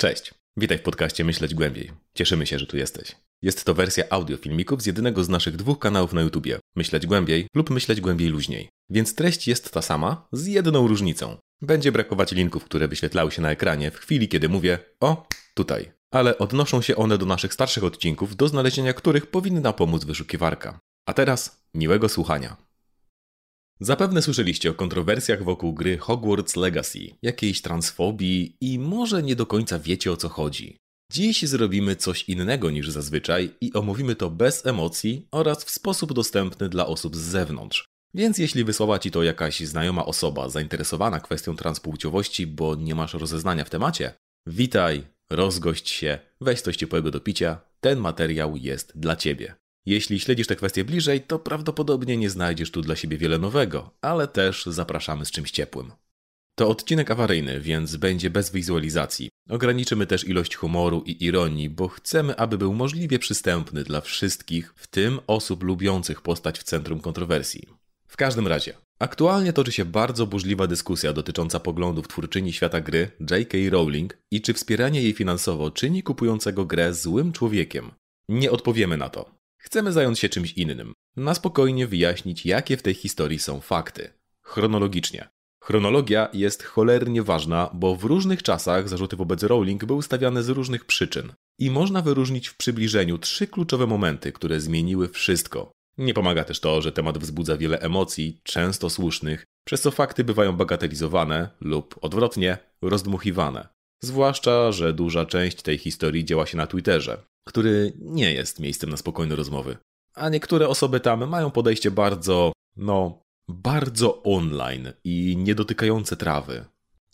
Cześć, witaj w podcaście Myśleć Głębiej. Cieszymy się, że tu jesteś. Jest to wersja audio filmików z jednego z naszych dwóch kanałów na YouTubie Myśleć Głębiej lub Myśleć Głębiej Luźniej. Więc treść jest ta sama, z jedną różnicą. Będzie brakować linków, które wyświetlały się na ekranie w chwili, kiedy mówię o tutaj. Ale odnoszą się one do naszych starszych odcinków, do znalezienia których powinna pomóc wyszukiwarka. A teraz miłego słuchania. Zapewne słyszeliście o kontrowersjach wokół gry Hogwarts Legacy, jakiejś transfobii i może nie do końca wiecie o co chodzi. Dziś zrobimy coś innego niż zazwyczaj i omówimy to bez emocji oraz w sposób dostępny dla osób z zewnątrz. Więc jeśli wysłała Ci to jakaś znajoma osoba zainteresowana kwestią transpłciowości, bo nie masz rozeznania w temacie, witaj, rozgość się, weź coś ciepłego do picia, ten materiał jest dla Ciebie. Jeśli śledzisz te kwestie bliżej, to prawdopodobnie nie znajdziesz tu dla siebie wiele nowego, ale też zapraszamy z czymś ciepłym. To odcinek awaryjny, więc będzie bez wizualizacji. Ograniczymy też ilość humoru i ironii, bo chcemy, aby był możliwie przystępny dla wszystkich, w tym osób lubiących postać w centrum kontrowersji. W każdym razie, aktualnie toczy się bardzo burzliwa dyskusja dotycząca poglądów twórczyni świata gry J.K. Rowling i czy wspieranie jej finansowo czyni kupującego grę złym człowiekiem. Nie odpowiemy na to. Chcemy zająć się czymś innym. Na spokojnie wyjaśnić, jakie w tej historii są fakty. Chronologicznie. Chronologia jest cholernie ważna, bo w różnych czasach zarzuty wobec Rowling były stawiane z różnych przyczyn. I można wyróżnić w przybliżeniu trzy kluczowe momenty, które zmieniły wszystko. Nie pomaga też to, że temat wzbudza wiele emocji, często słusznych, przez co fakty bywają bagatelizowane lub odwrotnie rozdmuchiwane. Zwłaszcza, że duża część tej historii działa się na Twitterze, który nie jest miejscem na spokojne rozmowy. A niektóre osoby tam mają podejście bardzo, no, bardzo online i niedotykające trawy.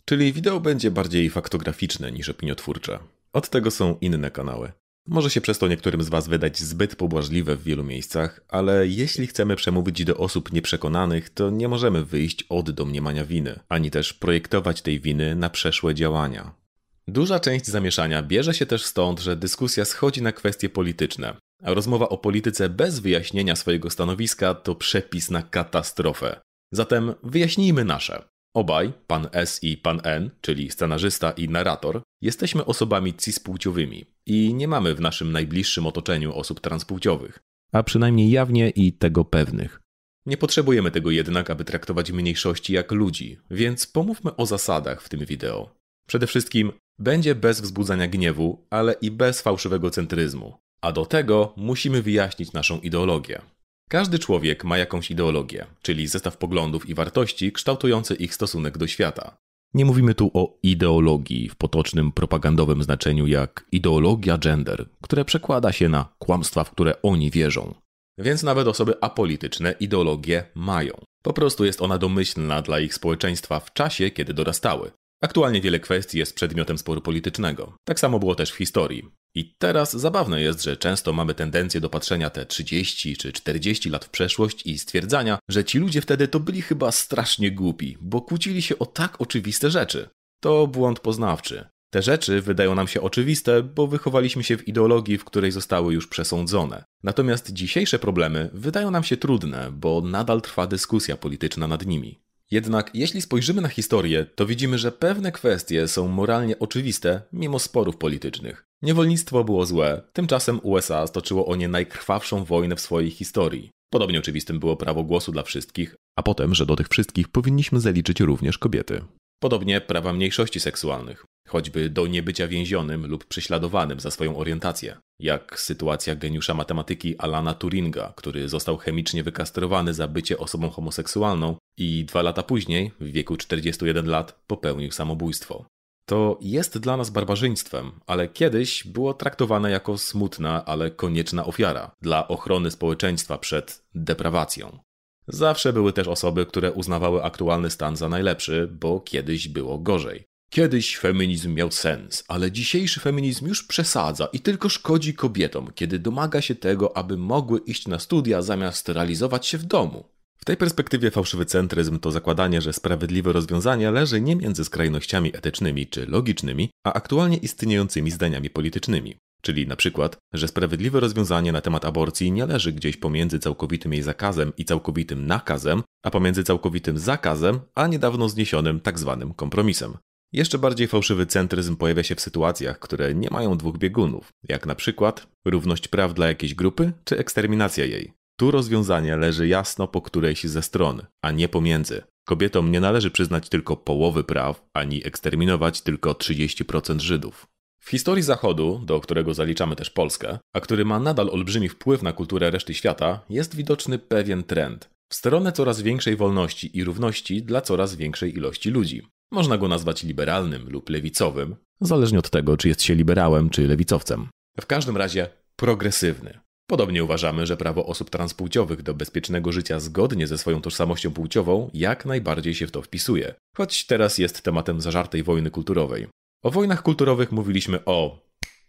Czyli wideo będzie bardziej faktograficzne niż opiniotwórcze. Od tego są inne kanały. Może się przez to niektórym z Was wydać zbyt pobłażliwe w wielu miejscach, ale jeśli chcemy przemówić do osób nieprzekonanych, to nie możemy wyjść od domniemania winy, ani też projektować tej winy na przeszłe działania. Duża część zamieszania bierze się też stąd, że dyskusja schodzi na kwestie polityczne, a rozmowa o polityce bez wyjaśnienia swojego stanowiska to przepis na katastrofę. Zatem wyjaśnijmy nasze. Obaj, pan S i pan N, czyli scenarzysta i narrator, jesteśmy osobami cispłciowymi i nie mamy w naszym najbliższym otoczeniu osób transpłciowych, a przynajmniej jawnie i tego pewnych. Nie potrzebujemy tego jednak, aby traktować mniejszości jak ludzi, więc pomówmy o zasadach w tym wideo. Przede wszystkim będzie bez wzbudzania gniewu, ale i bez fałszywego centryzmu. A do tego musimy wyjaśnić naszą ideologię. Każdy człowiek ma jakąś ideologię, czyli zestaw poglądów i wartości kształtujący ich stosunek do świata. Nie mówimy tu o ideologii w potocznym propagandowym znaczeniu jak ideologia gender, które przekłada się na kłamstwa, w które oni wierzą. Więc nawet osoby apolityczne ideologię mają. Po prostu jest ona domyślna dla ich społeczeństwa w czasie, kiedy dorastały, Aktualnie wiele kwestii jest przedmiotem sporu politycznego. Tak samo było też w historii. I teraz zabawne jest, że często mamy tendencję do patrzenia te 30 czy 40 lat w przeszłość i stwierdzania, że ci ludzie wtedy to byli chyba strasznie głupi, bo kłócili się o tak oczywiste rzeczy. To błąd poznawczy. Te rzeczy wydają nam się oczywiste, bo wychowaliśmy się w ideologii, w której zostały już przesądzone. Natomiast dzisiejsze problemy wydają nam się trudne, bo nadal trwa dyskusja polityczna nad nimi. Jednak jeśli spojrzymy na historię, to widzimy, że pewne kwestie są moralnie oczywiste mimo sporów politycznych. Niewolnictwo było złe, tymczasem USA stoczyło o nie najkrwawszą wojnę w swojej historii. Podobnie oczywistym było prawo głosu dla wszystkich, a potem, że do tych wszystkich powinniśmy zaliczyć również kobiety. Podobnie prawa mniejszości seksualnych, choćby do niebycia więzionym lub prześladowanym za swoją orientację, jak sytuacja geniusza matematyki Alana Turinga, który został chemicznie wykastrowany za bycie osobą homoseksualną i dwa lata później, w wieku 41 lat, popełnił samobójstwo. To jest dla nas barbarzyństwem, ale kiedyś było traktowane jako smutna, ale konieczna ofiara dla ochrony społeczeństwa przed deprawacją. Zawsze były też osoby, które uznawały aktualny stan za najlepszy, bo kiedyś było gorzej. Kiedyś feminizm miał sens, ale dzisiejszy feminizm już przesadza i tylko szkodzi kobietom, kiedy domaga się tego, aby mogły iść na studia zamiast realizować się w domu. W tej perspektywie fałszywy centryzm to zakładanie, że sprawiedliwe rozwiązanie leży nie między skrajnościami etycznymi czy logicznymi, a aktualnie istniejącymi zdaniami politycznymi. Czyli na przykład, że sprawiedliwe rozwiązanie na temat aborcji nie leży gdzieś pomiędzy całkowitym jej zakazem i całkowitym nakazem, a pomiędzy całkowitym zakazem a niedawno zniesionym tzw. Tak kompromisem. Jeszcze bardziej fałszywy centryzm pojawia się w sytuacjach, które nie mają dwóch biegunów, jak na przykład równość praw dla jakiejś grupy czy eksterminacja jej. Tu rozwiązanie leży jasno po którejś ze stron, a nie pomiędzy. Kobietom nie należy przyznać tylko połowy praw, ani eksterminować tylko 30% Żydów. W historii Zachodu, do którego zaliczamy też Polskę, a który ma nadal olbrzymi wpływ na kulturę reszty świata, jest widoczny pewien trend w stronę coraz większej wolności i równości dla coraz większej ilości ludzi. Można go nazwać liberalnym lub lewicowym, zależnie od tego, czy jest się liberałem czy lewicowcem. W każdym razie progresywny. Podobnie uważamy, że prawo osób transpłciowych do bezpiecznego życia zgodnie ze swoją tożsamością płciową jak najbardziej się w to wpisuje, choć teraz jest tematem zażartej wojny kulturowej. O wojnach kulturowych mówiliśmy o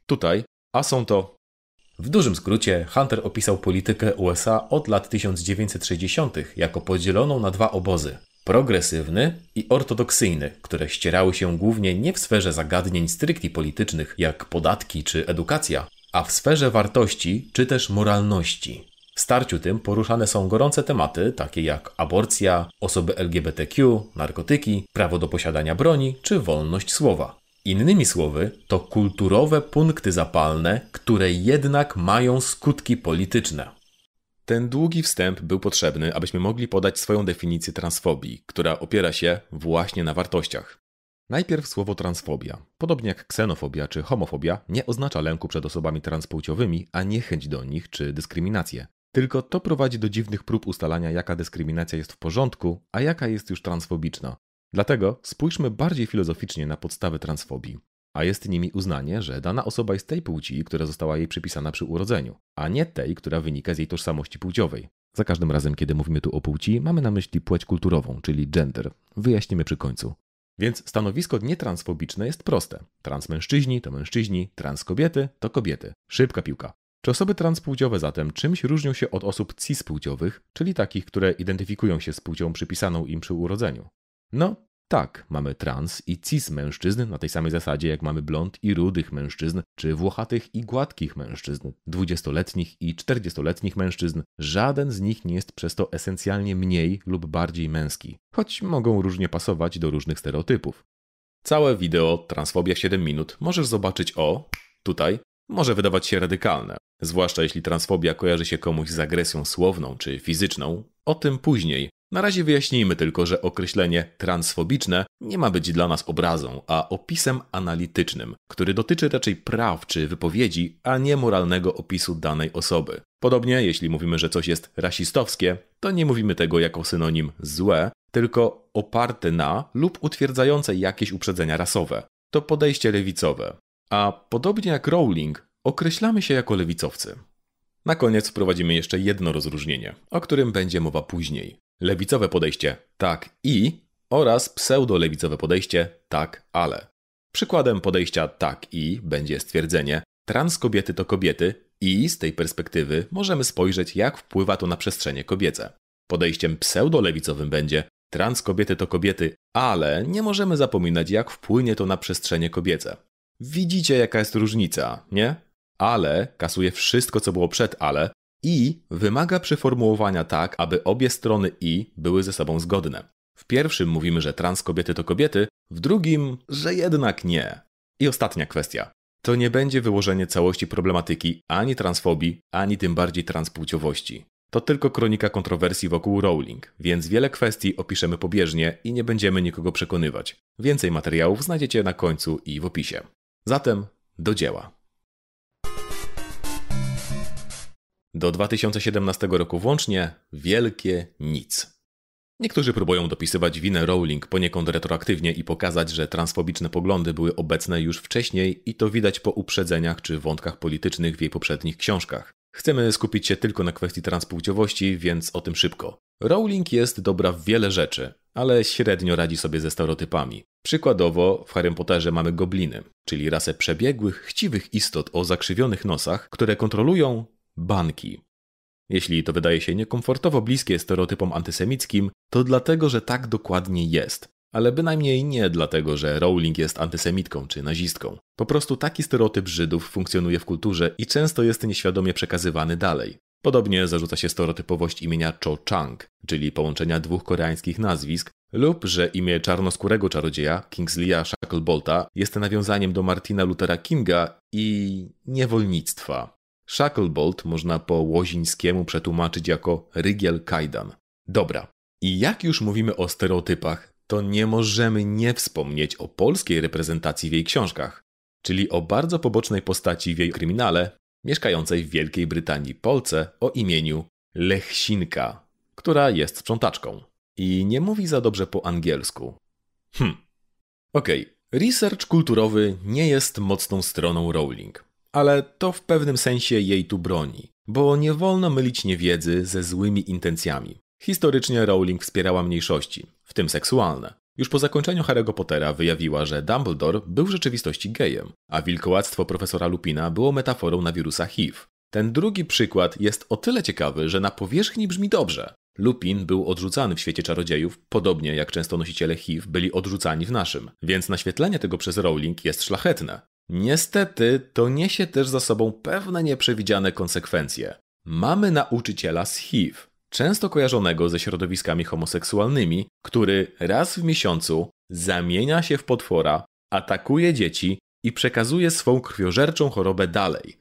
tutaj, a są to. W dużym skrócie, Hunter opisał politykę USA od lat 1960 jako podzieloną na dwa obozy: progresywny i ortodoksyjny, które ścierały się głównie nie w sferze zagadnień stricte politycznych, jak podatki czy edukacja, a w sferze wartości czy też moralności. W starciu tym poruszane są gorące tematy, takie jak aborcja, osoby LGBTQ, narkotyki, prawo do posiadania broni czy wolność słowa. Innymi słowy, to kulturowe punkty zapalne, które jednak mają skutki polityczne. Ten długi wstęp był potrzebny, abyśmy mogli podać swoją definicję transfobii, która opiera się właśnie na wartościach. Najpierw słowo transfobia. Podobnie jak ksenofobia czy homofobia, nie oznacza lęku przed osobami transpłciowymi, a niechęć do nich czy dyskryminację. Tylko to prowadzi do dziwnych prób ustalania, jaka dyskryminacja jest w porządku, a jaka jest już transfobiczna. Dlatego spójrzmy bardziej filozoficznie na podstawy transfobii. A jest nimi uznanie, że dana osoba jest tej płci, która została jej przypisana przy urodzeniu, a nie tej, która wynika z jej tożsamości płciowej. Za każdym razem, kiedy mówimy tu o płci, mamy na myśli płeć kulturową, czyli gender. Wyjaśnimy przy końcu. Więc stanowisko nietransfobiczne jest proste. Transmężczyźni to mężczyźni, transkobiety to kobiety. Szybka piłka. Czy osoby transpłciowe zatem czymś różnią się od osób cispłciowych, czyli takich, które identyfikują się z płcią przypisaną im przy urodzeniu? No, tak, mamy trans i cis mężczyzn na tej samej zasadzie, jak mamy blond i rudych mężczyzn, czy włochatych i gładkich mężczyzn, dwudziestoletnich i czterdziestoletnich mężczyzn. Żaden z nich nie jest przez to esencjalnie mniej lub bardziej męski, choć mogą różnie pasować do różnych stereotypów. Całe wideo Transfobia w 7 minut możesz zobaczyć o, tutaj, może wydawać się radykalne, zwłaszcza jeśli transfobia kojarzy się komuś z agresją słowną czy fizyczną. O tym później, na razie wyjaśnijmy tylko, że określenie transfobiczne nie ma być dla nas obrazą, a opisem analitycznym, który dotyczy raczej praw czy wypowiedzi, a nie moralnego opisu danej osoby. Podobnie, jeśli mówimy, że coś jest rasistowskie, to nie mówimy tego jako synonim złe, tylko oparte na lub utwierdzające jakieś uprzedzenia rasowe. To podejście lewicowe. A podobnie jak Rowling, określamy się jako lewicowcy. Na koniec wprowadzimy jeszcze jedno rozróżnienie, o którym będzie mowa później lewicowe podejście tak i oraz pseudolewicowe podejście tak ale. Przykładem podejścia tak i będzie stwierdzenie trans kobiety to kobiety i z tej perspektywy możemy spojrzeć jak wpływa to na przestrzenie kobiece. Podejściem pseudolewicowym będzie trans kobiety to kobiety, ale nie możemy zapominać jak wpłynie to na przestrzenie kobiece. Widzicie jaka jest różnica, nie? Ale kasuje wszystko co było przed ale i wymaga przeformułowania tak, aby obie strony i były ze sobą zgodne. W pierwszym mówimy, że trans kobiety to kobiety, w drugim, że jednak nie. I ostatnia kwestia. To nie będzie wyłożenie całości problematyki ani transfobii, ani tym bardziej transpłciowości. To tylko kronika kontrowersji wokół Rowling, więc wiele kwestii opiszemy pobieżnie i nie będziemy nikogo przekonywać. Więcej materiałów znajdziecie na końcu i w opisie. Zatem do dzieła. Do 2017 roku włącznie wielkie nic. Niektórzy próbują dopisywać winę Rowling poniekąd retroaktywnie i pokazać, że transfobiczne poglądy były obecne już wcześniej i to widać po uprzedzeniach czy wątkach politycznych w jej poprzednich książkach. Chcemy skupić się tylko na kwestii transpłciowości, więc o tym szybko. Rowling jest dobra w wiele rzeczy, ale średnio radzi sobie ze stereotypami. Przykładowo w Harry Potterze mamy gobliny, czyli rasę przebiegłych, chciwych istot o zakrzywionych nosach, które kontrolują banki. Jeśli to wydaje się niekomfortowo bliskie stereotypom antysemickim, to dlatego, że tak dokładnie jest. Ale bynajmniej nie dlatego, że Rowling jest antysemitką czy nazistką. Po prostu taki stereotyp Żydów funkcjonuje w kulturze i często jest nieświadomie przekazywany dalej. Podobnie zarzuca się stereotypowość imienia Cho Chang, czyli połączenia dwóch koreańskich nazwisk, lub że imię czarnoskórego czarodzieja, Kingsleya Shacklebolta, jest nawiązaniem do Martina Luthera Kinga i niewolnictwa. Shacklebolt można po łozińskiemu przetłumaczyć jako rygiel kajdan. Dobra, i jak już mówimy o stereotypach, to nie możemy nie wspomnieć o polskiej reprezentacji w jej książkach, czyli o bardzo pobocznej postaci w jej kryminale, mieszkającej w Wielkiej Brytanii Polce o imieniu Lechsinka, która jest sprzątaczką i nie mówi za dobrze po angielsku. Hm. Okej, okay. research kulturowy nie jest mocną stroną Rowling, ale to w pewnym sensie jej tu broni, bo nie wolno mylić niewiedzy ze złymi intencjami. Historycznie Rowling wspierała mniejszości, w tym seksualne. Już po zakończeniu Harry'ego Pottera wyjawiła, że Dumbledore był w rzeczywistości gejem, a wilkołactwo profesora Lupina było metaforą na wirusa HIV. Ten drugi przykład jest o tyle ciekawy, że na powierzchni brzmi dobrze. Lupin był odrzucany w świecie czarodziejów, podobnie jak często nosiciele HIV byli odrzucani w naszym, więc naświetlenie tego przez Rowling jest szlachetne. Niestety, to niesie też za sobą pewne nieprzewidziane konsekwencje. Mamy nauczyciela z HIV, często kojarzonego ze środowiskami homoseksualnymi, który raz w miesiącu zamienia się w potwora, atakuje dzieci i przekazuje swą krwiożerczą chorobę dalej.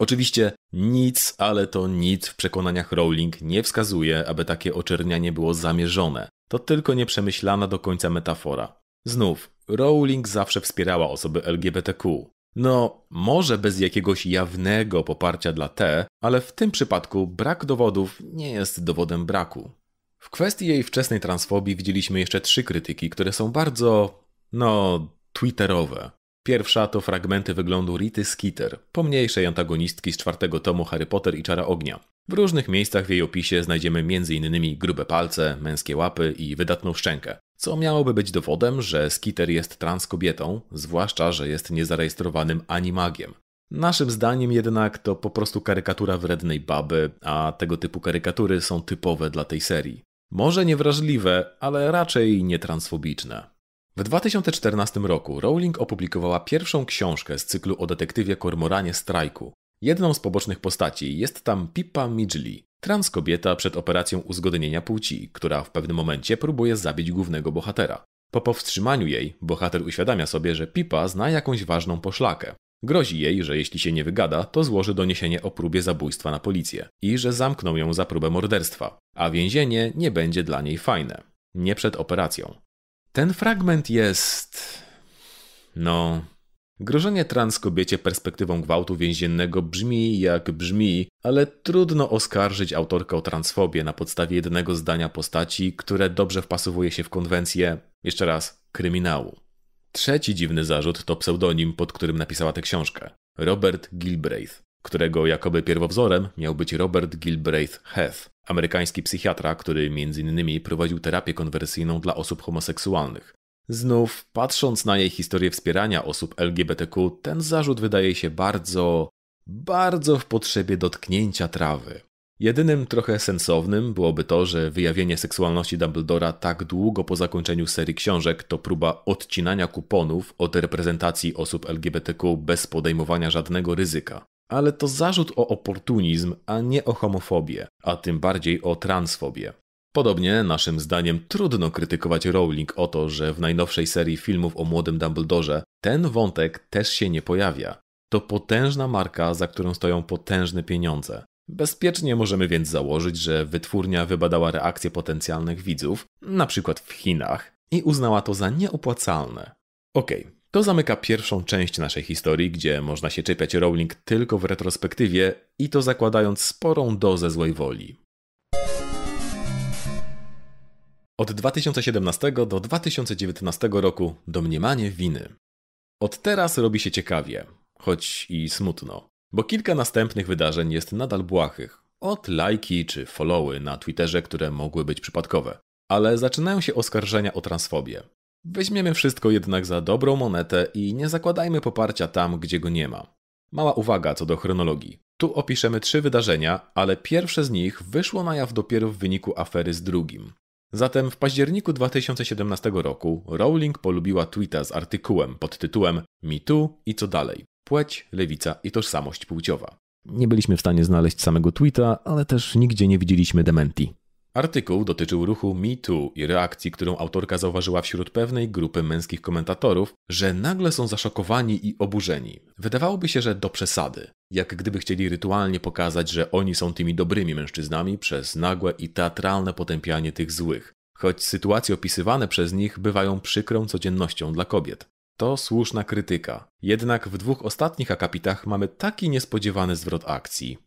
Oczywiście nic, ale to nic w przekonaniach Rowling nie wskazuje, aby takie oczernianie było zamierzone. To tylko nieprzemyślana do końca metafora. Znów, Rowling zawsze wspierała osoby LGBTQ. No, może bez jakiegoś jawnego poparcia dla T, ale w tym przypadku brak dowodów nie jest dowodem braku. W kwestii jej wczesnej transfobii widzieliśmy jeszcze trzy krytyki, które są bardzo, no, twitterowe. Pierwsza to fragmenty wyglądu Rity Skeeter, pomniejszej antagonistki z czwartego tomu Harry Potter i Czara Ognia. W różnych miejscach w jej opisie znajdziemy m.in. grube palce, męskie łapy i wydatną szczękę, co miałoby być dowodem, że Skeeter jest trans kobietą, zwłaszcza, że jest niezarejestrowanym animagiem. Naszym zdaniem jednak to po prostu karykatura wrednej baby, a tego typu karykatury są typowe dla tej serii. Może niewrażliwe, ale raczej nietransfobiczne. W 2014 roku Rowling opublikowała pierwszą książkę z cyklu o detektywie Kormoranie Strajku. Jedną z pobocznych postaci jest tam Pippa Midgley, trans kobieta przed operacją uzgodnienia płci, która w pewnym momencie próbuje zabić głównego bohatera. Po powstrzymaniu jej, bohater uświadamia sobie, że Pippa zna jakąś ważną poszlakę. Grozi jej, że jeśli się nie wygada, to złoży doniesienie o próbie zabójstwa na policję i że zamkną ją za próbę morderstwa, a więzienie nie będzie dla niej fajne. Nie przed operacją. Ten fragment jest. No. Grożenie trans kobiecie perspektywą gwałtu więziennego brzmi jak brzmi, ale trudno oskarżyć autorkę o transfobię na podstawie jednego zdania postaci, które dobrze wpasowuje się w konwencję, jeszcze raz, kryminału. Trzeci dziwny zarzut to pseudonim, pod którym napisała tę książkę. Robert Gilbraith, którego jakoby pierwowzorem miał być Robert Gilbraith Heath, amerykański psychiatra, który m.in. prowadził terapię konwersyjną dla osób homoseksualnych. Znów, patrząc na jej historię wspierania osób LGBTQ, ten zarzut wydaje się bardzo, bardzo w potrzebie dotknięcia trawy. Jedynym trochę sensownym byłoby to, że wyjawienie seksualności Dumbledora tak długo po zakończeniu serii książek to próba odcinania kuponów od reprezentacji osób LGBTQ bez podejmowania żadnego ryzyka ale to zarzut o oportunizm, a nie o homofobię, a tym bardziej o transfobię. Podobnie, naszym zdaniem, trudno krytykować Rowling o to, że w najnowszej serii filmów o młodym Dumbledorze ten wątek też się nie pojawia. To potężna marka, za którą stoją potężne pieniądze. Bezpiecznie możemy więc założyć, że wytwórnia wybadała reakcje potencjalnych widzów, na przykład w Chinach, i uznała to za nieopłacalne. Okej, okay, to zamyka pierwszą część naszej historii, gdzie można się czepiać Rowling tylko w retrospektywie i to zakładając sporą dozę złej woli. Od 2017 do 2019 roku domniemanie winy. Od teraz robi się ciekawie, choć i smutno, bo kilka następnych wydarzeń jest nadal błahych. Od lajki czy followy na Twitterze, które mogły być przypadkowe. Ale zaczynają się oskarżenia o transfobię. Weźmiemy wszystko jednak za dobrą monetę i nie zakładajmy poparcia tam, gdzie go nie ma. Mała uwaga co do chronologii. Tu opiszemy trzy wydarzenia, ale pierwsze z nich wyszło na jaw dopiero w wyniku afery z drugim. Zatem w październiku 2017 roku Rowling polubiła tweeta z artykułem pod tytułem Me Too i co dalej. płeć, lewica i tożsamość płciowa. Nie byliśmy w stanie znaleźć samego tweeta, ale też nigdzie nie widzieliśmy dementi. Artykuł dotyczył ruchu Me Too i reakcji, którą autorka zauważyła wśród pewnej grupy męskich komentatorów, że nagle są zaszokowani i oburzeni. Wydawałoby się, że do przesady. Jak gdyby chcieli rytualnie pokazać, że oni są tymi dobrymi mężczyznami przez nagłe i teatralne potępianie tych złych. Choć sytuacje opisywane przez nich bywają przykrą codziennością dla kobiet. To słuszna krytyka. Jednak w dwóch ostatnich akapitach mamy taki niespodziewany zwrot akcji.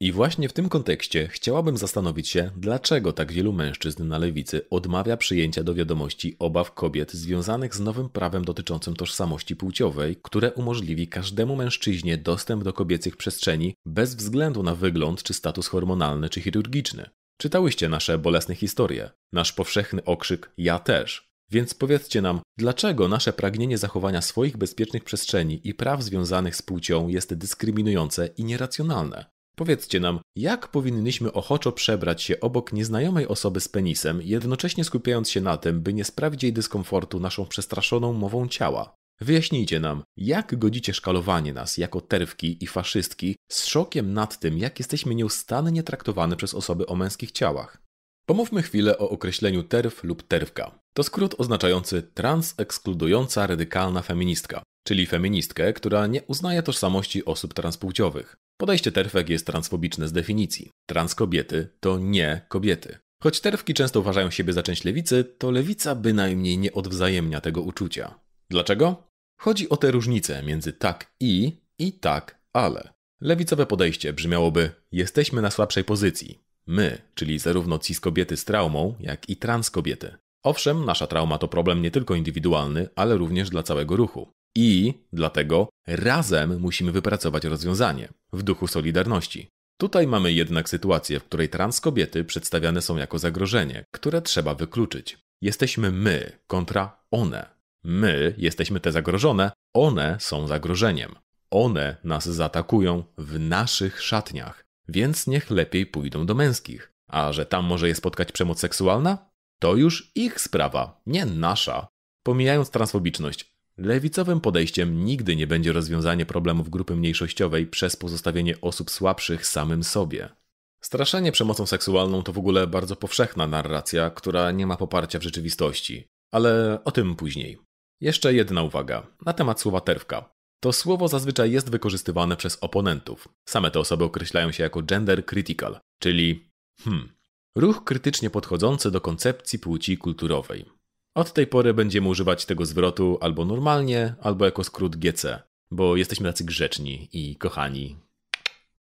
I właśnie w tym kontekście chciałabym zastanowić się, dlaczego tak wielu mężczyzn na lewicy odmawia przyjęcia do wiadomości obaw kobiet związanych z nowym prawem dotyczącym tożsamości płciowej, które umożliwi każdemu mężczyźnie dostęp do kobiecych przestrzeni bez względu na wygląd czy status hormonalny czy chirurgiczny. Czytałyście nasze bolesne historie, nasz powszechny okrzyk ja też. Więc powiedzcie nam, dlaczego nasze pragnienie zachowania swoich bezpiecznych przestrzeni i praw związanych z płcią jest dyskryminujące i nieracjonalne? Powiedzcie nam, jak powinniśmy ochoczo przebrać się obok nieznajomej osoby z penisem, jednocześnie skupiając się na tym, by nie sprawić jej dyskomfortu naszą przestraszoną mową ciała? Wyjaśnijcie nam, jak godzicie szkalowanie nas jako terwki i faszystki z szokiem nad tym, jak jesteśmy nieustannie traktowane przez osoby o męskich ciałach. Pomówmy chwilę o określeniu terw lub terwka. To skrót oznaczający transekskludująca radykalna feministka, czyli feministkę, która nie uznaje tożsamości osób transpłciowych. Podejście terfek jest transfobiczne z definicji. Transkobiety to nie kobiety. Choć terwki często uważają siebie za część lewicy, to lewica bynajmniej nie odwzajemnia tego uczucia. Dlaczego? Chodzi o te różnice między tak i i tak, ale. Lewicowe podejście brzmiałoby: jesteśmy na słabszej pozycji. My, czyli zarówno cis kobiety z traumą, jak i trans kobiety. Owszem, nasza trauma to problem nie tylko indywidualny, ale również dla całego ruchu. I dlatego razem musimy wypracować rozwiązanie w duchu solidarności. Tutaj mamy jednak sytuację, w której trans kobiety przedstawiane są jako zagrożenie, które trzeba wykluczyć. Jesteśmy my kontra one. My jesteśmy te zagrożone, one są zagrożeniem. One nas zaatakują w naszych szatniach, więc niech lepiej pójdą do męskich. A że tam może je spotkać przemoc seksualna? To już ich sprawa, nie nasza. Pomijając transfobiczność, Lewicowym podejściem nigdy nie będzie rozwiązanie problemów grupy mniejszościowej przez pozostawienie osób słabszych samym sobie. Straszenie przemocą seksualną to w ogóle bardzo powszechna narracja, która nie ma poparcia w rzeczywistości, ale o tym później. Jeszcze jedna uwaga na temat słowa terwka. To słowo zazwyczaj jest wykorzystywane przez oponentów. Same te osoby określają się jako gender critical, czyli hmm, ruch krytycznie podchodzący do koncepcji płci kulturowej. Od tej pory będziemy używać tego zwrotu albo normalnie, albo jako skrót GC, bo jesteśmy tacy grzeczni i kochani.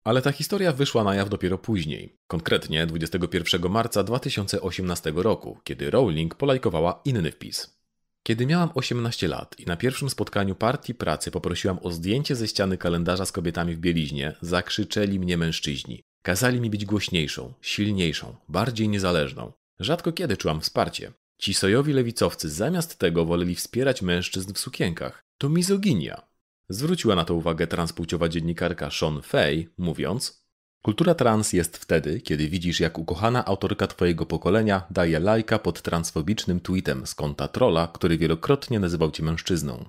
Ale ta historia wyszła na jaw dopiero później, konkretnie 21 marca 2018 roku, kiedy Rowling polajkowała inny wpis. Kiedy miałam 18 lat i na pierwszym spotkaniu partii pracy poprosiłam o zdjęcie ze ściany kalendarza z kobietami w bieliźnie, zakrzyczeli mnie mężczyźni. Kazali mi być głośniejszą, silniejszą, bardziej niezależną. Rzadko kiedy czułam wsparcie. Ci sojowi lewicowcy zamiast tego woleli wspierać mężczyzn w sukienkach. To mizoginia. Zwróciła na to uwagę transpłciowa dziennikarka Sean Fay, mówiąc Kultura trans jest wtedy, kiedy widzisz jak ukochana autorka twojego pokolenia daje lajka pod transfobicznym tweetem z konta trolla, który wielokrotnie nazywał cię mężczyzną.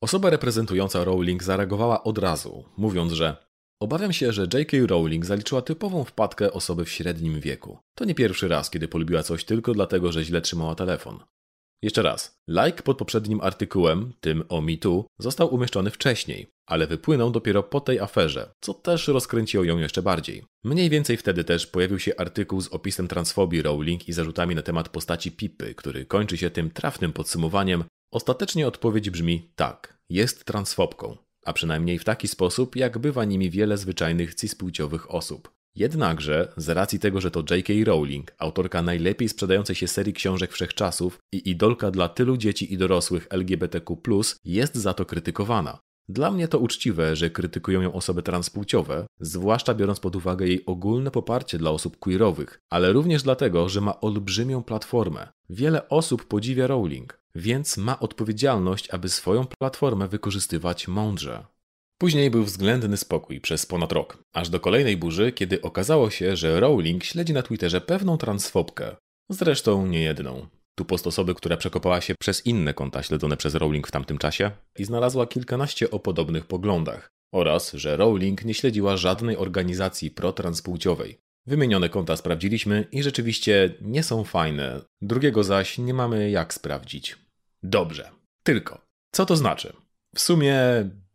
Osoba reprezentująca Rowling zareagowała od razu, mówiąc, że Obawiam się, że J.K. Rowling zaliczyła typową wpadkę osoby w średnim wieku. To nie pierwszy raz, kiedy polubiła coś tylko dlatego, że źle trzymała telefon. Jeszcze raz, like pod poprzednim artykułem, tym o MeToo, został umieszczony wcześniej, ale wypłynął dopiero po tej aferze, co też rozkręciło ją jeszcze bardziej. Mniej więcej wtedy też pojawił się artykuł z opisem transfobii Rowling i zarzutami na temat postaci Pipy, który kończy się tym trafnym podsumowaniem. Ostatecznie odpowiedź brzmi tak, jest transfobką a przynajmniej w taki sposób, jak bywa nimi wiele zwyczajnych cispłciowych osób. Jednakże, z racji tego, że to J.K. Rowling, autorka najlepiej sprzedającej się serii książek wszechczasów i idolka dla tylu dzieci i dorosłych LGBTQ, jest za to krytykowana. Dla mnie to uczciwe, że krytykują ją osoby transpłciowe, zwłaszcza biorąc pod uwagę jej ogólne poparcie dla osób queerowych, ale również dlatego, że ma olbrzymią platformę. Wiele osób podziwia Rowling, więc ma odpowiedzialność, aby swoją platformę wykorzystywać mądrze. Później był względny spokój przez ponad rok, aż do kolejnej burzy, kiedy okazało się, że Rowling śledzi na Twitterze pewną transfobkę. Zresztą nie jedną. Tu post osoby, która przekopała się przez inne konta śledzone przez Rowling w tamtym czasie i znalazła kilkanaście o podobnych poglądach. Oraz, że Rowling nie śledziła żadnej organizacji protranspłciowej. Wymienione konta sprawdziliśmy i rzeczywiście nie są fajne. Drugiego zaś nie mamy jak sprawdzić. Dobrze. Tylko, co to znaczy? W sumie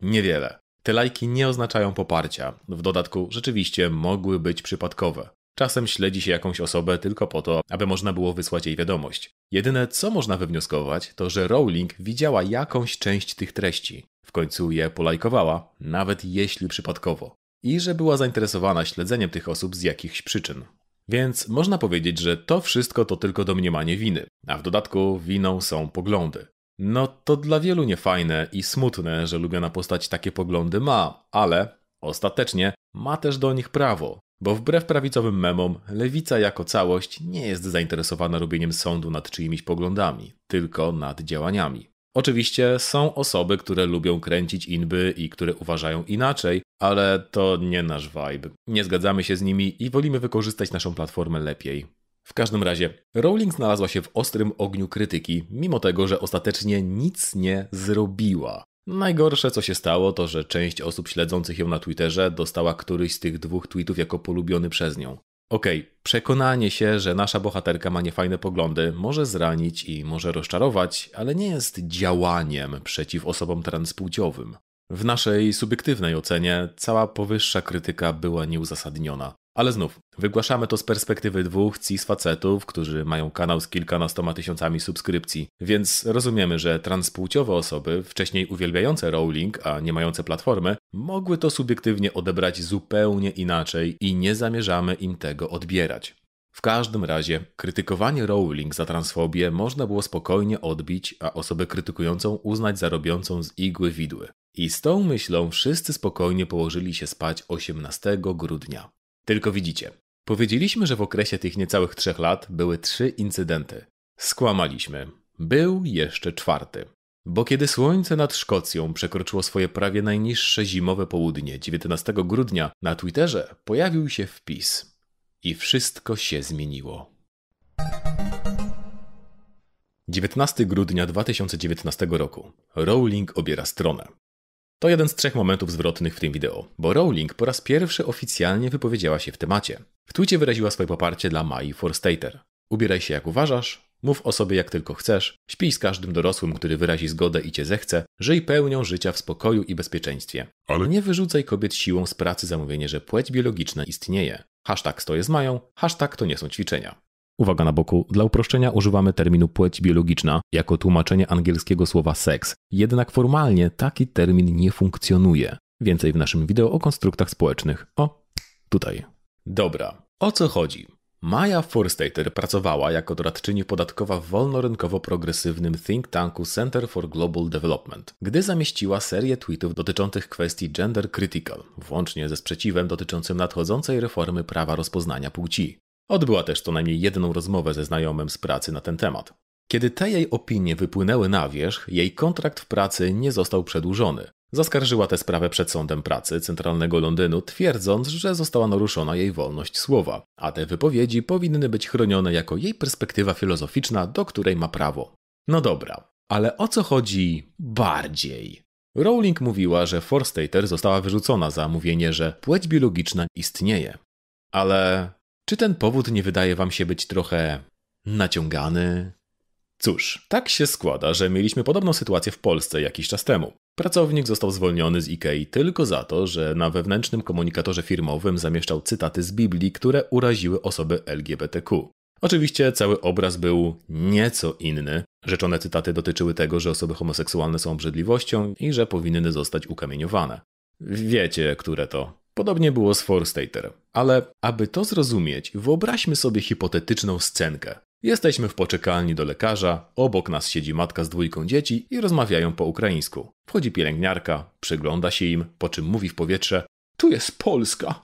niewiele. Te lajki nie oznaczają poparcia. W dodatku rzeczywiście mogły być przypadkowe. Czasem śledzi się jakąś osobę tylko po to, aby można było wysłać jej wiadomość. Jedyne co można wywnioskować, to że Rowling widziała jakąś część tych treści. W końcu je polajkowała, nawet jeśli przypadkowo. I że była zainteresowana śledzeniem tych osób z jakichś przyczyn. Więc można powiedzieć, że to wszystko to tylko domniemanie winy, a w dodatku winą są poglądy. No to dla wielu niefajne i smutne, że lubiona postać takie poglądy ma, ale ostatecznie ma też do nich prawo, bo wbrew prawicowym memom, lewica jako całość nie jest zainteresowana robieniem sądu nad czyimiś poglądami, tylko nad działaniami. Oczywiście są osoby, które lubią kręcić inby i które uważają inaczej, ale to nie nasz vibe. Nie zgadzamy się z nimi i wolimy wykorzystać naszą platformę lepiej. W każdym razie, Rowling znalazła się w ostrym ogniu krytyki, mimo tego, że ostatecznie nic nie zrobiła. Najgorsze, co się stało, to że część osób śledzących ją na Twitterze dostała któryś z tych dwóch tweetów jako polubiony przez nią. Okej, okay, przekonanie się, że nasza bohaterka ma niefajne poglądy, może zranić i może rozczarować, ale nie jest działaniem przeciw osobom transpłciowym. W naszej subiektywnej ocenie cała powyższa krytyka była nieuzasadniona. Ale znów, wygłaszamy to z perspektywy dwóch cis facetów, którzy mają kanał z kilkunastoma tysiącami subskrypcji, więc rozumiemy, że transpłciowe osoby, wcześniej uwielbiające Rowling, a nie mające platformy, mogły to subiektywnie odebrać zupełnie inaczej i nie zamierzamy im tego odbierać. W każdym razie, krytykowanie Rowling za transfobię można było spokojnie odbić, a osobę krytykującą uznać za robiącą z igły widły. I z tą myślą wszyscy spokojnie położyli się spać 18 grudnia. Tylko widzicie, powiedzieliśmy, że w okresie tych niecałych trzech lat były trzy incydenty. Skłamaliśmy. Był jeszcze czwarty. Bo kiedy słońce nad Szkocją przekroczyło swoje prawie najniższe zimowe południe 19 grudnia, na Twitterze pojawił się wpis. I wszystko się zmieniło. 19 grudnia 2019 roku. Rowling obiera stronę. To jeden z trzech momentów zwrotnych w tym wideo, bo Rowling po raz pierwszy oficjalnie wypowiedziała się w temacie. W twicie wyraziła swoje poparcie dla Mai Forstater. Ubieraj się jak uważasz, mów o sobie jak tylko chcesz, śpij z każdym dorosłym, który wyrazi zgodę i cię zechce, żyj pełnią życia w spokoju i bezpieczeństwie. Ale nie wyrzucaj kobiet siłą z pracy za mówienie, że płeć biologiczna istnieje. Hashtag stoję z Mają, hashtag to nie są ćwiczenia. Uwaga na boku, dla uproszczenia używamy terminu płeć biologiczna jako tłumaczenie angielskiego słowa seks, jednak formalnie taki termin nie funkcjonuje. Więcej w naszym wideo o konstruktach społecznych. O, tutaj. Dobra, o co chodzi? Maja Forstater pracowała jako doradczyni podatkowa w wolnorynkowo-progresywnym think tanku Center for Global Development, gdy zamieściła serię tweetów dotyczących kwestii gender critical, włącznie ze sprzeciwem dotyczącym nadchodzącej reformy prawa rozpoznania płci. Odbyła też co najmniej jedną rozmowę ze znajomym z pracy na ten temat. Kiedy te jej opinie wypłynęły na wierzch, jej kontrakt w pracy nie został przedłużony. Zaskarżyła tę sprawę przed Sądem Pracy Centralnego Londynu, twierdząc, że została naruszona jej wolność słowa, a te wypowiedzi powinny być chronione jako jej perspektywa filozoficzna, do której ma prawo. No dobra, ale o co chodzi bardziej? Rowling mówiła, że Forstater została wyrzucona za mówienie, że płeć biologiczna istnieje. Ale czy ten powód nie wydaje wam się być trochę naciągany? Cóż, tak się składa, że mieliśmy podobną sytuację w Polsce jakiś czas temu. Pracownik został zwolniony z IKEA tylko za to, że na wewnętrznym komunikatorze firmowym zamieszczał cytaty z Biblii, które uraziły osoby LGBTQ. Oczywiście cały obraz był nieco inny. Rzeczone cytaty dotyczyły tego, że osoby homoseksualne są obrzydliwością i że powinny zostać ukamieniowane. Wiecie, które to. Podobnie było z Forstater. Ale aby to zrozumieć, wyobraźmy sobie hipotetyczną scenkę. Jesteśmy w poczekalni do lekarza, obok nas siedzi matka z dwójką dzieci i rozmawiają po ukraińsku. Wchodzi pielęgniarka, przygląda się im, po czym mówi w powietrze: Tu jest Polska.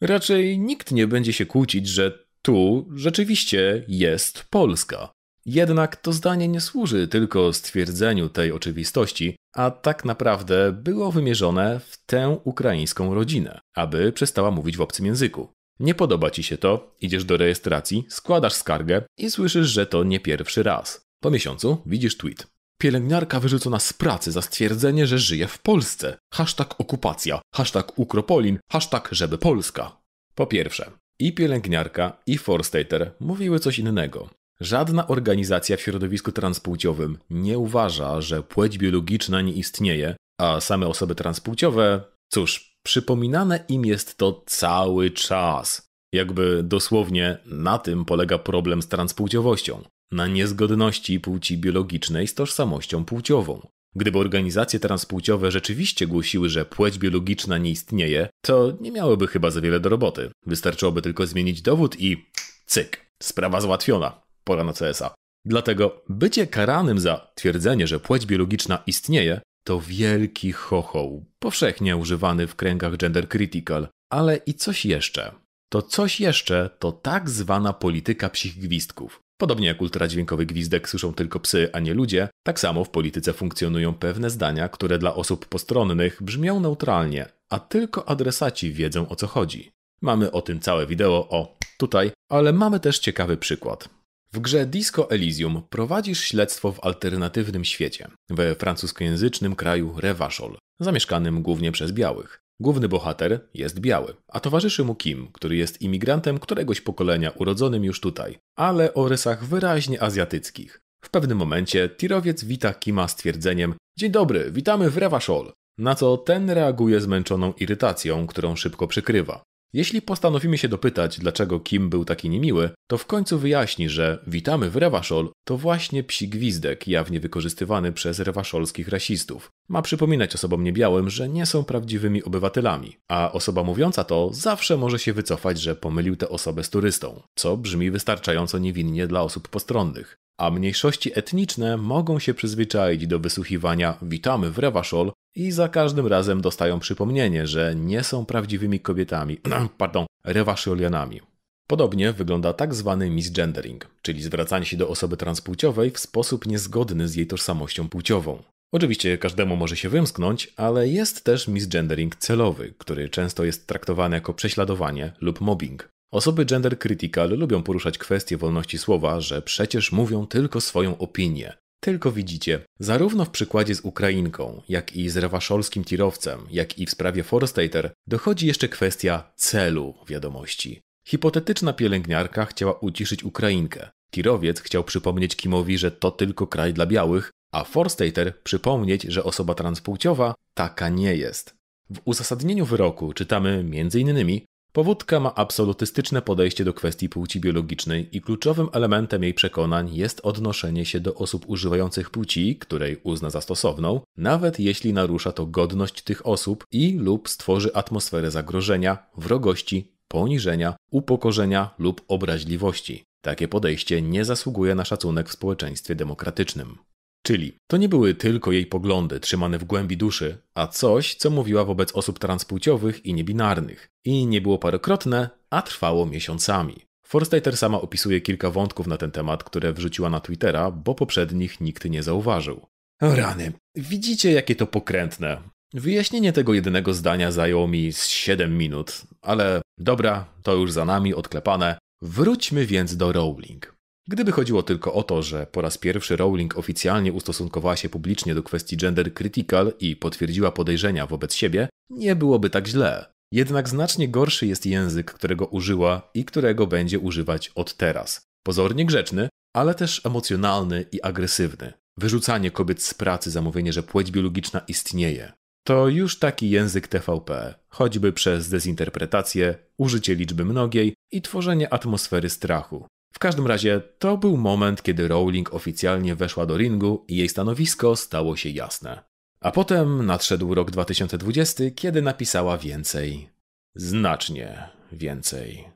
Raczej nikt nie będzie się kłócić, że tu rzeczywiście jest Polska. Jednak to zdanie nie służy tylko stwierdzeniu tej oczywistości, a tak naprawdę było wymierzone w tę ukraińską rodzinę, aby przestała mówić w obcym języku. Nie podoba ci się to, idziesz do rejestracji, składasz skargę i słyszysz, że to nie pierwszy raz. Po miesiącu widzisz tweet. Pielęgniarka wyrzucona z pracy za stwierdzenie, że żyje w Polsce. Hashtag okupacja, hashtag ukropolin, hashtag żeby Polska. Po pierwsze, i pielęgniarka, i Forstater mówiły coś innego. Żadna organizacja w środowisku transpłciowym nie uważa, że płeć biologiczna nie istnieje, a same osoby transpłciowe, cóż, przypominane im jest to cały czas. Jakby dosłownie na tym polega problem z transpłciowością na niezgodności płci biologicznej z tożsamością płciową. Gdyby organizacje transpłciowe rzeczywiście głosiły, że płeć biologiczna nie istnieje, to nie miałyby chyba za wiele do roboty. Wystarczyłoby tylko zmienić dowód i cyk, sprawa załatwiona. Pora na CSA. Dlatego bycie karanym za twierdzenie, że płeć biologiczna istnieje, to wielki chochoł, powszechnie używany w kręgach gender critical, ale i coś jeszcze. To coś jeszcze to tak zwana polityka psich gwizdków. Podobnie jak ultradźwiękowy gwizdek słyszą tylko psy, a nie ludzie, tak samo w polityce funkcjonują pewne zdania, które dla osób postronnych brzmią neutralnie, a tylko adresaci wiedzą o co chodzi. Mamy o tym całe wideo, o tutaj, ale mamy też ciekawy przykład. W grze Disco Elysium prowadzisz śledztwo w alternatywnym świecie, we francuskojęzycznym kraju Revachol, zamieszkanym głównie przez białych. Główny bohater jest biały, a towarzyszy mu Kim, który jest imigrantem któregoś pokolenia urodzonym już tutaj, ale o rysach wyraźnie azjatyckich. W pewnym momencie tirowiec wita Kima stwierdzeniem Dzień dobry, witamy w Revachol, na co ten reaguje zmęczoną irytacją, którą szybko przykrywa. Jeśli postanowimy się dopytać, dlaczego Kim był taki niemiły, to w końcu wyjaśni, że witamy w Rewaszol to właśnie psi gwizdek jawnie wykorzystywany przez rewaszolskich rasistów. Ma przypominać osobom niebiałym, że nie są prawdziwymi obywatelami, a osoba mówiąca to zawsze może się wycofać, że pomylił tę osobę z turystą, co brzmi wystarczająco niewinnie dla osób postronnych a mniejszości etniczne mogą się przyzwyczaić do wysłuchiwania witamy w Rewaszol i za każdym razem dostają przypomnienie, że nie są prawdziwymi kobietami, pardon, rewaszolianami. Podobnie wygląda tak zwany misgendering, czyli zwracanie się do osoby transpłciowej w sposób niezgodny z jej tożsamością płciową. Oczywiście każdemu może się wymsknąć, ale jest też misgendering celowy, który często jest traktowany jako prześladowanie lub mobbing. Osoby gender critical lubią poruszać kwestie wolności słowa, że przecież mówią tylko swoją opinię. Tylko widzicie, zarówno w przykładzie z Ukrainką, jak i z rewaszolskim tirowcem, jak i w sprawie Forstater, dochodzi jeszcze kwestia celu wiadomości. Hipotetyczna pielęgniarka chciała uciszyć Ukrainkę. Tirowiec chciał przypomnieć Kimowi, że to tylko kraj dla białych, a Forstater przypomnieć, że osoba transpłciowa taka nie jest. W uzasadnieniu wyroku czytamy m.in. Powódka ma absolutystyczne podejście do kwestii płci biologicznej i kluczowym elementem jej przekonań jest odnoszenie się do osób używających płci, której uzna za stosowną, nawet jeśli narusza to godność tych osób i lub stworzy atmosferę zagrożenia, wrogości, poniżenia, upokorzenia lub obraźliwości. Takie podejście nie zasługuje na szacunek w społeczeństwie demokratycznym. Czyli to nie były tylko jej poglądy trzymane w głębi duszy, a coś, co mówiła wobec osób transpłciowych i niebinarnych. I nie było parokrotne, a trwało miesiącami. Forstater sama opisuje kilka wątków na ten temat, które wrzuciła na Twittera, bo poprzednich nikt nie zauważył. O rany, widzicie jakie to pokrętne. Wyjaśnienie tego jednego zdania zajęło mi z 7 minut, ale dobra, to już za nami odklepane. Wróćmy więc do Rowling. Gdyby chodziło tylko o to, że po raz pierwszy Rowling oficjalnie ustosunkowała się publicznie do kwestii gender critical i potwierdziła podejrzenia wobec siebie, nie byłoby tak źle. Jednak znacznie gorszy jest język, którego użyła i którego będzie używać od teraz. Pozornie grzeczny, ale też emocjonalny i agresywny. Wyrzucanie kobiet z pracy za mówienie, że płeć biologiczna istnieje. To już taki język TVP, choćby przez dezinterpretację, użycie liczby mnogiej i tworzenie atmosfery strachu. W każdym razie to był moment, kiedy Rowling oficjalnie weszła do ringu i jej stanowisko stało się jasne. A potem nadszedł rok 2020, kiedy napisała więcej. Znacznie więcej.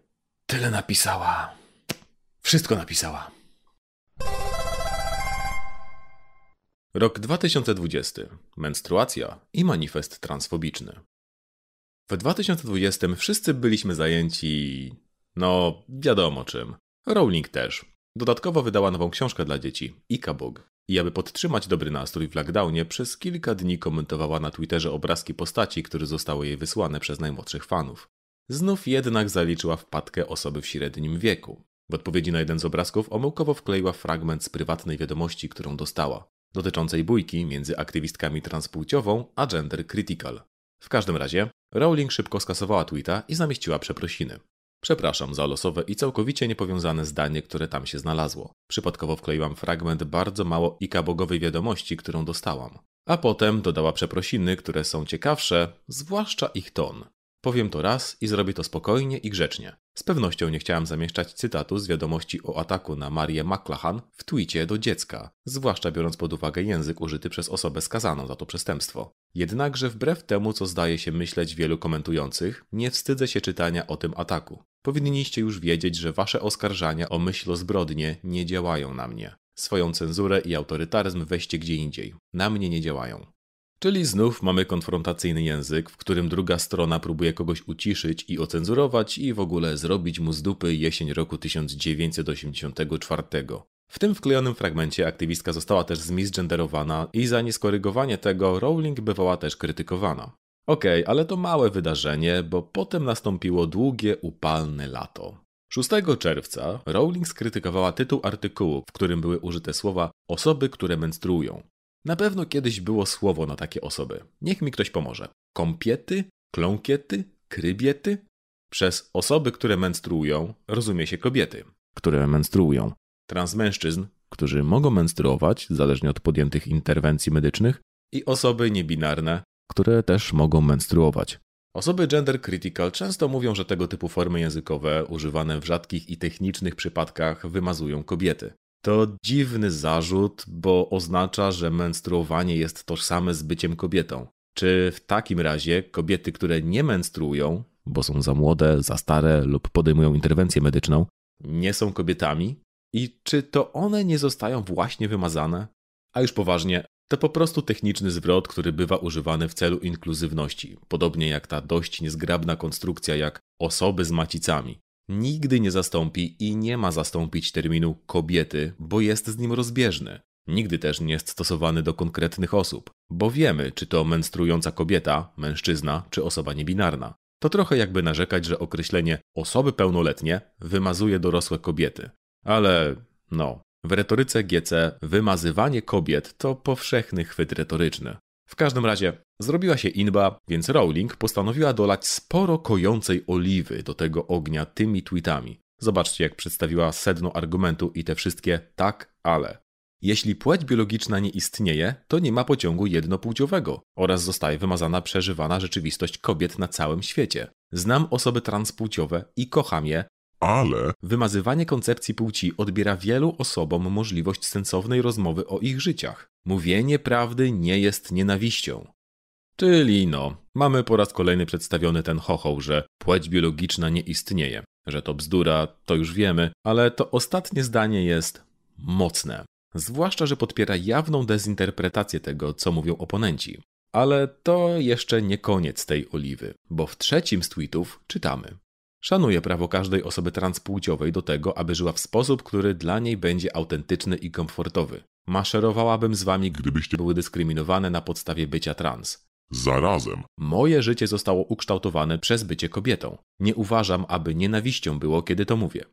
Tyle napisała. Wszystko napisała. Rok 2020. Menstruacja i manifest transfobiczny. W 2020 wszyscy byliśmy zajęci. No, wiadomo czym. Rowling też. Dodatkowo wydała nową książkę dla dzieci, Ikabog. I aby podtrzymać dobry nastrój w lockdownie, przez kilka dni komentowała na Twitterze obrazki postaci, które zostały jej wysłane przez najmłodszych fanów. znów jednak zaliczyła wpadkę osoby w średnim wieku. W odpowiedzi na jeden z obrazków omyłkowo wkleiła fragment z prywatnej wiadomości, którą dostała, dotyczącej bójki między aktywistkami transpłciową a gender critical. W każdym razie, Rowling szybko skasowała tweeta i zamieściła przeprosiny. Przepraszam za losowe i całkowicie niepowiązane zdanie, które tam się znalazło. Przypadkowo wkleiłam fragment bardzo mało ikabogowej wiadomości, którą dostałam. A potem dodała przeprosiny, które są ciekawsze, zwłaszcza ich ton. Powiem to raz i zrobię to spokojnie i grzecznie. Z pewnością nie chciałam zamieszczać cytatu z wiadomości o ataku na Marię McLachlan w twicie do dziecka, zwłaszcza biorąc pod uwagę język użyty przez osobę skazaną za to przestępstwo. Jednakże wbrew temu, co zdaje się myśleć wielu komentujących, nie wstydzę się czytania o tym ataku. Powinniście już wiedzieć, że wasze oskarżania o myśl o zbrodnie nie działają na mnie. Swoją cenzurę i autorytaryzm weźcie gdzie indziej. Na mnie nie działają. Czyli znów mamy konfrontacyjny język, w którym druga strona próbuje kogoś uciszyć i ocenzurować i w ogóle zrobić mu z dupy jesień roku 1984. W tym wklejonym fragmencie aktywistka została też zmisgenderowana i za nieskorygowanie tego Rowling bywała też krytykowana. Okej, okay, ale to małe wydarzenie, bo potem nastąpiło długie, upalne lato. 6 czerwca Rowling skrytykowała tytuł artykułu, w którym były użyte słowa osoby, które menstruują. Na pewno kiedyś było słowo na takie osoby. Niech mi ktoś pomoże. Kąpiety? Kląkiety? Krybiety? Przez osoby, które menstruują, rozumie się kobiety, które menstruują. Transmężczyzn, którzy mogą menstruować, zależnie od podjętych interwencji medycznych, i osoby niebinarne, które też mogą menstruować. Osoby gender critical często mówią, że tego typu formy językowe, używane w rzadkich i technicznych przypadkach, wymazują kobiety. To dziwny zarzut, bo oznacza, że menstruowanie jest tożsame z byciem kobietą. Czy w takim razie kobiety, które nie menstruują, bo są za młode, za stare lub podejmują interwencję medyczną, nie są kobietami? I czy to one nie zostają właśnie wymazane? A już poważnie, to po prostu techniczny zwrot, który bywa używany w celu inkluzywności, podobnie jak ta dość niezgrabna konstrukcja jak osoby z macicami nigdy nie zastąpi i nie ma zastąpić terminu kobiety, bo jest z nim rozbieżny. Nigdy też nie jest stosowany do konkretnych osób, bo wiemy, czy to menstruująca kobieta, mężczyzna, czy osoba niebinarna. To trochę jakby narzekać, że określenie osoby pełnoletnie wymazuje dorosłe kobiety. Ale no, w retoryce GC wymazywanie kobiet to powszechny chwyt retoryczny. W każdym razie zrobiła się inba, więc Rowling postanowiła dolać sporo kojącej oliwy do tego ognia tymi tweetami. Zobaczcie, jak przedstawiła sedno argumentu i te wszystkie tak, ale. Jeśli płeć biologiczna nie istnieje, to nie ma pociągu jednopłciowego oraz zostaje wymazana przeżywana rzeczywistość kobiet na całym świecie. Znam osoby transpłciowe i kocham je, ale wymazywanie koncepcji płci odbiera wielu osobom możliwość sensownej rozmowy o ich życiach. Mówienie prawdy nie jest nienawiścią. Czyli no, mamy po raz kolejny przedstawiony ten chochoł, że płeć biologiczna nie istnieje. Że to bzdura, to już wiemy, ale to ostatnie zdanie jest mocne. Zwłaszcza, że podpiera jawną dezinterpretację tego, co mówią oponenci. Ale to jeszcze nie koniec tej oliwy, bo w trzecim z tweetów czytamy. Szanuję prawo każdej osoby transpłciowej do tego, aby żyła w sposób, który dla niej będzie autentyczny i komfortowy. Maszerowałabym z wami, gdybyście były dyskryminowane na podstawie bycia trans. Zarazem. Moje życie zostało ukształtowane przez bycie kobietą. Nie uważam, aby nienawiścią było, kiedy to mówię.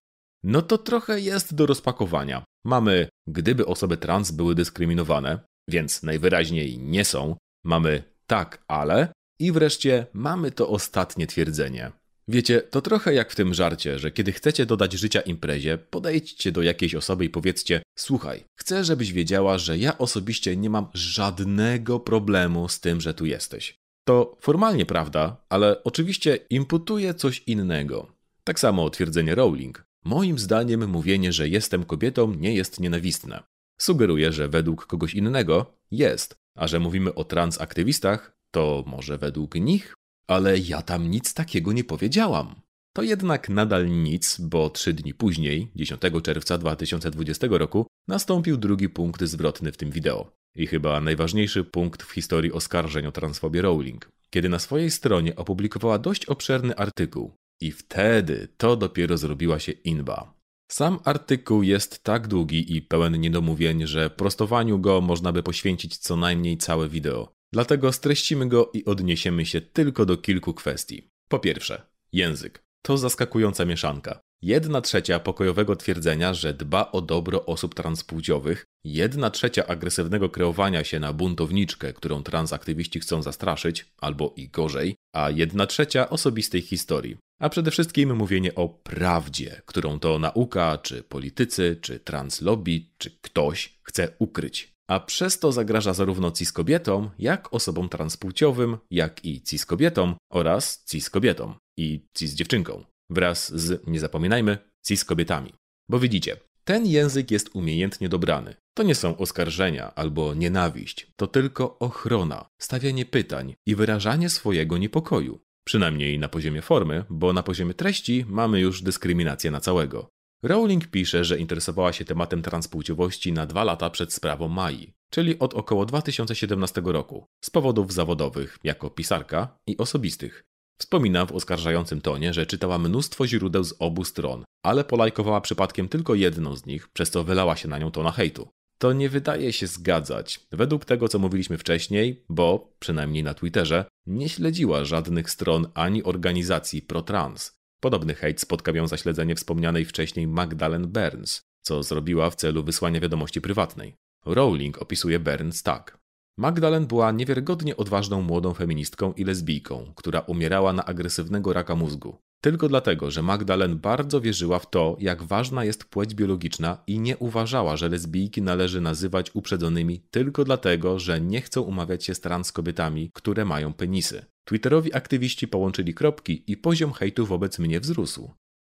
No to trochę jest do rozpakowania. Mamy, gdyby osoby trans były dyskryminowane, więc najwyraźniej nie są. Mamy tak, ale. I wreszcie mamy to ostatnie twierdzenie. Wiecie, to trochę jak w tym żarcie, że kiedy chcecie dodać życia imprezie, podejdźcie do jakiejś osoby i powiedzcie: Słuchaj, chcę, żebyś wiedziała, że ja osobiście nie mam żadnego problemu z tym, że tu jesteś. To formalnie prawda, ale oczywiście imputuje coś innego. Tak samo twierdzenie Rowling. Moim zdaniem mówienie, że jestem kobietą nie jest nienawistne. Sugeruje, że według kogoś innego jest, a że mówimy o transaktywistach, to może według nich ale ja tam nic takiego nie powiedziałam. To jednak nadal nic, bo trzy dni później, 10 czerwca 2020 roku, nastąpił drugi punkt zwrotny w tym wideo. I chyba najważniejszy punkt w historii oskarżeń o transfobię Rowling, kiedy na swojej stronie opublikowała dość obszerny artykuł. I wtedy to dopiero zrobiła się inba. Sam artykuł jest tak długi i pełen niedomówień, że prostowaniu go można by poświęcić co najmniej całe wideo. Dlatego streścimy go i odniesiemy się tylko do kilku kwestii. Po pierwsze, Język. To zaskakująca mieszanka. Jedna trzecia pokojowego twierdzenia, że dba o dobro osób transpłciowych, jedna trzecia agresywnego kreowania się na buntowniczkę, którą transaktywiści chcą zastraszyć, albo i gorzej, a jedna trzecia osobistej historii. A przede wszystkim mówienie o prawdzie, którą to nauka, czy politycy, czy translobby, czy ktoś chce ukryć. A przez to zagraża zarówno cis kobietom, jak osobom transpłciowym, jak i cis kobietom oraz cis kobietom i cis dziewczynką wraz z, nie zapominajmy, cis kobietami. Bo widzicie, ten język jest umiejętnie dobrany. To nie są oskarżenia albo nienawiść, to tylko ochrona, stawianie pytań i wyrażanie swojego niepokoju. Przynajmniej na poziomie formy, bo na poziomie treści mamy już dyskryminację na całego. Rowling pisze, że interesowała się tematem transpłciowości na dwa lata przed sprawą Mai, czyli od około 2017 roku, z powodów zawodowych jako pisarka i osobistych. Wspomina w oskarżającym tonie, że czytała mnóstwo źródeł z obu stron, ale polajkowała przypadkiem tylko jedną z nich, przez co wylała się na nią tona hejtu. To nie wydaje się zgadzać. Według tego, co mówiliśmy wcześniej, bo, przynajmniej na Twitterze, nie śledziła żadnych stron ani organizacji pro-trans. Podobny hejt spotkał ją za śledzenie wspomnianej wcześniej Magdalen Burns, co zrobiła w celu wysłania wiadomości prywatnej. Rowling opisuje Burns tak. Magdalen była niewiarygodnie odważną młodą feministką i lesbijką, która umierała na agresywnego raka mózgu. Tylko dlatego, że Magdalen bardzo wierzyła w to, jak ważna jest płeć biologiczna i nie uważała, że lesbijki należy nazywać uprzedzonymi tylko dlatego, że nie chcą umawiać się z trans kobietami, które mają penisy. Twitterowi aktywiści połączyli kropki i poziom hejtu wobec mnie wzrósł.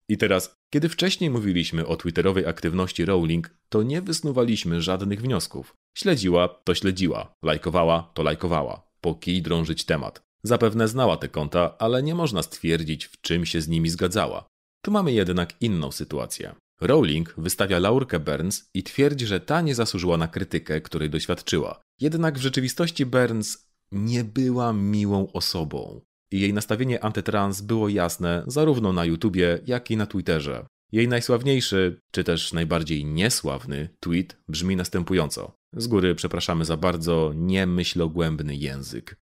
I teraz, kiedy wcześniej mówiliśmy o twitterowej aktywności Rowling, to nie wysnuwaliśmy żadnych wniosków. Śledziła, to śledziła, lajkowała, to lajkowała. Po kij drążyć temat. Zapewne znała te konta, ale nie można stwierdzić, w czym się z nimi zgadzała. Tu mamy jednak inną sytuację. Rowling wystawia laurkę Burns i twierdzi, że ta nie zasłużyła na krytykę, której doświadczyła. Jednak w rzeczywistości Burns nie była miłą osobą jej nastawienie antytrans było jasne zarówno na YouTubie, jak i na Twitterze. Jej najsławniejszy, czy też najbardziej niesławny tweet brzmi następująco. Z góry przepraszamy za bardzo niemyślogłębny język.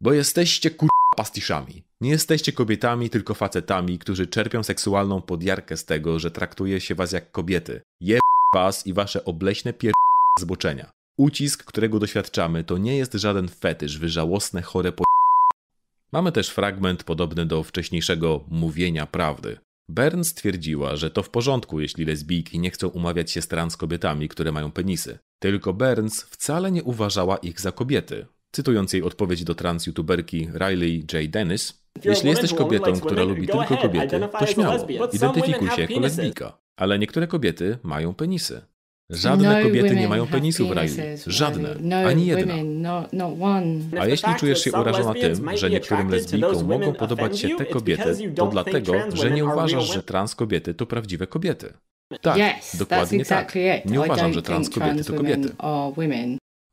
Bo jesteście kur... pastiszami. Nie jesteście kobietami, tylko facetami, którzy czerpią seksualną podjarkę z tego, że traktuje się was jak kobiety. Je was i wasze obleśne pier... zboczenia. Ucisk, którego doświadczamy, to nie jest żaden fetysz, wyżałosne, chore po... Mamy też fragment podobny do wcześniejszego mówienia prawdy. Burns stwierdziła, że to w porządku, jeśli lesbijki nie chcą umawiać się z trans kobietami, które mają penisy. Tylko Burns wcale nie uważała ich za kobiety. Cytując jej odpowiedź do trans youtuberki Riley J. Dennis, jeśli jesteś kobietą, która lubi tylko kobiety, to śmiało, identyfikuj się jako lesbijka. Ale niektóre kobiety mają penisy. Żadne no kobiety nie mają penisów, Riley. Żadne. No Ani jedna. A jeśli czujesz się urażona tym, że niektórym lesbijkom mogą podobać się te kobiety, to dlatego, że nie uważasz, że trans kobiety to prawdziwe kobiety. Tak, dokładnie tak. Nie uważam, że trans kobiety to kobiety.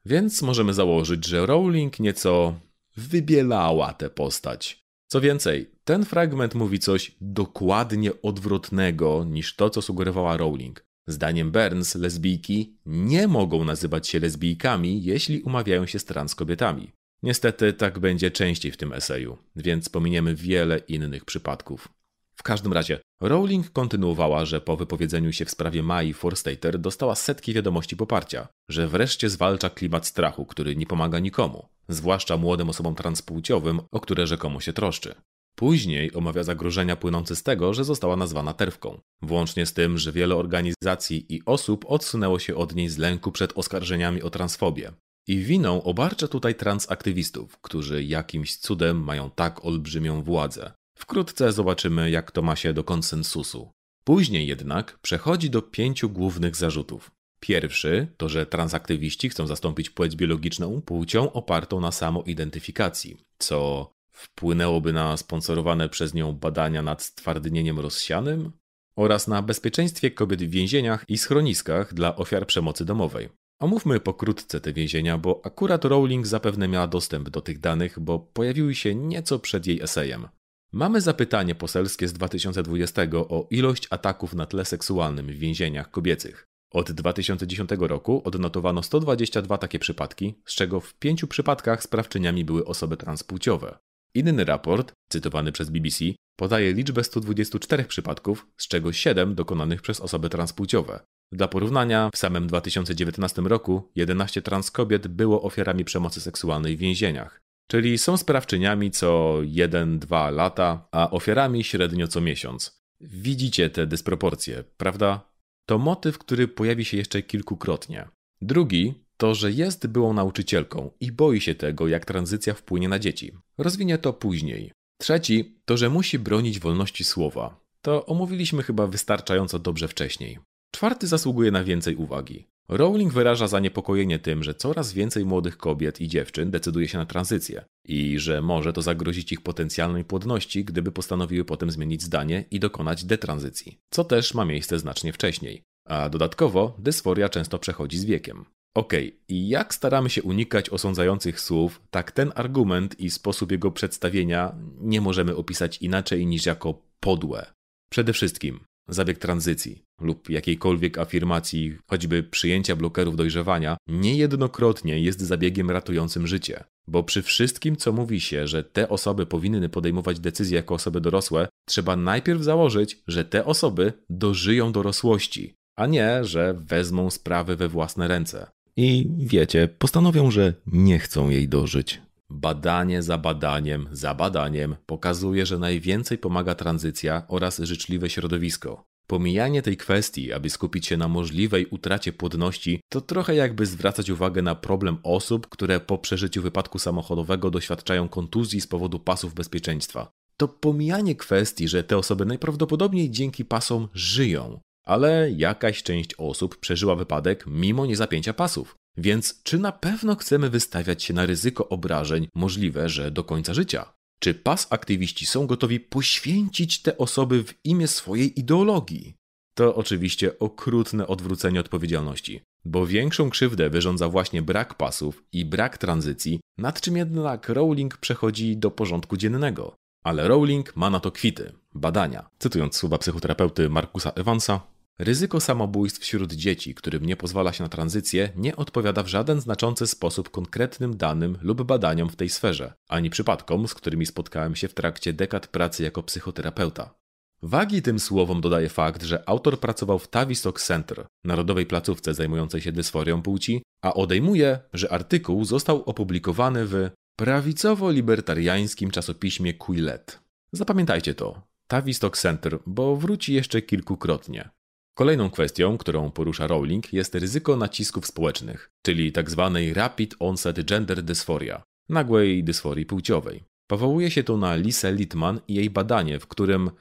Więc możemy założyć, że Rowling nieco wybielała tę postać. Co więcej, ten fragment mówi coś dokładnie odwrotnego niż to, co sugerowała Rowling. Zdaniem Burns lesbijki nie mogą nazywać się lesbijkami, jeśli umawiają się z trans kobietami. Niestety tak będzie częściej w tym eseju, więc pominiemy wiele innych przypadków. W każdym razie, Rowling kontynuowała, że po wypowiedzeniu się w sprawie Mai Forstater dostała setki wiadomości poparcia, że wreszcie zwalcza klimat strachu, który nie pomaga nikomu, zwłaszcza młodym osobom transpłciowym, o które rzekomo się troszczy. Później omawia zagrożenia płynące z tego, że została nazwana terwką, włącznie z tym, że wiele organizacji i osób odsunęło się od niej z lęku przed oskarżeniami o transfobię. I winą obarcza tutaj transaktywistów, którzy jakimś cudem mają tak olbrzymią władzę. Wkrótce zobaczymy, jak to ma się do konsensusu. Później jednak przechodzi do pięciu głównych zarzutów. Pierwszy to, że transaktywiści chcą zastąpić płeć biologiczną płcią opartą na samoidentyfikacji, co wpłynęłoby na sponsorowane przez nią badania nad stwardnieniem rozsianym oraz na bezpieczeństwie kobiet w więzieniach i schroniskach dla ofiar przemocy domowej. Omówmy pokrótce te więzienia, bo akurat Rowling zapewne miała dostęp do tych danych, bo pojawiły się nieco przed jej esejem. Mamy zapytanie poselskie z 2020 o ilość ataków na tle seksualnym w więzieniach kobiecych. Od 2010 roku odnotowano 122 takie przypadki, z czego w pięciu przypadkach sprawczyniami były osoby transpłciowe. Inny raport, cytowany przez BBC, Podaje liczbę 124 przypadków, z czego 7 dokonanych przez osoby transpłciowe. Dla porównania, w samym 2019 roku 11 trans kobiet było ofiarami przemocy seksualnej w więzieniach. Czyli są sprawczyniami co 1-2 lata, a ofiarami średnio co miesiąc. Widzicie te dysproporcje, prawda? To motyw, który pojawi się jeszcze kilkukrotnie. Drugi to, że jest byłą nauczycielką i boi się tego, jak tranzycja wpłynie na dzieci. Rozwinie to później. Trzeci to, że musi bronić wolności słowa. To omówiliśmy chyba wystarczająco dobrze wcześniej. Czwarty zasługuje na więcej uwagi. Rowling wyraża zaniepokojenie tym, że coraz więcej młodych kobiet i dziewczyn decyduje się na tranzycję i że może to zagrozić ich potencjalnej płodności, gdyby postanowiły potem zmienić zdanie i dokonać detranzycji, co też ma miejsce znacznie wcześniej. A dodatkowo dysforia często przechodzi z wiekiem. Okej, okay. i jak staramy się unikać osądzających słów, tak ten argument i sposób jego przedstawienia nie możemy opisać inaczej niż jako podłe. Przede wszystkim, Zabieg tranzycji lub jakiejkolwiek afirmacji, choćby przyjęcia blokerów dojrzewania, niejednokrotnie jest zabiegiem ratującym życie. Bo przy wszystkim, co mówi się, że te osoby powinny podejmować decyzje jako osoby dorosłe, trzeba najpierw założyć, że te osoby dożyją dorosłości, a nie, że wezmą sprawy we własne ręce. I wiecie, postanowią, że nie chcą jej dożyć. Badanie za badaniem, za badaniem pokazuje, że najwięcej pomaga tranzycja oraz życzliwe środowisko. Pomijanie tej kwestii, aby skupić się na możliwej utracie płodności, to trochę jakby zwracać uwagę na problem osób, które po przeżyciu wypadku samochodowego doświadczają kontuzji z powodu pasów bezpieczeństwa. To pomijanie kwestii, że te osoby najprawdopodobniej dzięki pasom żyją, ale jakaś część osób przeżyła wypadek mimo niezapięcia pasów. Więc czy na pewno chcemy wystawiać się na ryzyko obrażeń możliwe, że do końca życia? Czy pas aktywiści są gotowi poświęcić te osoby w imię swojej ideologii? To oczywiście okrutne odwrócenie odpowiedzialności, bo większą krzywdę wyrządza właśnie brak pasów i brak tranzycji, nad czym jednak Rowling przechodzi do porządku dziennego. Ale Rowling ma na to kwity, badania. Cytując słowa psychoterapeuty Markusa Evansa, Ryzyko samobójstw wśród dzieci, którym nie pozwala się na tranzycję, nie odpowiada w żaden znaczący sposób konkretnym danym lub badaniom w tej sferze, ani przypadkom, z którymi spotkałem się w trakcie dekad pracy jako psychoterapeuta. Wagi tym słowom dodaje fakt, że autor pracował w Tavistock Center, narodowej placówce zajmującej się dysforią płci, a odejmuje, że artykuł został opublikowany w prawicowo-libertariańskim czasopiśmie Quillette. Zapamiętajcie to. Tavistock Center, bo wróci jeszcze kilkukrotnie. Kolejną kwestią, którą porusza Rowling, jest ryzyko nacisków społecznych, czyli tzw. Tak rapid onset gender dysphoria, nagłej dysforii płciowej. Powołuje się to na Lisa Littman i jej badanie, w którym.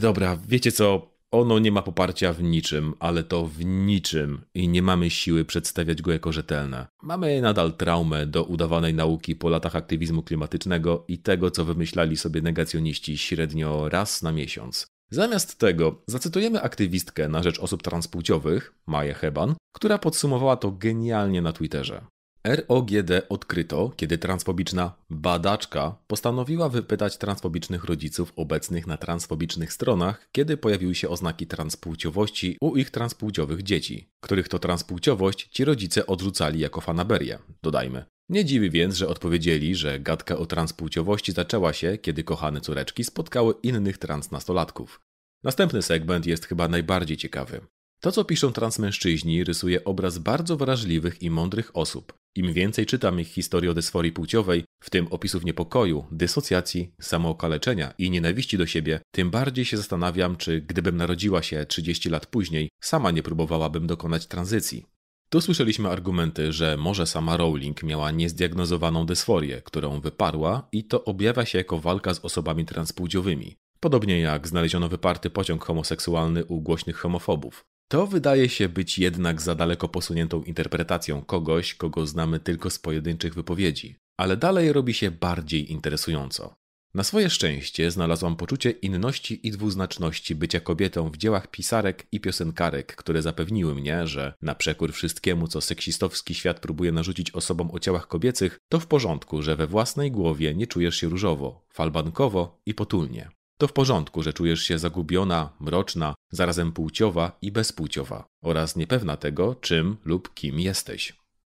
Dobra, wiecie co? Ono nie ma poparcia w niczym, ale to w niczym i nie mamy siły przedstawiać go jako rzetelne. Mamy nadal traumę do udawanej nauki po latach aktywizmu klimatycznego i tego, co wymyślali sobie negacjoniści średnio raz na miesiąc. Zamiast tego zacytujemy aktywistkę na rzecz osób transpłciowych, Maję Heban, która podsumowała to genialnie na Twitterze. ROGD odkryto, kiedy transfobiczna badaczka postanowiła wypytać transfobicznych rodziców obecnych na transfobicznych stronach, kiedy pojawiły się oznaki transpłciowości u ich transpłciowych dzieci, których to transpłciowość ci rodzice odrzucali jako fanaberię, dodajmy. Nie dziwi więc, że odpowiedzieli, że gadka o transpłciowości zaczęła się, kiedy kochane córeczki spotkały innych transnastolatków. Następny segment jest chyba najbardziej ciekawy. To, co piszą transmężczyźni, rysuje obraz bardzo wrażliwych i mądrych osób. Im więcej czytam ich historii o dysforii płciowej, w tym opisów niepokoju, dysocjacji, samookaleczenia i nienawiści do siebie, tym bardziej się zastanawiam, czy gdybym narodziła się 30 lat później, sama nie próbowałabym dokonać tranzycji. Tu słyszeliśmy argumenty, że może sama Rowling miała niezdiagnozowaną dysforię, którą wyparła i to objawia się jako walka z osobami transpłciowymi. Podobnie jak znaleziono wyparty pociąg homoseksualny u głośnych homofobów. To wydaje się być jednak za daleko posuniętą interpretacją kogoś, kogo znamy tylko z pojedynczych wypowiedzi. Ale dalej robi się bardziej interesująco. Na swoje szczęście znalazłam poczucie inności i dwuznaczności bycia kobietą w dziełach pisarek i piosenkarek, które zapewniły mnie, że na przekór wszystkiemu, co seksistowski świat próbuje narzucić osobom o ciałach kobiecych, to w porządku, że we własnej głowie nie czujesz się różowo, falbankowo i potulnie. To w porządku, że czujesz się zagubiona, mroczna, zarazem płciowa i bezpłciowa oraz niepewna tego, czym lub kim jesteś.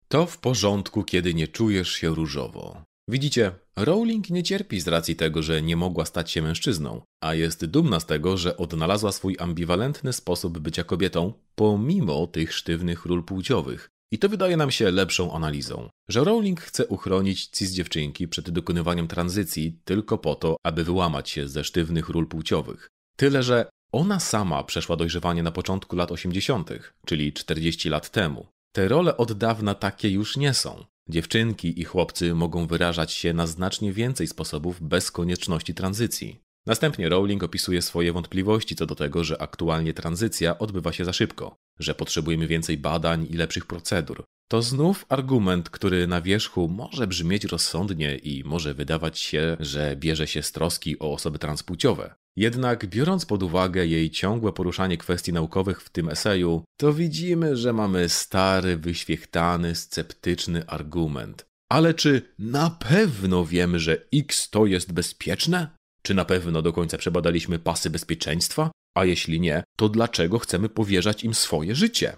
To w porządku, kiedy nie czujesz się różowo. Widzicie, Rowling nie cierpi z racji tego, że nie mogła stać się mężczyzną, a jest dumna z tego, że odnalazła swój ambiwalentny sposób bycia kobietą pomimo tych sztywnych ról płciowych. I to wydaje nam się lepszą analizą, że Rowling chce uchronić cis dziewczynki przed dokonywaniem tranzycji tylko po to, aby wyłamać się ze sztywnych ról płciowych. Tyle, że ona sama przeszła dojrzewanie na początku lat 80., czyli 40 lat temu. Te role od dawna takie już nie są. Dziewczynki i chłopcy mogą wyrażać się na znacznie więcej sposobów bez konieczności tranzycji. Następnie Rowling opisuje swoje wątpliwości co do tego, że aktualnie tranzycja odbywa się za szybko, że potrzebujemy więcej badań i lepszych procedur. To znów argument, który na wierzchu może brzmieć rozsądnie i może wydawać się, że bierze się z troski o osoby transpłciowe. Jednak biorąc pod uwagę jej ciągłe poruszanie kwestii naukowych w tym eseju, to widzimy, że mamy stary, wyświechtany, sceptyczny argument. Ale czy na pewno wiemy, że X to jest bezpieczne? Czy na pewno do końca przebadaliśmy pasy bezpieczeństwa? A jeśli nie, to dlaczego chcemy powierzać im swoje życie?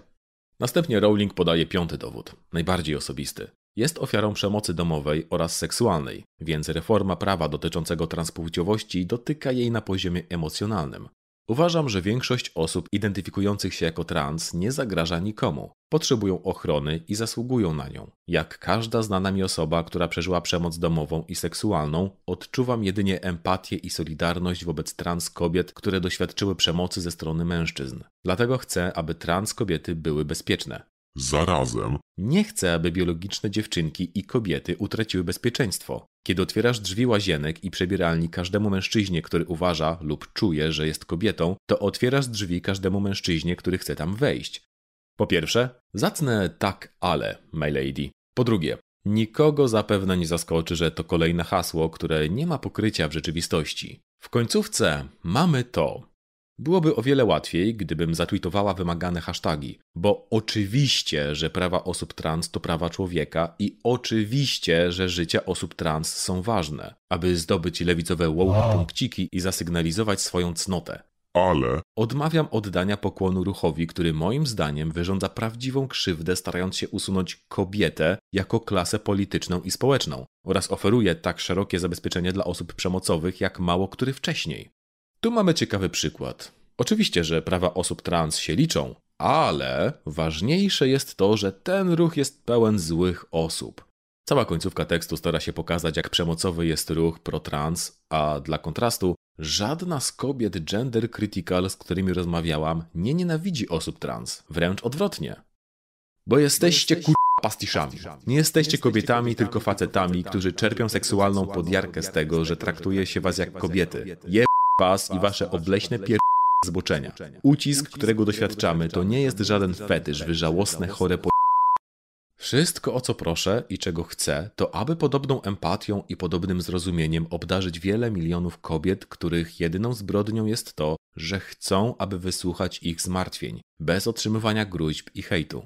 Następnie Rowling podaje piąty dowód, najbardziej osobisty. Jest ofiarą przemocy domowej oraz seksualnej, więc reforma prawa dotyczącego transpłciowości dotyka jej na poziomie emocjonalnym. Uważam, że większość osób identyfikujących się jako trans nie zagraża nikomu. Potrzebują ochrony i zasługują na nią. Jak każda znana mi osoba, która przeżyła przemoc domową i seksualną, odczuwam jedynie empatię i solidarność wobec trans kobiet, które doświadczyły przemocy ze strony mężczyzn. Dlatego chcę, aby trans kobiety były bezpieczne. Zarazem Nie chcę, aby biologiczne dziewczynki i kobiety utraciły bezpieczeństwo. Kiedy otwierasz drzwi łazienek i przebieralni każdemu mężczyźnie, który uważa lub czuje, że jest kobietą, to otwierasz drzwi każdemu mężczyźnie, który chce tam wejść. Po pierwsze, zacnę tak, ale, my lady. Po drugie, nikogo zapewne nie zaskoczy, że to kolejne hasło, które nie ma pokrycia w rzeczywistości. W końcówce mamy to. Byłoby o wiele łatwiej, gdybym zatweetowała wymagane hasztagi, bo oczywiście, że prawa osób trans to prawa człowieka i oczywiście, że życia osób trans są ważne, aby zdobyć lewicowe wow punkciki i zasygnalizować swoją cnotę. ale Odmawiam oddania pokłonu ruchowi, który moim zdaniem wyrządza prawdziwą krzywdę, starając się usunąć kobietę jako klasę polityczną i społeczną oraz oferuje tak szerokie zabezpieczenie dla osób przemocowych jak mało który wcześniej. Tu mamy ciekawy przykład. Oczywiście, że prawa osób trans się liczą, ale ważniejsze jest to, że ten ruch jest pełen złych osób. Cała końcówka tekstu stara się pokazać, jak przemocowy jest ruch pro-trans, a dla kontrastu, żadna z kobiet gender critical, z którymi rozmawiałam, nie nienawidzi osób trans, wręcz odwrotnie. Bo jesteście kur... pastiszami. Nie jesteście kobietami, tylko facetami, którzy czerpią seksualną podjarkę z tego, że traktuje się was jak kobiety. Je was i wasze obleśne pier... zboczenia. Ucisk, którego doświadczamy, to nie jest żaden fetysz, wy żałosne, chore po... Wszystko, o co proszę i czego chcę, to aby podobną empatią i podobnym zrozumieniem obdarzyć wiele milionów kobiet, których jedyną zbrodnią jest to, że chcą, aby wysłuchać ich zmartwień, bez otrzymywania gruźb i hejtu.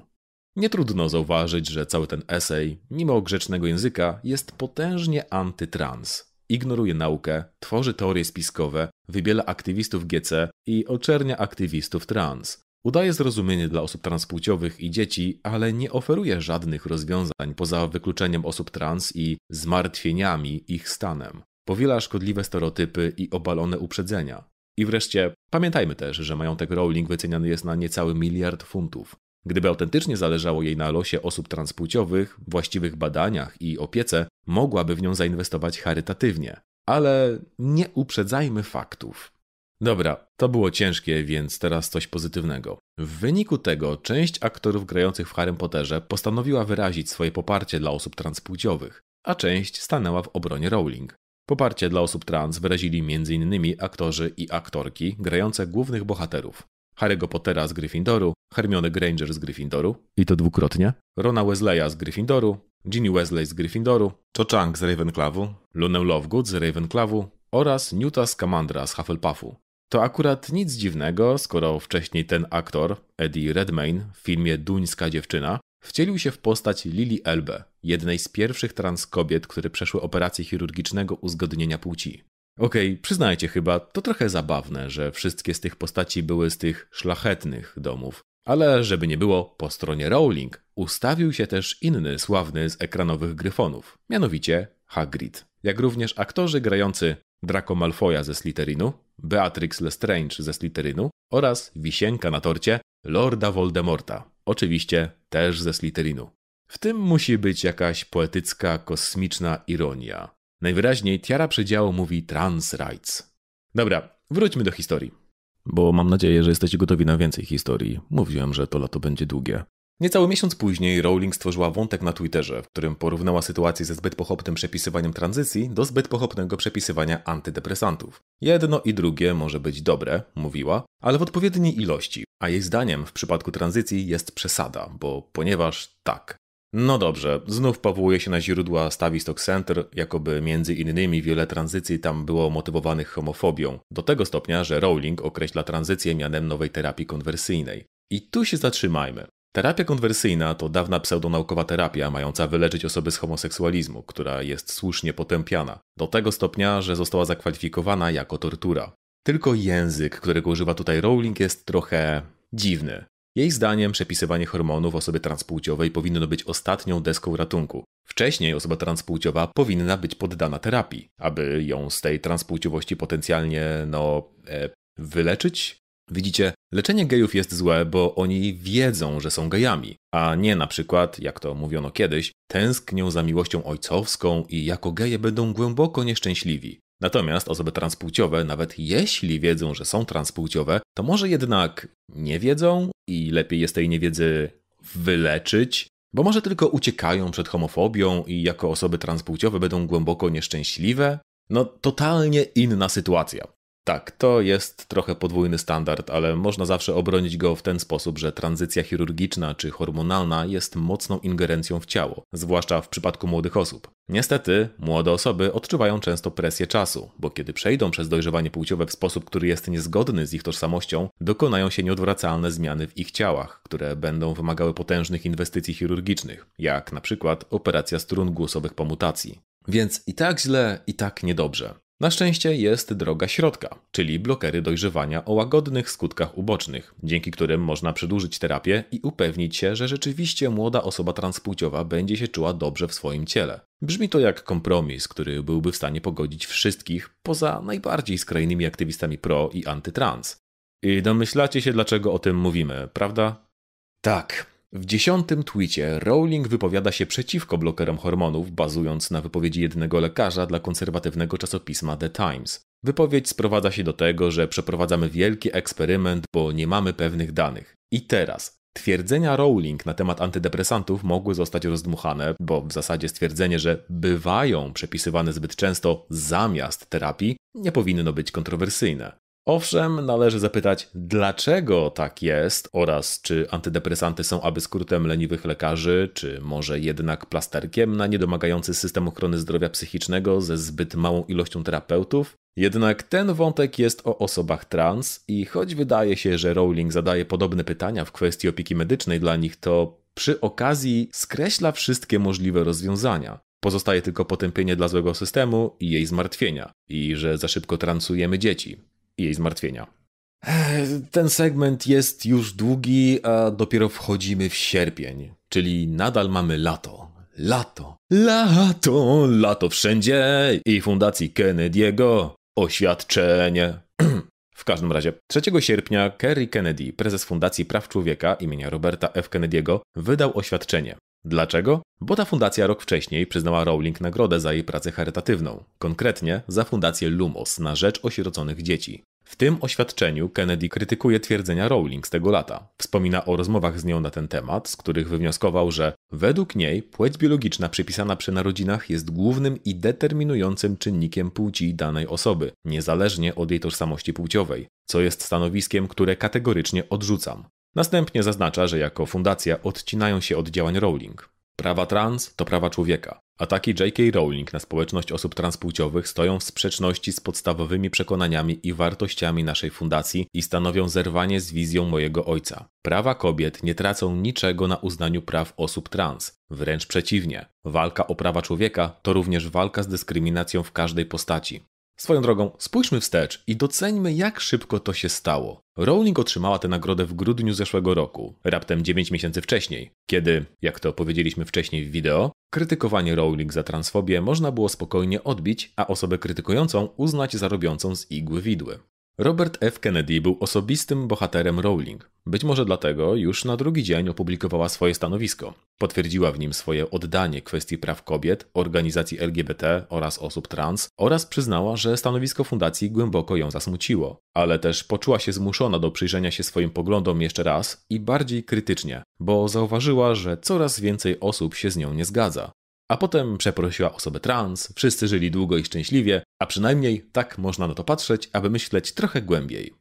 Nie trudno zauważyć, że cały ten esej, mimo grzecznego języka, jest potężnie antytrans. Ignoruje naukę, tworzy teorie spiskowe, wybiela aktywistów GC i oczernia aktywistów trans. Udaje zrozumienie dla osób transpłciowych i dzieci, ale nie oferuje żadnych rozwiązań poza wykluczeniem osób trans i zmartwieniami ich stanem. Powiela szkodliwe stereotypy i obalone uprzedzenia. I wreszcie pamiętajmy też, że majątek Rowling wyceniany jest na niecały miliard funtów. Gdyby autentycznie zależało jej na losie osób transpłciowych, właściwych badaniach i opiece, mogłaby w nią zainwestować charytatywnie. Ale nie uprzedzajmy faktów. Dobra, to było ciężkie, więc teraz coś pozytywnego. W wyniku tego część aktorów grających w Harrym Potterze postanowiła wyrazić swoje poparcie dla osób transpłciowych, a część stanęła w obronie Rowling. Poparcie dla osób trans wyrazili m.in. aktorzy i aktorki grające głównych bohaterów. Harry'ego Pottera z Gryffindoru, Hermione Granger z Gryffindoru, i to dwukrotnie, Rona Wesleya z Gryffindoru, Ginny Wesley z Gryffindoru, Cho Chang z Ravenclawu, Lunę Lovegood z Ravenclawu oraz Newta Scamandra z Hufflepuffu. To akurat nic dziwnego, skoro wcześniej ten aktor, Eddie Redmayne, w filmie Duńska dziewczyna, wcielił się w postać Lily Elbe, jednej z pierwszych trans kobiet, które przeszły operację chirurgicznego uzgodnienia płci. Okej, przyznajcie chyba, to trochę zabawne, że wszystkie z tych postaci były z tych szlachetnych domów. Ale żeby nie było, po stronie Rowling ustawił się też inny sławny z ekranowych gryfonów, mianowicie Hagrid, jak również aktorzy grający Draco Malfoya ze Slytherinu, Beatrix Lestrange ze Slytherinu oraz wisienka na torcie Lorda Voldemorta, oczywiście też ze Slytherinu. W tym musi być jakaś poetycka, kosmiczna ironia. Najwyraźniej Tiara Przedziału mówi trans rights. Dobra, wróćmy do historii. Bo mam nadzieję, że jesteście gotowi na więcej historii. Mówiłem, że to lato będzie długie. Niecały miesiąc później Rowling stworzyła wątek na Twitterze, w którym porównała sytuację ze zbyt pochopnym przepisywaniem tranzycji do zbyt pochopnego przepisywania antydepresantów. Jedno i drugie może być dobre, mówiła, ale w odpowiedniej ilości, a jej zdaniem w przypadku tranzycji jest przesada, bo ponieważ tak. No dobrze, znów powołuje się na źródła Stavistock Center, jakoby między innymi wiele tranzycji tam było motywowanych homofobią, do tego stopnia, że Rowling określa tranzycję mianem nowej terapii konwersyjnej. I tu się zatrzymajmy. Terapia konwersyjna to dawna pseudonaukowa terapia mająca wyleczyć osoby z homoseksualizmu, która jest słusznie potępiana, do tego stopnia, że została zakwalifikowana jako tortura. Tylko język, którego używa tutaj Rowling, jest trochę dziwny. Jej zdaniem przepisywanie hormonów osoby transpłciowej powinno być ostatnią deską ratunku. Wcześniej osoba transpłciowa powinna być poddana terapii, aby ją z tej transpłciowości potencjalnie, no, e, wyleczyć? Widzicie, leczenie gejów jest złe, bo oni wiedzą, że są gejami, a nie na przykład, jak to mówiono kiedyś, tęsknią za miłością ojcowską i jako geje będą głęboko nieszczęśliwi. Natomiast osoby transpłciowe, nawet jeśli wiedzą, że są transpłciowe, to może jednak nie wiedzą i lepiej jest tej niewiedzy wyleczyć, bo może tylko uciekają przed homofobią i jako osoby transpłciowe będą głęboko nieszczęśliwe? No, totalnie inna sytuacja. Tak, to jest trochę podwójny standard, ale można zawsze obronić go w ten sposób, że tranzycja chirurgiczna czy hormonalna jest mocną ingerencją w ciało, zwłaszcza w przypadku młodych osób. Niestety, młode osoby odczuwają często presję czasu, bo kiedy przejdą przez dojrzewanie płciowe w sposób, który jest niezgodny z ich tożsamością, dokonają się nieodwracalne zmiany w ich ciałach, które będą wymagały potężnych inwestycji chirurgicznych, jak na przykład operacja strun głosowych po mutacji. Więc i tak źle, i tak niedobrze. Na szczęście jest droga środka, czyli blokery dojrzewania o łagodnych skutkach ubocznych, dzięki którym można przedłużyć terapię i upewnić się, że rzeczywiście młoda osoba transpłciowa będzie się czuła dobrze w swoim ciele. Brzmi to jak kompromis, który byłby w stanie pogodzić wszystkich, poza najbardziej skrajnymi aktywistami pro i antytrans. I domyślacie się, dlaczego o tym mówimy, prawda? Tak, w dziesiątym twicie Rowling wypowiada się przeciwko blokerom hormonów, bazując na wypowiedzi jednego lekarza dla konserwatywnego czasopisma The Times. Wypowiedź sprowadza się do tego, że przeprowadzamy wielki eksperyment, bo nie mamy pewnych danych. I teraz, Twierdzenia Rowling na temat antydepresantów mogły zostać rozdmuchane, bo w zasadzie stwierdzenie, że bywają przepisywane zbyt często zamiast terapii, nie powinno być kontrowersyjne. Owszem, należy zapytać, dlaczego tak jest oraz czy antydepresanty są aby skrótem leniwych lekarzy, czy może jednak plasterkiem na niedomagający system ochrony zdrowia psychicznego ze zbyt małą ilością terapeutów? Jednak ten wątek jest o osobach trans i choć wydaje się, że Rowling zadaje podobne pytania w kwestii opieki medycznej dla nich, to przy okazji skreśla wszystkie możliwe rozwiązania. Pozostaje tylko potępienie dla złego systemu i jej zmartwienia, i że za szybko transujemy dzieci jej zmartwienia. Ten segment jest już długi, a dopiero wchodzimy w sierpień, czyli nadal mamy lato. Lato, lato, lato wszędzie i Fundacji Kennedy'ego. Oświadczenie. W każdym razie, 3 sierpnia Kerry Kennedy, prezes Fundacji Praw Człowieka imienia Roberta F. Kennedy'ego, wydał oświadczenie. Dlaczego? Bo ta fundacja rok wcześniej przyznała Rowling nagrodę za jej pracę charytatywną, konkretnie za fundację Lumos na rzecz osieroconych dzieci. W tym oświadczeniu Kennedy krytykuje twierdzenia Rowling z tego lata. Wspomina o rozmowach z nią na ten temat, z których wywnioskował, że według niej płeć biologiczna przypisana przy narodzinach jest głównym i determinującym czynnikiem płci danej osoby, niezależnie od jej tożsamości płciowej, co jest stanowiskiem, które kategorycznie odrzucam. Następnie zaznacza, że jako fundacja odcinają się od działań Rowling. Prawa trans to prawa człowieka. Ataki J.K. Rowling na społeczność osób transpłciowych stoją w sprzeczności z podstawowymi przekonaniami i wartościami naszej fundacji i stanowią zerwanie z wizją mojego ojca. Prawa kobiet nie tracą niczego na uznaniu praw osób trans. Wręcz przeciwnie. Walka o prawa człowieka to również walka z dyskryminacją w każdej postaci. Swoją drogą, spójrzmy wstecz i doceńmy, jak szybko to się stało. Rowling otrzymała tę nagrodę w grudniu zeszłego roku, raptem 9 miesięcy wcześniej, kiedy, jak to powiedzieliśmy wcześniej w wideo, Krytykowanie Rowling za transfobię można było spokojnie odbić, a osobę krytykującą uznać za robiącą z igły widły. Robert F. Kennedy był osobistym bohaterem Rowling. Być może dlatego już na drugi dzień opublikowała swoje stanowisko. Potwierdziła w nim swoje oddanie kwestii praw kobiet, organizacji LGBT oraz osób trans oraz przyznała, że stanowisko fundacji głęboko ją zasmuciło, ale też poczuła się zmuszona do przyjrzenia się swoim poglądom jeszcze raz i bardziej krytycznie, bo zauważyła, że coraz więcej osób się z nią nie zgadza. A potem przeprosiła osobę trans, wszyscy żyli długo i szczęśliwie, a przynajmniej tak można na to patrzeć, aby myśleć trochę głębiej.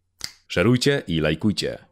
Szerujcie i lajkujcie.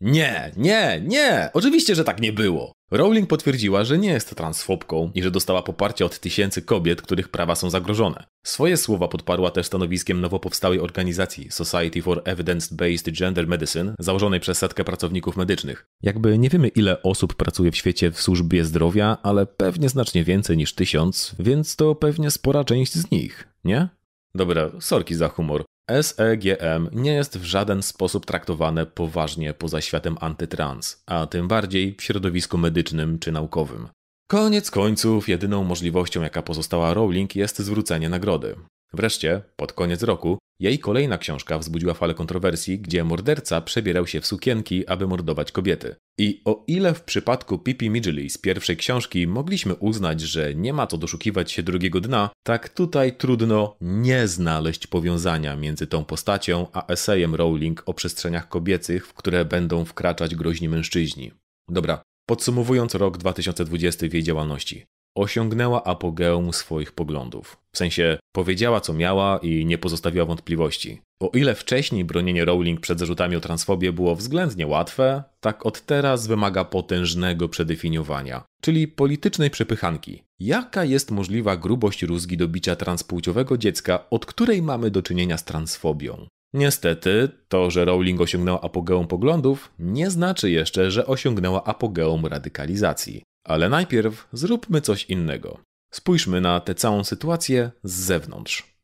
Nie, nie, nie! Oczywiście, że tak nie było! Rowling potwierdziła, że nie jest transfobką i że dostała poparcie od tysięcy kobiet, których prawa są zagrożone. Swoje słowa podparła też stanowiskiem nowo powstałej organizacji Society for Evidence-Based Gender Medicine, założonej przez setkę pracowników medycznych. Jakby nie wiemy ile osób pracuje w świecie w służbie zdrowia, ale pewnie znacznie więcej niż tysiąc, więc to pewnie spora część z nich, nie? Dobra, sorki za humor. SEGM nie jest w żaden sposób traktowane poważnie poza światem antytrans, a tym bardziej w środowisku medycznym czy naukowym. Koniec końców, jedyną możliwością, jaka pozostała Rowling, jest zwrócenie nagrody. Wreszcie, pod koniec roku, jej kolejna książka wzbudziła falę kontrowersji, gdzie morderca przebierał się w sukienki, aby mordować kobiety. I o ile w przypadku Pippi Midgley z pierwszej książki mogliśmy uznać, że nie ma co doszukiwać się drugiego dna, tak tutaj trudno nie znaleźć powiązania między tą postacią a esejem Rowling o przestrzeniach kobiecych, w które będą wkraczać groźni mężczyźni. Dobra, podsumowując rok 2020 w jej działalności osiągnęła apogeum swoich poglądów. W sensie powiedziała co miała i nie pozostawiła wątpliwości. O ile wcześniej bronienie Rowling przed zarzutami o transfobię było względnie łatwe, tak od teraz wymaga potężnego przedefiniowania, czyli politycznej przepychanki. Jaka jest możliwa grubość rózgi do bicia transpłciowego dziecka, od której mamy do czynienia z transfobią? Niestety, to, że Rowling osiągnęła apogeum poglądów, nie znaczy jeszcze, że osiągnęła apogeum radykalizacji. Ale najpierw zróbmy coś innego. Spójrzmy na tę całą sytuację z zewnątrz.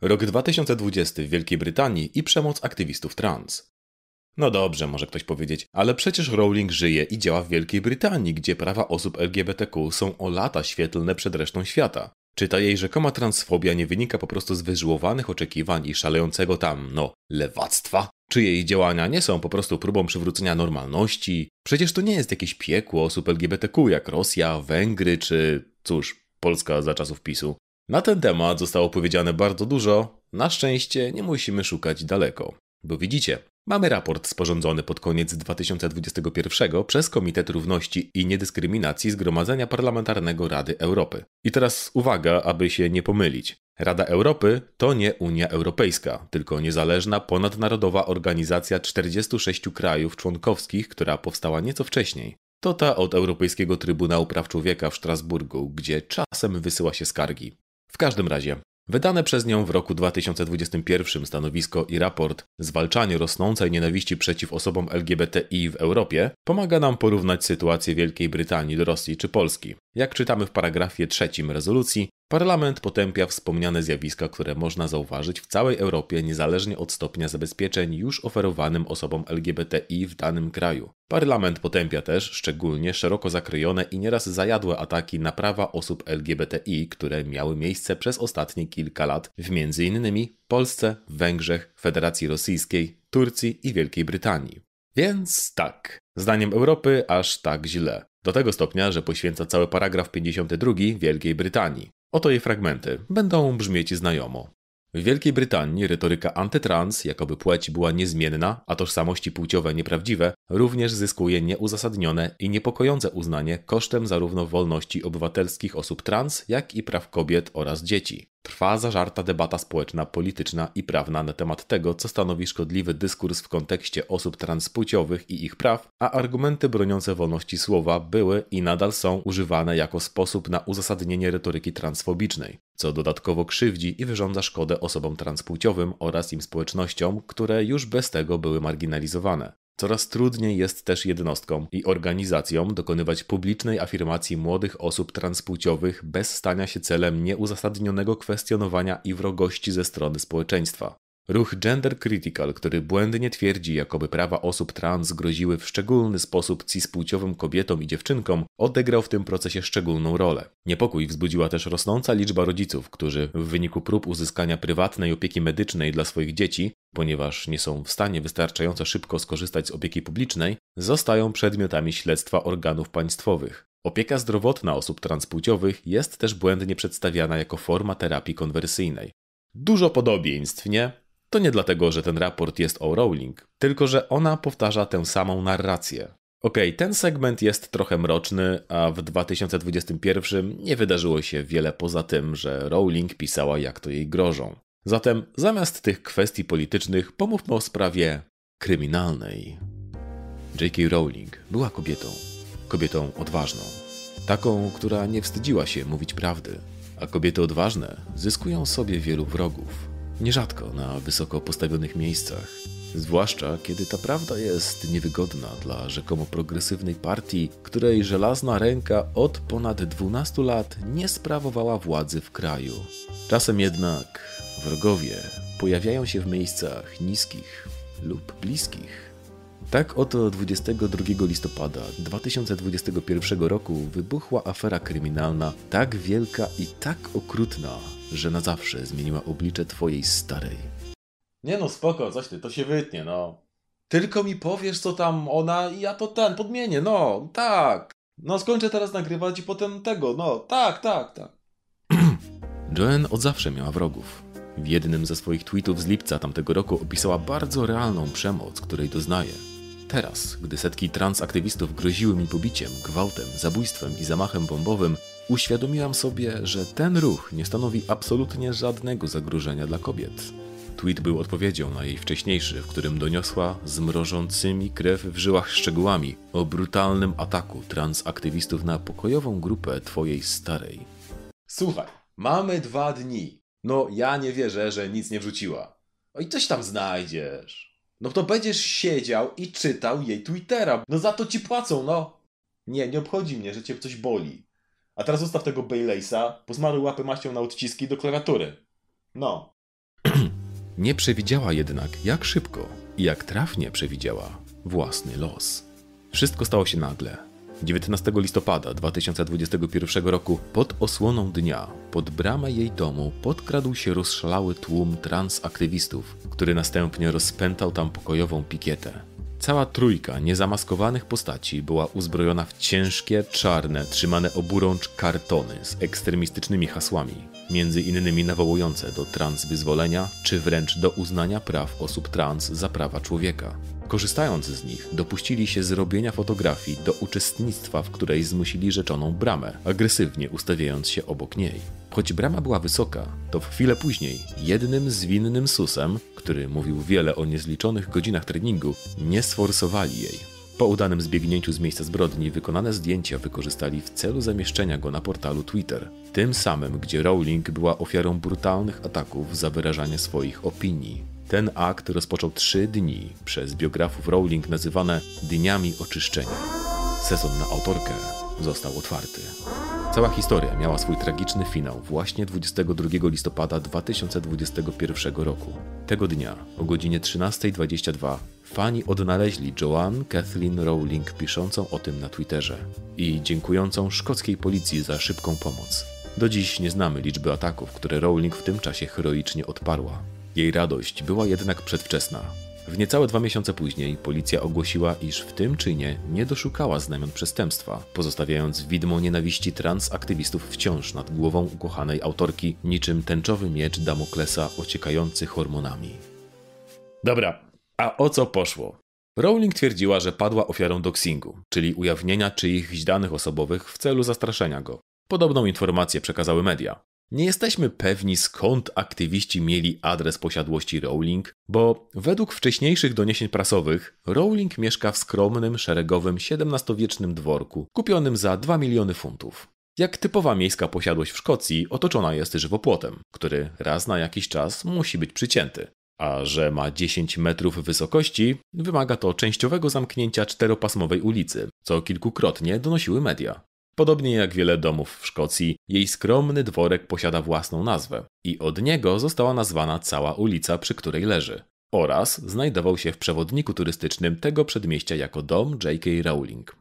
Rok 2020 w Wielkiej Brytanii i przemoc aktywistów trans. No dobrze, może ktoś powiedzieć, ale przecież Rowling żyje i działa w Wielkiej Brytanii, gdzie prawa osób LGBTQ są o lata świetlne przed resztą świata. Czy ta jej rzekoma transfobia nie wynika po prostu z wyżłowanych oczekiwań i szalejącego tam, no, lewactwa? Czy jej działania nie są po prostu próbą przywrócenia normalności? Przecież to nie jest jakieś piekło osób LGBTQ jak Rosja, Węgry czy, cóż, Polska za czasów PiSu. Na ten temat zostało powiedziane bardzo dużo, na szczęście nie musimy szukać daleko. Bo widzicie, Mamy raport sporządzony pod koniec 2021 przez Komitet Równości i Niedyskryminacji Zgromadzenia Parlamentarnego Rady Europy. I teraz uwaga, aby się nie pomylić. Rada Europy to nie Unia Europejska, tylko niezależna, ponadnarodowa organizacja 46 krajów członkowskich, która powstała nieco wcześniej. To ta od Europejskiego Trybunału Praw Człowieka w Strasburgu, gdzie czasem wysyła się skargi. W każdym razie, Wydane przez nią w roku 2021 stanowisko i raport Zwalczanie rosnącej nienawiści przeciw osobom LGBTI w Europie pomaga nam porównać sytuację Wielkiej Brytanii do Rosji czy Polski. Jak czytamy w paragrafie trzecim rezolucji, Parlament potępia wspomniane zjawiska, które można zauważyć w całej Europie niezależnie od stopnia zabezpieczeń już oferowanym osobom LGBTI w danym kraju. Parlament potępia też szczególnie szeroko zakrojone i nieraz zajadłe ataki na prawa osób LGBTI, które miały miejsce przez ostatnie kilka lat w m.in. Polsce, Węgrzech, Federacji Rosyjskiej, Turcji i Wielkiej Brytanii. Więc tak, zdaniem Europy aż tak źle. Do tego stopnia, że poświęca cały paragraf 52 Wielkiej Brytanii. Oto jej fragmenty. Będą brzmieć znajomo. W Wielkiej Brytanii retoryka antytrans, jakoby płeć była niezmienna, a tożsamości płciowe nieprawdziwe, również zyskuje nieuzasadnione i niepokojące uznanie kosztem zarówno wolności obywatelskich osób trans, jak i praw kobiet oraz dzieci. Trwa zażarta debata społeczna, polityczna i prawna na temat tego, co stanowi szkodliwy dyskurs w kontekście osób transpłciowych i ich praw, a argumenty broniące wolności słowa były i nadal są używane jako sposób na uzasadnienie retoryki transfobicznej, co dodatkowo krzywdzi i wyrządza szkodę osobom transpłciowym oraz im społecznościom, które już bez tego były marginalizowane. Coraz trudniej jest też jednostkom i organizacjom dokonywać publicznej afirmacji młodych osób transpłciowych bez stania się celem nieuzasadnionego kwestionowania i wrogości ze strony społeczeństwa. Ruch Gender Critical, który błędnie twierdzi, jakoby prawa osób trans groziły w szczególny sposób cispłciowym kobietom i dziewczynkom, odegrał w tym procesie szczególną rolę. Niepokój wzbudziła też rosnąca liczba rodziców, którzy w wyniku prób uzyskania prywatnej opieki medycznej dla swoich dzieci, ponieważ nie są w stanie wystarczająco szybko skorzystać z opieki publicznej, zostają przedmiotami śledztwa organów państwowych. Opieka zdrowotna osób transpłciowych jest też błędnie przedstawiana jako forma terapii konwersyjnej. Dużo podobieństw, nie? To nie dlatego, że ten raport jest o Rowling, tylko że ona powtarza tę samą narrację. Okej, okay, ten segment jest trochę mroczny, a w 2021 nie wydarzyło się wiele poza tym, że Rowling pisała jak to jej grożą. Zatem zamiast tych kwestii politycznych pomówmy o sprawie kryminalnej. J.K. Rowling była kobietą. Kobietą odważną. Taką, która nie wstydziła się mówić prawdy. A kobiety odważne zyskują sobie wielu wrogów. Nierzadko na wysoko postawionych miejscach. Zwłaszcza kiedy ta prawda jest niewygodna dla rzekomo progresywnej partii, której żelazna ręka od ponad 12 lat nie sprawowała władzy w kraju. Czasem jednak wrogowie pojawiają się w miejscach niskich lub bliskich. Tak oto 22 listopada 2021 roku wybuchła afera kryminalna tak wielka i tak okrutna, że na zawsze zmieniła oblicze twojej starej. Nie no, spoko, coś ty, to się wytnie, no. Tylko mi powiesz, co tam ona i ja to ten, podmienię, no, tak. No, skończę teraz nagrywać i potem tego, no, tak, tak, tak. Joanne od zawsze miała wrogów. W jednym ze swoich tweetów z lipca tamtego roku opisała bardzo realną przemoc, której doznaje. Teraz, gdy setki transaktywistów groziły mi pobiciem, gwałtem, zabójstwem i zamachem bombowym, uświadomiłam sobie, że ten ruch nie stanowi absolutnie żadnego zagrożenia dla kobiet. Tweet był odpowiedzią na jej wcześniejszy, w którym doniosła zmrożącymi krew w żyłach szczegółami o brutalnym ataku transaktywistów na pokojową grupę twojej starej. Słuchaj, mamy dwa dni. No, ja nie wierzę, że nic nie wrzuciła. O i coś tam znajdziesz. No to będziesz siedział i czytał jej Twittera. No za to ci płacą, no. Nie, nie obchodzi mnie, że cię coś boli. A teraz zostaw tego Bayleysa, pozmaruj łapy maścią na odciski do klawiatury. No. Nie przewidziała jednak, jak szybko i jak trafnie przewidziała własny los. Wszystko stało się nagle. 19 listopada 2021 roku pod osłoną dnia pod bramę jej domu podkradł się rozszalały tłum transaktywistów, który następnie rozpętał tam pokojową pikietę. Cała trójka niezamaskowanych postaci była uzbrojona w ciężkie, czarne, trzymane oburącz kartony z ekstremistycznymi hasłami, między innymi nawołujące do transwyzwolenia czy wręcz do uznania praw osób trans za prawa człowieka. Korzystając z nich, dopuścili się zrobienia fotografii do uczestnictwa, w której zmusili rzeczoną bramę, agresywnie ustawiając się obok niej. Choć brama była wysoka, to w chwilę później jednym zwinnym susem, który mówił wiele o niezliczonych godzinach treningu, nie sforsowali jej. Po udanym zbiegnięciu z miejsca zbrodni wykonane zdjęcia wykorzystali w celu zamieszczenia go na portalu Twitter, tym samym, gdzie Rowling była ofiarą brutalnych ataków za wyrażanie swoich opinii. Ten akt rozpoczął trzy dni przez biografów Rowling nazywane Dniami Oczyszczenia. Sezon na autorkę został otwarty. Cała historia miała swój tragiczny finał właśnie 22 listopada 2021 roku. Tego dnia o godzinie 13.22 fani odnaleźli Joanne Kathleen Rowling piszącą o tym na Twitterze i dziękującą szkockiej policji za szybką pomoc. Do dziś nie znamy liczby ataków, które Rowling w tym czasie heroicznie odparła. Jej radość była jednak przedwczesna. W niecałe dwa miesiące później policja ogłosiła, iż w tym czynie nie doszukała znamion przestępstwa, pozostawiając widmo nienawiści transaktywistów wciąż nad głową ukochanej autorki, niczym tęczowy miecz Damoklesa ociekający hormonami. Dobra, a o co poszło? Rowling twierdziła, że padła ofiarą doxingu, czyli ujawnienia czyichś danych osobowych w celu zastraszenia go. Podobną informację przekazały media. Nie jesteśmy pewni skąd aktywiści mieli adres posiadłości Rowling, bo według wcześniejszych doniesień prasowych Rowling mieszka w skromnym, szeregowym XVII-wiecznym dworku, kupionym za 2 miliony funtów. Jak typowa miejska posiadłość w Szkocji, otoczona jest żywopłotem, który raz na jakiś czas musi być przycięty. A że ma 10 metrów wysokości, wymaga to częściowego zamknięcia czteropasmowej ulicy, co kilkukrotnie donosiły media. Podobnie jak wiele domów w Szkocji, jej skromny dworek posiada własną nazwę i od niego została nazwana cała ulica, przy której leży. Oraz znajdował się w przewodniku turystycznym tego przedmieścia jako dom J.K. Rowling.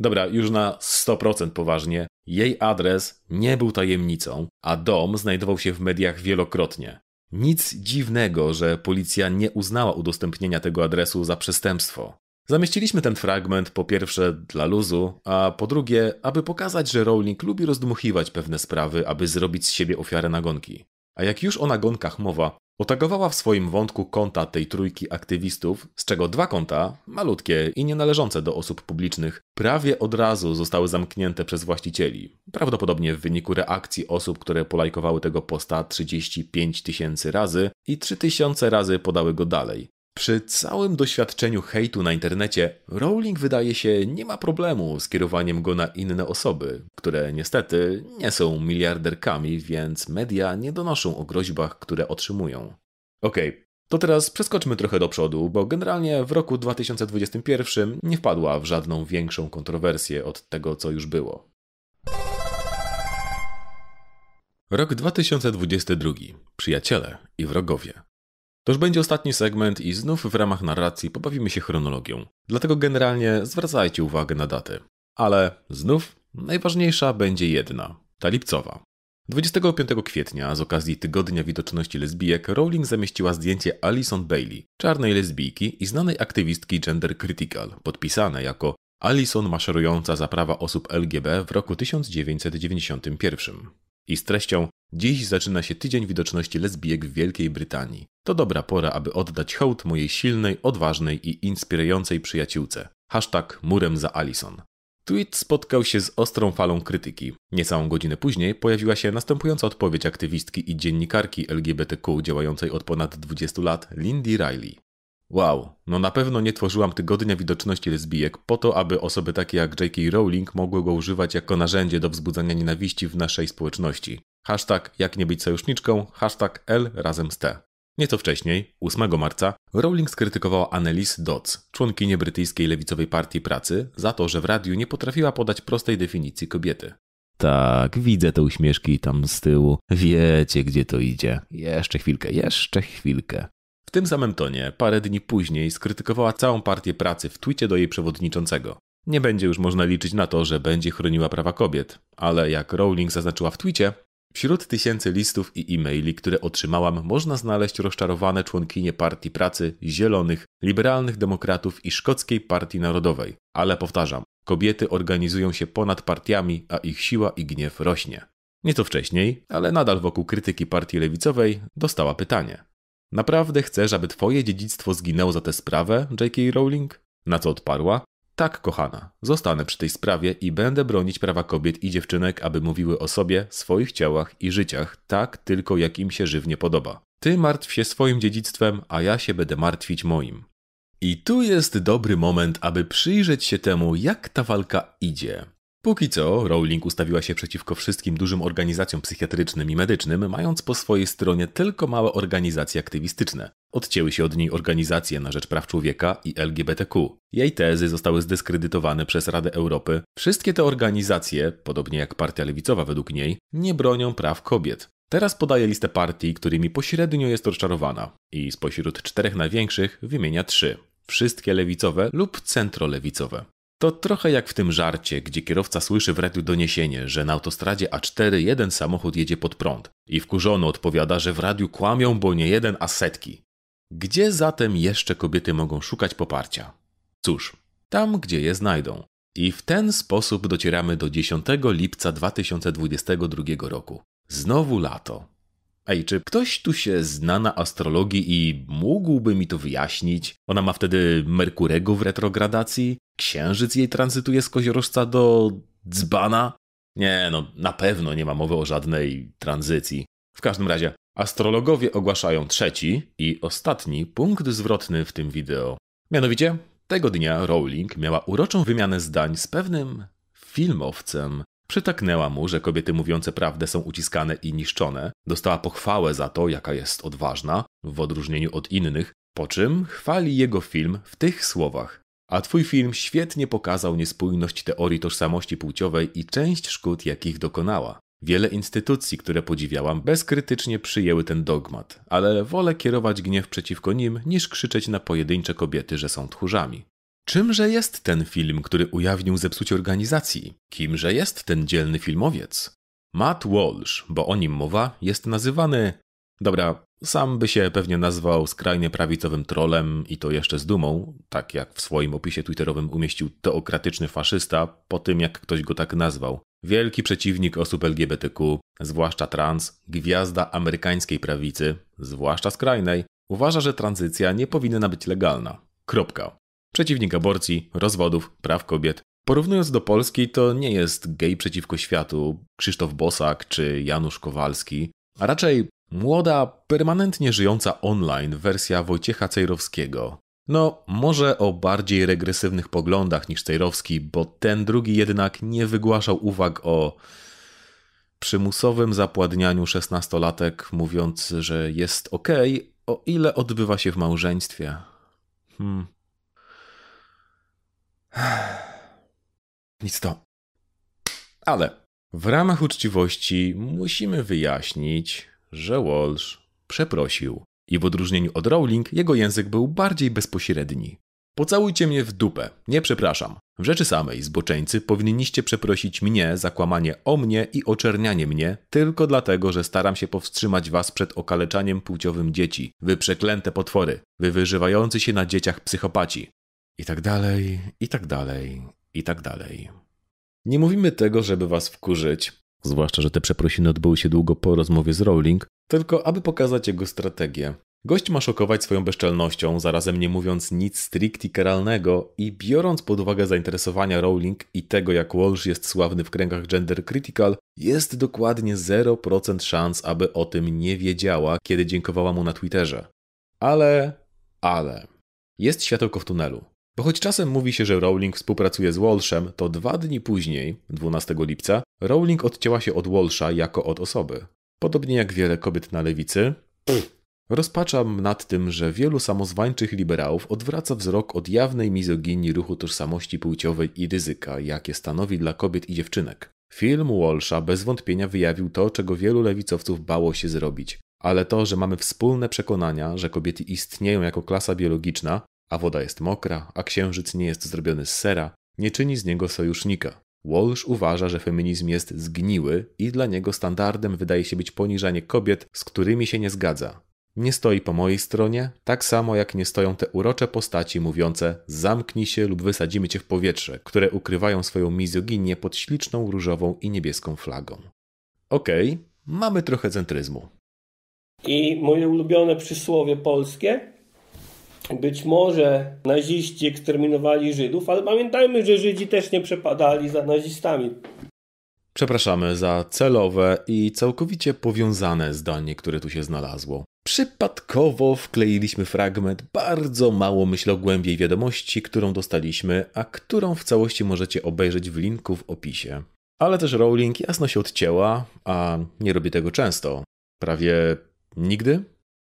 Dobra, już na 100% poważnie, jej adres nie był tajemnicą, a dom znajdował się w mediach wielokrotnie. Nic dziwnego, że policja nie uznała udostępnienia tego adresu za przestępstwo. Zamieściliśmy ten fragment po pierwsze dla luzu, a po drugie, aby pokazać, że Rowling lubi rozdmuchiwać pewne sprawy, aby zrobić z siebie ofiarę nagonki. A jak już o nagonkach mowa, otagowała w swoim wątku konta tej trójki aktywistów, z czego dwa konta, malutkie i nie należące do osób publicznych, prawie od razu zostały zamknięte przez właścicieli. Prawdopodobnie w wyniku reakcji osób, które polajkowały tego posta 35 tysięcy razy i 3000 razy podały go dalej. Przy całym doświadczeniu hejtu na internecie, Rowling wydaje się nie ma problemu z kierowaniem go na inne osoby, które niestety nie są miliarderkami, więc media nie donoszą o groźbach, które otrzymują. Okej, okay, to teraz przeskoczmy trochę do przodu, bo generalnie w roku 2021 nie wpadła w żadną większą kontrowersję od tego, co już było. Rok 2022. Przyjaciele i wrogowie. To już będzie ostatni segment i znów w ramach narracji pobawimy się chronologią. Dlatego generalnie zwracajcie uwagę na daty. Ale znów najważniejsza będzie jedna, ta lipcowa. 25 kwietnia z okazji Tygodnia Widoczności Lesbijek Rowling zamieściła zdjęcie Alison Bailey, czarnej lesbijki i znanej aktywistki gender critical, podpisane jako Alison maszerująca za prawa osób LGB w roku 1991 i z treścią Dziś zaczyna się tydzień widoczności lesbijek w Wielkiej Brytanii. To dobra pora, aby oddać hołd mojej silnej, odważnej i inspirującej przyjaciółce. Hashtag murem za Alison. Tweet spotkał się z ostrą falą krytyki. Niecałą godzinę później pojawiła się następująca odpowiedź aktywistki i dziennikarki LGBTQ działającej od ponad 20 lat, Lindy Riley. Wow, no na pewno nie tworzyłam tygodnia widoczności lesbijek po to, aby osoby takie jak J.K. Rowling mogły go używać jako narzędzie do wzbudzania nienawiści w naszej społeczności. Hashtag jak nie być sojuszniczką, hashtag L razem z T. Nieco wcześniej, 8 marca, Rowling skrytykowała Annelise Dodds, członkinię brytyjskiej lewicowej partii pracy, za to, że w radiu nie potrafiła podać prostej definicji kobiety. Tak, widzę te uśmieszki tam z tyłu. Wiecie, gdzie to idzie. Jeszcze chwilkę, jeszcze chwilkę. W tym samym tonie, parę dni później, skrytykowała całą partię pracy w twicie do jej przewodniczącego. Nie będzie już można liczyć na to, że będzie chroniła prawa kobiet, ale jak Rowling zaznaczyła w twicie, Wśród tysięcy listów i e-maili, które otrzymałam, można znaleźć rozczarowane członkinie Partii Pracy, Zielonych, Liberalnych Demokratów i Szkockiej Partii Narodowej. Ale powtarzam, kobiety organizują się ponad partiami, a ich siła i gniew rośnie. Nieco wcześniej, ale nadal wokół krytyki partii lewicowej, dostała pytanie. Naprawdę chcesz, aby twoje dziedzictwo zginęło za tę sprawę, J.K. Rowling? Na co odparła? Tak, kochana, zostanę przy tej sprawie i będę bronić prawa kobiet i dziewczynek, aby mówiły o sobie, swoich ciałach i życiach tak tylko, jak im się żywnie podoba. Ty martw się swoim dziedzictwem, a ja się będę martwić moim. I tu jest dobry moment, aby przyjrzeć się temu, jak ta walka idzie. Póki co, Rowling ustawiła się przeciwko wszystkim dużym organizacjom psychiatrycznym i medycznym, mając po swojej stronie tylko małe organizacje aktywistyczne. Odcięły się od niej organizacje na rzecz praw człowieka i LGBTQ. Jej tezy zostały zdyskredytowane przez Radę Europy. Wszystkie te organizacje, podobnie jak Partia Lewicowa według niej, nie bronią praw kobiet. Teraz podaje listę partii, którymi pośrednio jest rozczarowana i spośród czterech największych wymienia trzy. Wszystkie lewicowe lub centrolewicowe. To trochę jak w tym żarcie, gdzie kierowca słyszy w radiu doniesienie, że na autostradzie A4 jeden samochód jedzie pod prąd i wkurzony odpowiada, że w radiu kłamią, bo nie jeden, a setki. Gdzie zatem jeszcze kobiety mogą szukać poparcia? Cóż, tam, gdzie je znajdą. I w ten sposób docieramy do 10 lipca 2022 roku. Znowu lato. Ej, czy ktoś tu się zna na astrologii i mógłby mi to wyjaśnić? Ona ma wtedy Merkurego w retrogradacji? Księżyc jej tranzytuje z koziorożca do dzbana? Nie, no na pewno nie ma mowy o żadnej tranzycji. W każdym razie, astrologowie ogłaszają trzeci i ostatni punkt zwrotny w tym wideo. Mianowicie, tego dnia Rowling miała uroczą wymianę zdań z pewnym filmowcem, Przytaknęła mu, że kobiety mówiące prawdę są uciskane i niszczone, dostała pochwałę za to, jaka jest odważna, w odróżnieniu od innych, po czym chwali jego film w tych słowach. A twój film świetnie pokazał niespójność teorii tożsamości płciowej i część szkód, jakich dokonała. Wiele instytucji, które podziwiałam, bezkrytycznie przyjęły ten dogmat, ale wolę kierować gniew przeciwko nim, niż krzyczeć na pojedyncze kobiety, że są tchórzami. Czymże jest ten film, który ujawnił zepsucie organizacji? Kimże jest ten dzielny filmowiec? Matt Walsh, bo o nim mowa, jest nazywany. Dobra, sam by się pewnie nazwał skrajnie prawicowym trolem i to jeszcze z dumą, tak jak w swoim opisie twitterowym umieścił teokratyczny faszysta po tym, jak ktoś go tak nazwał. Wielki przeciwnik osób LGBTQ, zwłaszcza trans, gwiazda amerykańskiej prawicy, zwłaszcza skrajnej, uważa, że tranzycja nie powinna być legalna. Kropka. Przeciwnik aborcji, rozwodów, praw kobiet. Porównując do Polski, to nie jest gej przeciwko światu Krzysztof Bosak czy Janusz Kowalski, a raczej młoda, permanentnie żyjąca online wersja Wojciecha Cejrowskiego. No, może o bardziej regresywnych poglądach niż Cejrowski, bo ten drugi jednak nie wygłaszał uwag o przymusowym zapładnianiu szesnastolatek, mówiąc, że jest ok, o ile odbywa się w małżeństwie. Hmm. Nic to. Ale w ramach uczciwości musimy wyjaśnić, że Walsh przeprosił i w odróżnieniu od Rowling jego język był bardziej bezpośredni. Pocałujcie mnie w dupę, nie przepraszam. W rzeczy samej, zboczeńcy, powinniście przeprosić mnie za kłamanie o mnie i oczernianie mnie tylko dlatego, że staram się powstrzymać was przed okaleczaniem płciowym dzieci. Wy przeklęte potwory, wy wyżywający się na dzieciach psychopaci. I tak dalej, i tak dalej, i tak dalej. Nie mówimy tego, żeby was wkurzyć, zwłaszcza, że te przeprosiny odbyły się długo po rozmowie z Rowling, tylko aby pokazać jego strategię. Gość ma szokować swoją bezczelnością, zarazem nie mówiąc nic stricte karalnego i biorąc pod uwagę zainteresowania Rowling i tego, jak Walsh jest sławny w kręgach gender critical, jest dokładnie 0% szans, aby o tym nie wiedziała, kiedy dziękowała mu na Twitterze. Ale, ale, jest światełko w tunelu. Bo choć czasem mówi się, że Rowling współpracuje z Walshem, to dwa dni później, 12 lipca, Rowling odcięła się od Walsha jako od osoby. Podobnie jak wiele kobiet na lewicy, rozpaczam nad tym, że wielu samozwańczych liberałów odwraca wzrok od jawnej mizoginii ruchu tożsamości płciowej i ryzyka, jakie stanowi dla kobiet i dziewczynek. Film Walsha bez wątpienia wyjawił to, czego wielu lewicowców bało się zrobić. Ale to, że mamy wspólne przekonania, że kobiety istnieją jako klasa biologiczna, a woda jest mokra, a księżyc nie jest zrobiony z sera, nie czyni z niego sojusznika. Walsh uważa, że feminizm jest zgniły i dla niego standardem wydaje się być poniżanie kobiet, z którymi się nie zgadza. Nie stoi po mojej stronie, tak samo jak nie stoją te urocze postaci mówiące zamknij się lub wysadzimy cię w powietrze, które ukrywają swoją mizoginię pod śliczną różową i niebieską flagą. Okej, okay, mamy trochę centryzmu. I moje ulubione przysłowie polskie być może naziści eksterminowali Żydów, ale pamiętajmy, że Żydzi też nie przepadali za nazistami. Przepraszamy za celowe i całkowicie powiązane zdanie, które tu się znalazło. Przypadkowo wkleiliśmy fragment bardzo mało myślogłębiej wiadomości, którą dostaliśmy, a którą w całości możecie obejrzeć w linku w opisie. Ale też Rowling jasno się odcięła, a nie robi tego często. Prawie nigdy?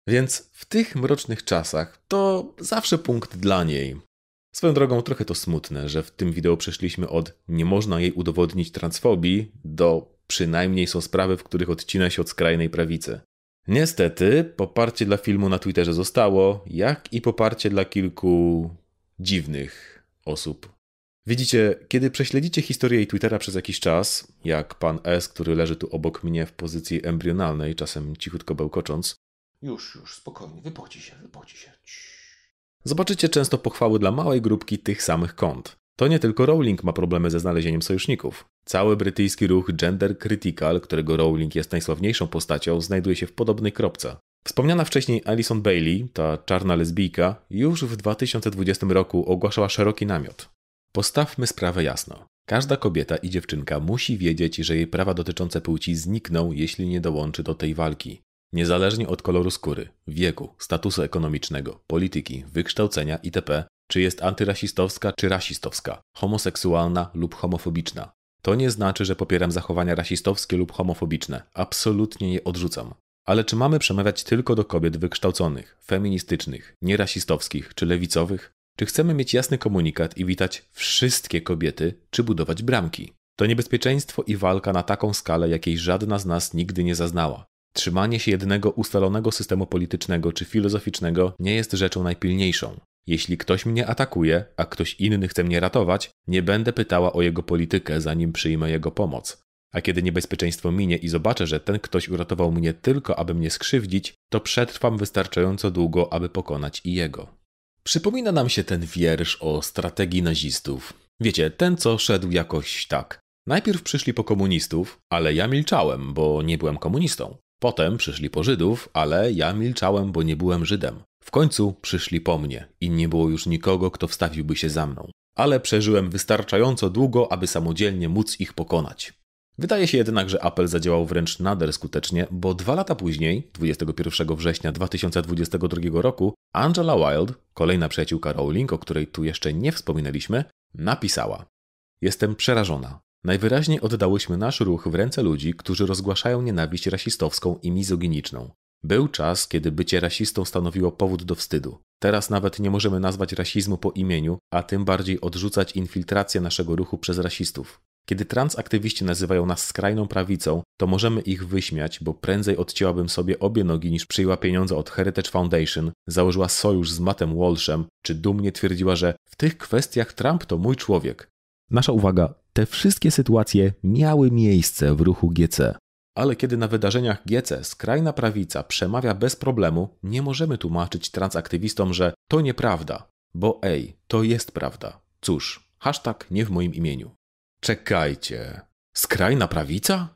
Więc w tych mrocznych czasach to zawsze punkt dla niej. Swoją drogą trochę to smutne, że w tym wideo przeszliśmy od nie można jej udowodnić transfobii do przynajmniej są sprawy, w których odcina się od skrajnej prawicy. Niestety, poparcie dla filmu na Twitterze zostało, jak i poparcie dla kilku dziwnych osób. Widzicie, kiedy prześledzicie historię jej Twittera przez jakiś czas, jak pan S, który leży tu obok mnie w pozycji embrionalnej, czasem cichutko bełkocząc, już, już, spokojnie, wypoci się, wypoci się. Zobaczycie często pochwały dla małej grupki tych samych kont. To nie tylko Rowling ma problemy ze znalezieniem sojuszników. Cały brytyjski ruch Gender Critical, którego Rowling jest najsławniejszą postacią, znajduje się w podobnej kropce. Wspomniana wcześniej Alison Bailey, ta czarna lesbijka, już w 2020 roku ogłaszała szeroki namiot. Postawmy sprawę jasno. Każda kobieta i dziewczynka musi wiedzieć, że jej prawa dotyczące płci znikną, jeśli nie dołączy do tej walki. Niezależnie od koloru skóry, wieku, statusu ekonomicznego, polityki, wykształcenia itp., czy jest antyrasistowska czy rasistowska, homoseksualna lub homofobiczna. To nie znaczy, że popieram zachowania rasistowskie lub homofobiczne. Absolutnie je odrzucam. Ale czy mamy przemawiać tylko do kobiet wykształconych, feministycznych, nierasistowskich czy lewicowych? Czy chcemy mieć jasny komunikat i witać wszystkie kobiety, czy budować bramki? To niebezpieczeństwo i walka na taką skalę, jakiej żadna z nas nigdy nie zaznała. Trzymanie się jednego ustalonego systemu politycznego czy filozoficznego nie jest rzeczą najpilniejszą. Jeśli ktoś mnie atakuje, a ktoś inny chce mnie ratować, nie będę pytała o jego politykę, zanim przyjmę jego pomoc. A kiedy niebezpieczeństwo minie i zobaczę, że ten ktoś uratował mnie tylko, aby mnie skrzywdzić, to przetrwam wystarczająco długo, aby pokonać i jego. Przypomina nam się ten wiersz o strategii nazistów. Wiecie, ten co szedł jakoś tak. Najpierw przyszli po komunistów, ale ja milczałem, bo nie byłem komunistą. Potem przyszli po Żydów, ale ja milczałem, bo nie byłem Żydem. W końcu przyszli po mnie i nie było już nikogo, kto wstawiłby się za mną. Ale przeżyłem wystarczająco długo, aby samodzielnie móc ich pokonać. Wydaje się jednak, że Apple zadziałał wręcz nader skutecznie, bo dwa lata później, 21 września 2022 roku, Angela Wild, kolejna przyjaciółka Rowling, o której tu jeszcze nie wspominaliśmy, napisała: Jestem przerażona. Najwyraźniej oddałyśmy nasz ruch w ręce ludzi, którzy rozgłaszają nienawiść rasistowską i mizoginiczną. Był czas, kiedy bycie rasistą stanowiło powód do wstydu. Teraz nawet nie możemy nazwać rasizmu po imieniu, a tym bardziej odrzucać infiltrację naszego ruchu przez rasistów. Kiedy transaktywiści nazywają nas skrajną prawicą, to możemy ich wyśmiać, bo prędzej odcięłabym sobie obie nogi niż przyjęła pieniądze od Heritage Foundation, założyła sojusz z Mattem Walshem, czy dumnie twierdziła, że w tych kwestiach Trump to mój człowiek. Nasza uwaga, te wszystkie sytuacje miały miejsce w ruchu GC. Ale kiedy na wydarzeniach GC skrajna prawica przemawia bez problemu, nie możemy tłumaczyć transaktywistom, że to nieprawda, bo ej, to jest prawda. Cóż, hashtag nie w moim imieniu. Czekajcie, skrajna prawica?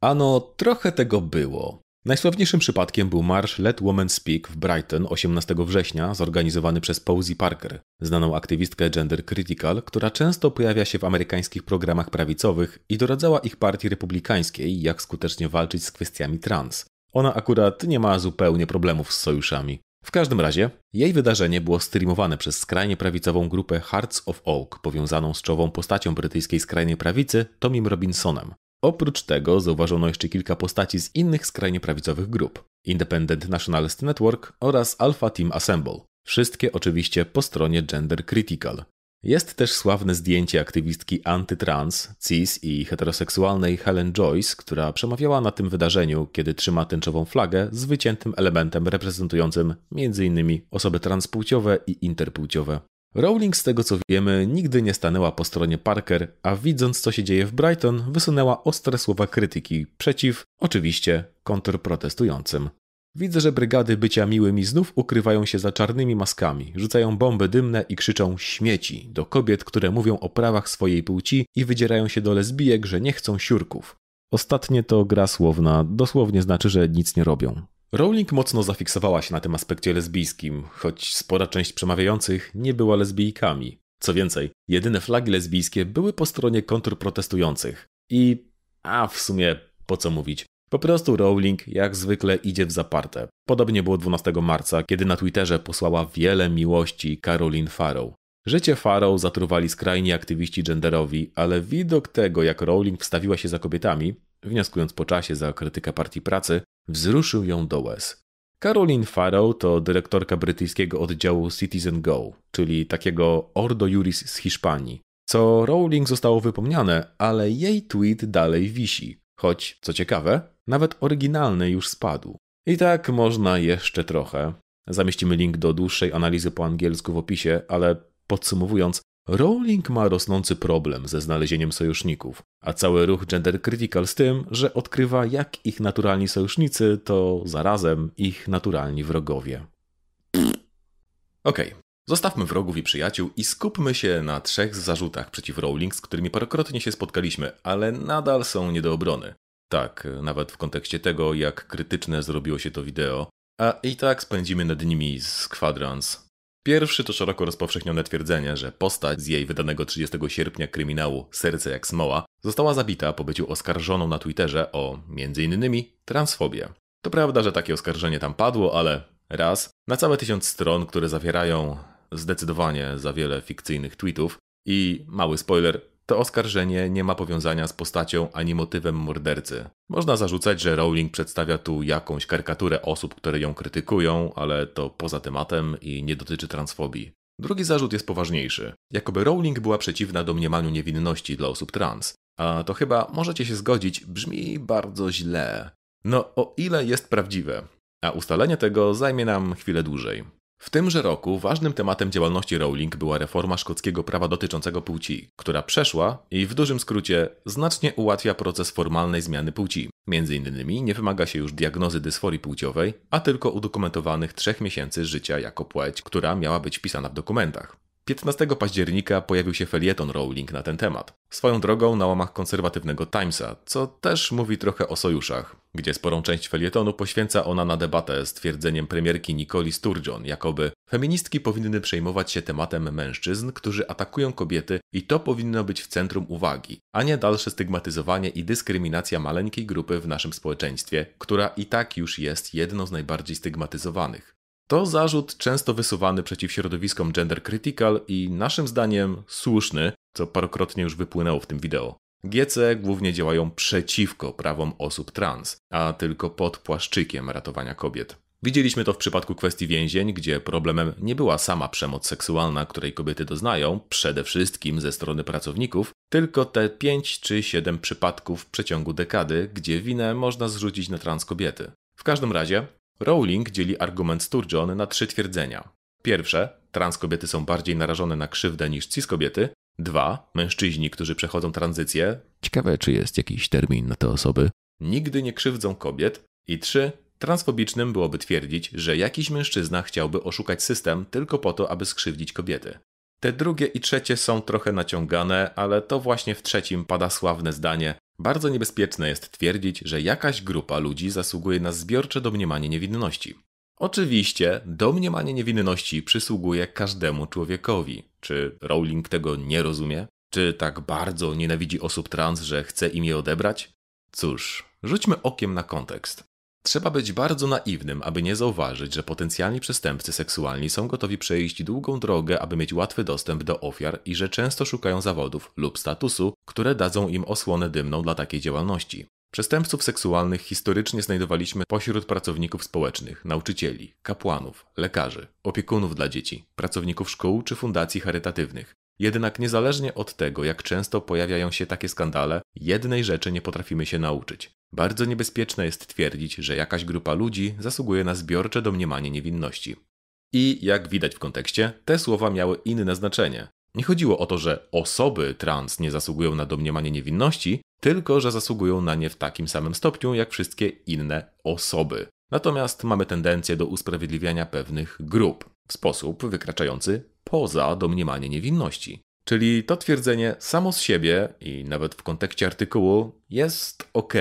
Ano, trochę tego było. Najsławniejszym przypadkiem był marsz Let Women Speak w Brighton 18 września, zorganizowany przez Posey Parker, znaną aktywistkę gender critical, która często pojawia się w amerykańskich programach prawicowych i doradzała ich partii republikańskiej, jak skutecznie walczyć z kwestiami trans. Ona akurat nie ma zupełnie problemów z sojuszami. W każdym razie, jej wydarzenie było streamowane przez skrajnie prawicową grupę Hearts of Oak, powiązaną z czołową postacią brytyjskiej skrajnej prawicy, Tomim Robinsonem. Oprócz tego zauważono jeszcze kilka postaci z innych skrajnie prawicowych grup Independent Nationalist Network oraz Alpha Team Assemble. Wszystkie oczywiście po stronie Gender Critical. Jest też sławne zdjęcie aktywistki antytrans, cis i heteroseksualnej Helen Joyce, która przemawiała na tym wydarzeniu, kiedy trzyma tęczową flagę z wyciętym elementem reprezentującym m.in. osoby transpłciowe i interpłciowe. Rowling, z tego co wiemy, nigdy nie stanęła po stronie Parker, a widząc co się dzieje w Brighton, wysunęła ostre słowa krytyki przeciw, oczywiście, kontrprotestującym. Widzę, że brygady bycia miłymi znów ukrywają się za czarnymi maskami, rzucają bomby dymne i krzyczą śmieci do kobiet, które mówią o prawach swojej płci i wydzierają się do lesbijek, że nie chcą siurków. Ostatnie to gra słowna, dosłownie znaczy, że nic nie robią. Rowling mocno zafiksowała się na tym aspekcie lesbijskim, choć spora część przemawiających nie była lesbijkami. Co więcej, jedyne flagi lesbijskie były po stronie kontrprotestujących. I... a w sumie po co mówić? Po prostu Rowling jak zwykle idzie w zaparte. Podobnie było 12 marca, kiedy na Twitterze posłała wiele miłości Caroline Farrow. Życie Farrow zatruwali skrajni aktywiści genderowi, ale widok tego, jak Rowling wstawiła się za kobietami, wnioskując po czasie za krytykę partii pracy, wzruszył ją do łez. Caroline Farrow to dyrektorka brytyjskiego oddziału Citizen Go, czyli takiego Ordo Juris z Hiszpanii. Co Rowling zostało wypomniane, ale jej tweet dalej wisi. Choć, co ciekawe, nawet oryginalny już spadł. I tak można jeszcze trochę. Zamieścimy link do dłuższej analizy po angielsku w opisie, ale podsumowując, Rowling ma rosnący problem ze znalezieniem sojuszników, a cały ruch Gender Critical z tym, że odkrywa jak ich naturalni sojusznicy to zarazem ich naturalni wrogowie. Okej, okay. zostawmy wrogów i przyjaciół i skupmy się na trzech zarzutach przeciw Rowling, z którymi parokrotnie się spotkaliśmy, ale nadal są nie do obrony. Tak, nawet w kontekście tego, jak krytyczne zrobiło się to wideo, a i tak spędzimy nad nimi z kwadrans Pierwszy to szeroko rozpowszechnione twierdzenie, że postać z jej wydanego 30 sierpnia kryminału Serce jak smoła została zabita po byciu oskarżoną na Twitterze o m.in. transfobię. To prawda, że takie oskarżenie tam padło, ale raz, na całe tysiąc stron, które zawierają zdecydowanie za wiele fikcyjnych tweetów i mały spoiler, to oskarżenie nie ma powiązania z postacią ani motywem mordercy. Można zarzucać, że Rowling przedstawia tu jakąś karykaturę osób, które ją krytykują, ale to poza tematem i nie dotyczy transfobii. Drugi zarzut jest poważniejszy. Jakoby Rowling była przeciwna domniemaniu niewinności dla osób trans. A to chyba, możecie się zgodzić, brzmi bardzo źle. No, o ile jest prawdziwe. A ustalenie tego zajmie nam chwilę dłużej. W tymże roku ważnym tematem działalności Rowling była reforma szkockiego prawa dotyczącego płci, która przeszła i w dużym skrócie znacznie ułatwia proces formalnej zmiany płci. Między innymi nie wymaga się już diagnozy dysforii płciowej, a tylko udokumentowanych trzech miesięcy życia jako płeć, która miała być wpisana w dokumentach. 15 października pojawił się felieton Rowling na ten temat. Swoją drogą na łamach konserwatywnego Timesa, co też mówi trochę o sojuszach, gdzie sporą część felietonu poświęca ona na debatę z twierdzeniem premierki Nicole Sturgeon, jakoby feministki powinny przejmować się tematem mężczyzn, którzy atakują kobiety i to powinno być w centrum uwagi, a nie dalsze stygmatyzowanie i dyskryminacja maleńkiej grupy w naszym społeczeństwie, która i tak już jest jedną z najbardziej stygmatyzowanych. To zarzut często wysuwany przeciw środowiskom gender critical i naszym zdaniem słuszny, co parokrotnie już wypłynęło w tym wideo. GC głównie działają przeciwko prawom osób trans, a tylko pod płaszczykiem ratowania kobiet. Widzieliśmy to w przypadku kwestii więzień, gdzie problemem nie była sama przemoc seksualna, której kobiety doznają, przede wszystkim ze strony pracowników, tylko te 5 czy 7 przypadków w przeciągu dekady, gdzie winę można zrzucić na trans kobiety. W każdym razie, Rowling dzieli argument Sturgeon na trzy twierdzenia. Pierwsze, trans kobiety są bardziej narażone na krzywdę niż cis kobiety. Dwa, mężczyźni, którzy przechodzą tranzycję. Ciekawe, czy jest jakiś termin na te osoby. Nigdy nie krzywdzą kobiet. I trzy, transfobicznym byłoby twierdzić, że jakiś mężczyzna chciałby oszukać system tylko po to, aby skrzywdzić kobiety. Te drugie i trzecie są trochę naciągane, ale to właśnie w trzecim pada sławne zdanie: bardzo niebezpieczne jest twierdzić, że jakaś grupa ludzi zasługuje na zbiorcze domniemanie niewinności. Oczywiście, domniemanie niewinności przysługuje każdemu człowiekowi. Czy Rowling tego nie rozumie? Czy tak bardzo nienawidzi osób trans, że chce im je odebrać? Cóż, rzućmy okiem na kontekst. Trzeba być bardzo naiwnym, aby nie zauważyć, że potencjalni przestępcy seksualni są gotowi przejść długą drogę, aby mieć łatwy dostęp do ofiar i że często szukają zawodów lub statusu, które dadzą im osłonę dymną dla takiej działalności. Przestępców seksualnych historycznie znajdowaliśmy pośród pracowników społecznych, nauczycieli, kapłanów, lekarzy, opiekunów dla dzieci, pracowników szkół czy fundacji charytatywnych. Jednak niezależnie od tego, jak często pojawiają się takie skandale, jednej rzeczy nie potrafimy się nauczyć. Bardzo niebezpieczne jest twierdzić, że jakaś grupa ludzi zasługuje na zbiorcze domniemanie niewinności. I jak widać w kontekście, te słowa miały inne znaczenie. Nie chodziło o to, że osoby trans nie zasługują na domniemanie niewinności, tylko że zasługują na nie w takim samym stopniu jak wszystkie inne osoby. Natomiast mamy tendencję do usprawiedliwiania pewnych grup w sposób wykraczający poza domniemanie niewinności. Czyli to twierdzenie samo z siebie i nawet w kontekście artykułu jest ok.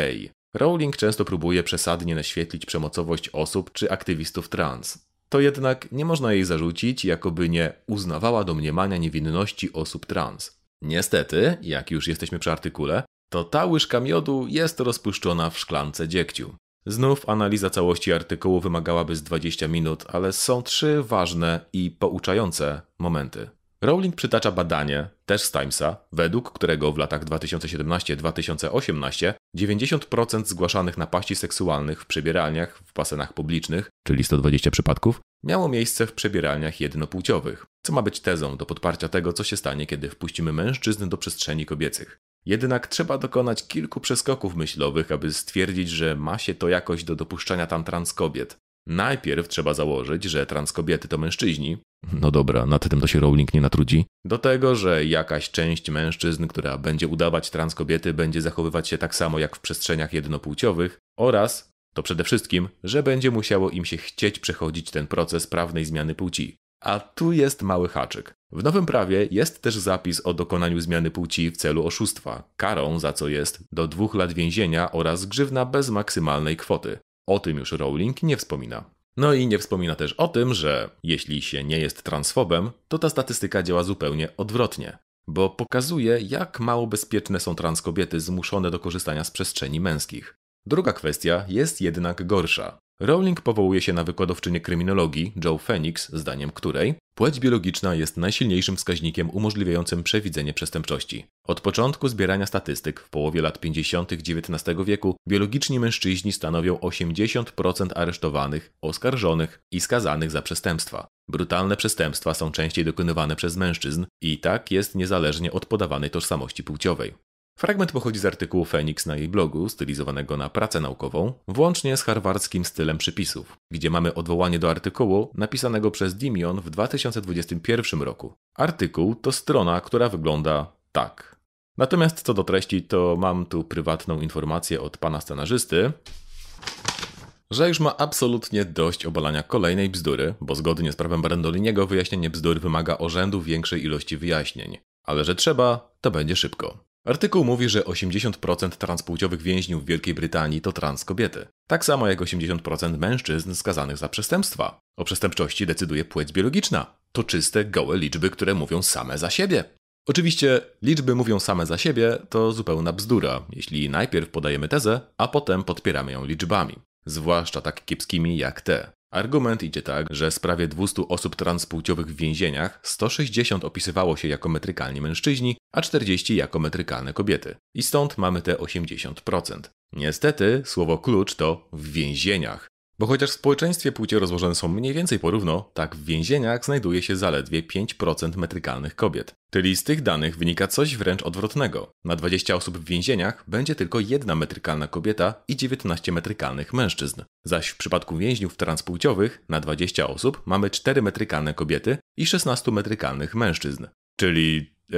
Rowling często próbuje przesadnie naświetlić przemocowość osób czy aktywistów trans. To jednak nie można jej zarzucić, jakoby nie uznawała domniemania niewinności osób trans. Niestety, jak już jesteśmy przy artykule, to ta łyżka miodu jest rozpuszczona w szklance dziegciu. Znów analiza całości artykułu wymagałaby z 20 minut, ale są trzy ważne i pouczające momenty. Rowling przytacza badanie, też z Timesa, według którego w latach 2017-2018 90% zgłaszanych napaści seksualnych w przebieralniach w basenach publicznych, czyli 120 przypadków, miało miejsce w przebieralniach jednopłciowych, co ma być tezą do podparcia tego, co się stanie, kiedy wpuścimy mężczyzn do przestrzeni kobiecych. Jednak trzeba dokonać kilku przeskoków myślowych, aby stwierdzić, że ma się to jakoś do dopuszczania tam trans kobiet. Najpierw trzeba założyć, że transkobiety to mężczyźni. No dobra, nad tym to się Rowling nie natrudzi. Do tego, że jakaś część mężczyzn, która będzie udawać transkobiety, będzie zachowywać się tak samo jak w przestrzeniach jednopłciowych oraz, to przede wszystkim, że będzie musiało im się chcieć przechodzić ten proces prawnej zmiany płci. A tu jest mały haczyk. W nowym prawie jest też zapis o dokonaniu zmiany płci w celu oszustwa, karą za co jest do dwóch lat więzienia oraz grzywna bez maksymalnej kwoty. O tym już Rowling nie wspomina. No i nie wspomina też o tym, że jeśli się nie jest transfobem, to ta statystyka działa zupełnie odwrotnie, bo pokazuje, jak mało bezpieczne są transkobiety zmuszone do korzystania z przestrzeni męskich. Druga kwestia jest jednak gorsza. Rowling powołuje się na wykładowczynię kryminologii Joe Phoenix, zdaniem której płeć biologiczna jest najsilniejszym wskaźnikiem umożliwiającym przewidzenie przestępczości. Od początku zbierania statystyk w połowie lat 50. XIX wieku biologiczni mężczyźni stanowią 80% aresztowanych, oskarżonych i skazanych za przestępstwa. Brutalne przestępstwa są częściej dokonywane przez mężczyzn i tak jest niezależnie od podawanej tożsamości płciowej. Fragment pochodzi z artykułu Phoenix na jej blogu, stylizowanego na pracę naukową, włącznie z harwardzkim stylem przypisów, gdzie mamy odwołanie do artykułu napisanego przez Dimion w 2021 roku. Artykuł to strona, która wygląda tak. Natomiast co do treści, to mam tu prywatną informację od pana scenarzysty, że już ma absolutnie dość obalania kolejnej bzdury, bo zgodnie z prawem Brandoliniego wyjaśnienie bzdur wymaga orzędu większej ilości wyjaśnień. Ale że trzeba, to będzie szybko. Artykuł mówi, że 80% transpłciowych więźniów w Wielkiej Brytanii to trans kobiety. Tak samo jak 80% mężczyzn skazanych za przestępstwa. O przestępczości decyduje płeć biologiczna. To czyste, gołe liczby, które mówią same za siebie. Oczywiście liczby mówią same za siebie, to zupełna bzdura, jeśli najpierw podajemy tezę, a potem podpieramy ją liczbami. Zwłaszcza tak kiepskimi jak te. Argument idzie tak, że z prawie 200 osób transpłciowych w więzieniach 160 opisywało się jako metrykalni mężczyźni, a 40 jako metrykalne kobiety. I stąd mamy te 80%. Niestety, słowo klucz to w więzieniach. Bo chociaż w społeczeństwie płcie rozłożone są mniej więcej porówno, tak w więzieniach znajduje się zaledwie 5% metrykalnych kobiet. Czyli z tych danych wynika coś wręcz odwrotnego. Na 20 osób w więzieniach będzie tylko jedna metrykalna kobieta i 19 metrykalnych mężczyzn. Zaś w przypadku więźniów transpłciowych na 20 osób mamy 4 metrykalne kobiety i 16 metrykalnych mężczyzn. Czyli e,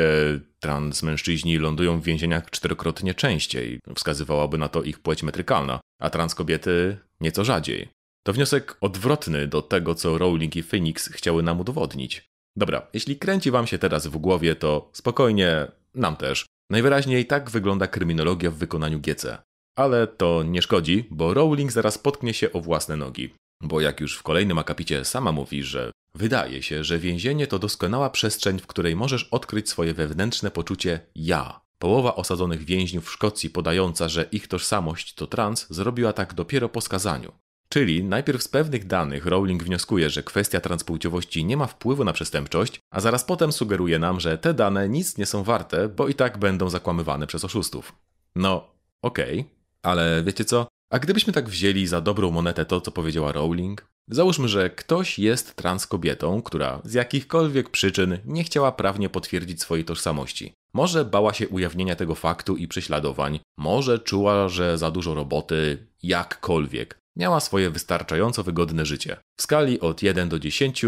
transmężczyźni lądują w więzieniach czterokrotnie częściej, wskazywałaby na to ich płeć metrykalna, a transkobiety nieco rzadziej. To wniosek odwrotny do tego, co Rowling i Phoenix chciały nam udowodnić. Dobra, jeśli kręci wam się teraz w głowie, to spokojnie, nam też. Najwyraźniej tak wygląda kryminologia w wykonaniu GC. Ale to nie szkodzi, bo Rowling zaraz potknie się o własne nogi. Bo jak już w kolejnym akapicie sama mówi, że wydaje się, że więzienie to doskonała przestrzeń, w której możesz odkryć swoje wewnętrzne poczucie ja. Połowa osadzonych więźniów w Szkocji podająca, że ich tożsamość to trans, zrobiła tak dopiero po skazaniu. Czyli najpierw z pewnych danych Rowling wnioskuje, że kwestia transpłciowości nie ma wpływu na przestępczość, a zaraz potem sugeruje nam, że te dane nic nie są warte, bo i tak będą zakłamywane przez oszustów. No, okej, okay. ale wiecie co? A gdybyśmy tak wzięli za dobrą monetę to, co powiedziała Rowling? Załóżmy, że ktoś jest trans kobietą, która z jakichkolwiek przyczyn nie chciała prawnie potwierdzić swojej tożsamości. Może bała się ujawnienia tego faktu i prześladowań, może czuła, że za dużo roboty, jakkolwiek. Miała swoje wystarczająco wygodne życie. W skali od 1 do 10,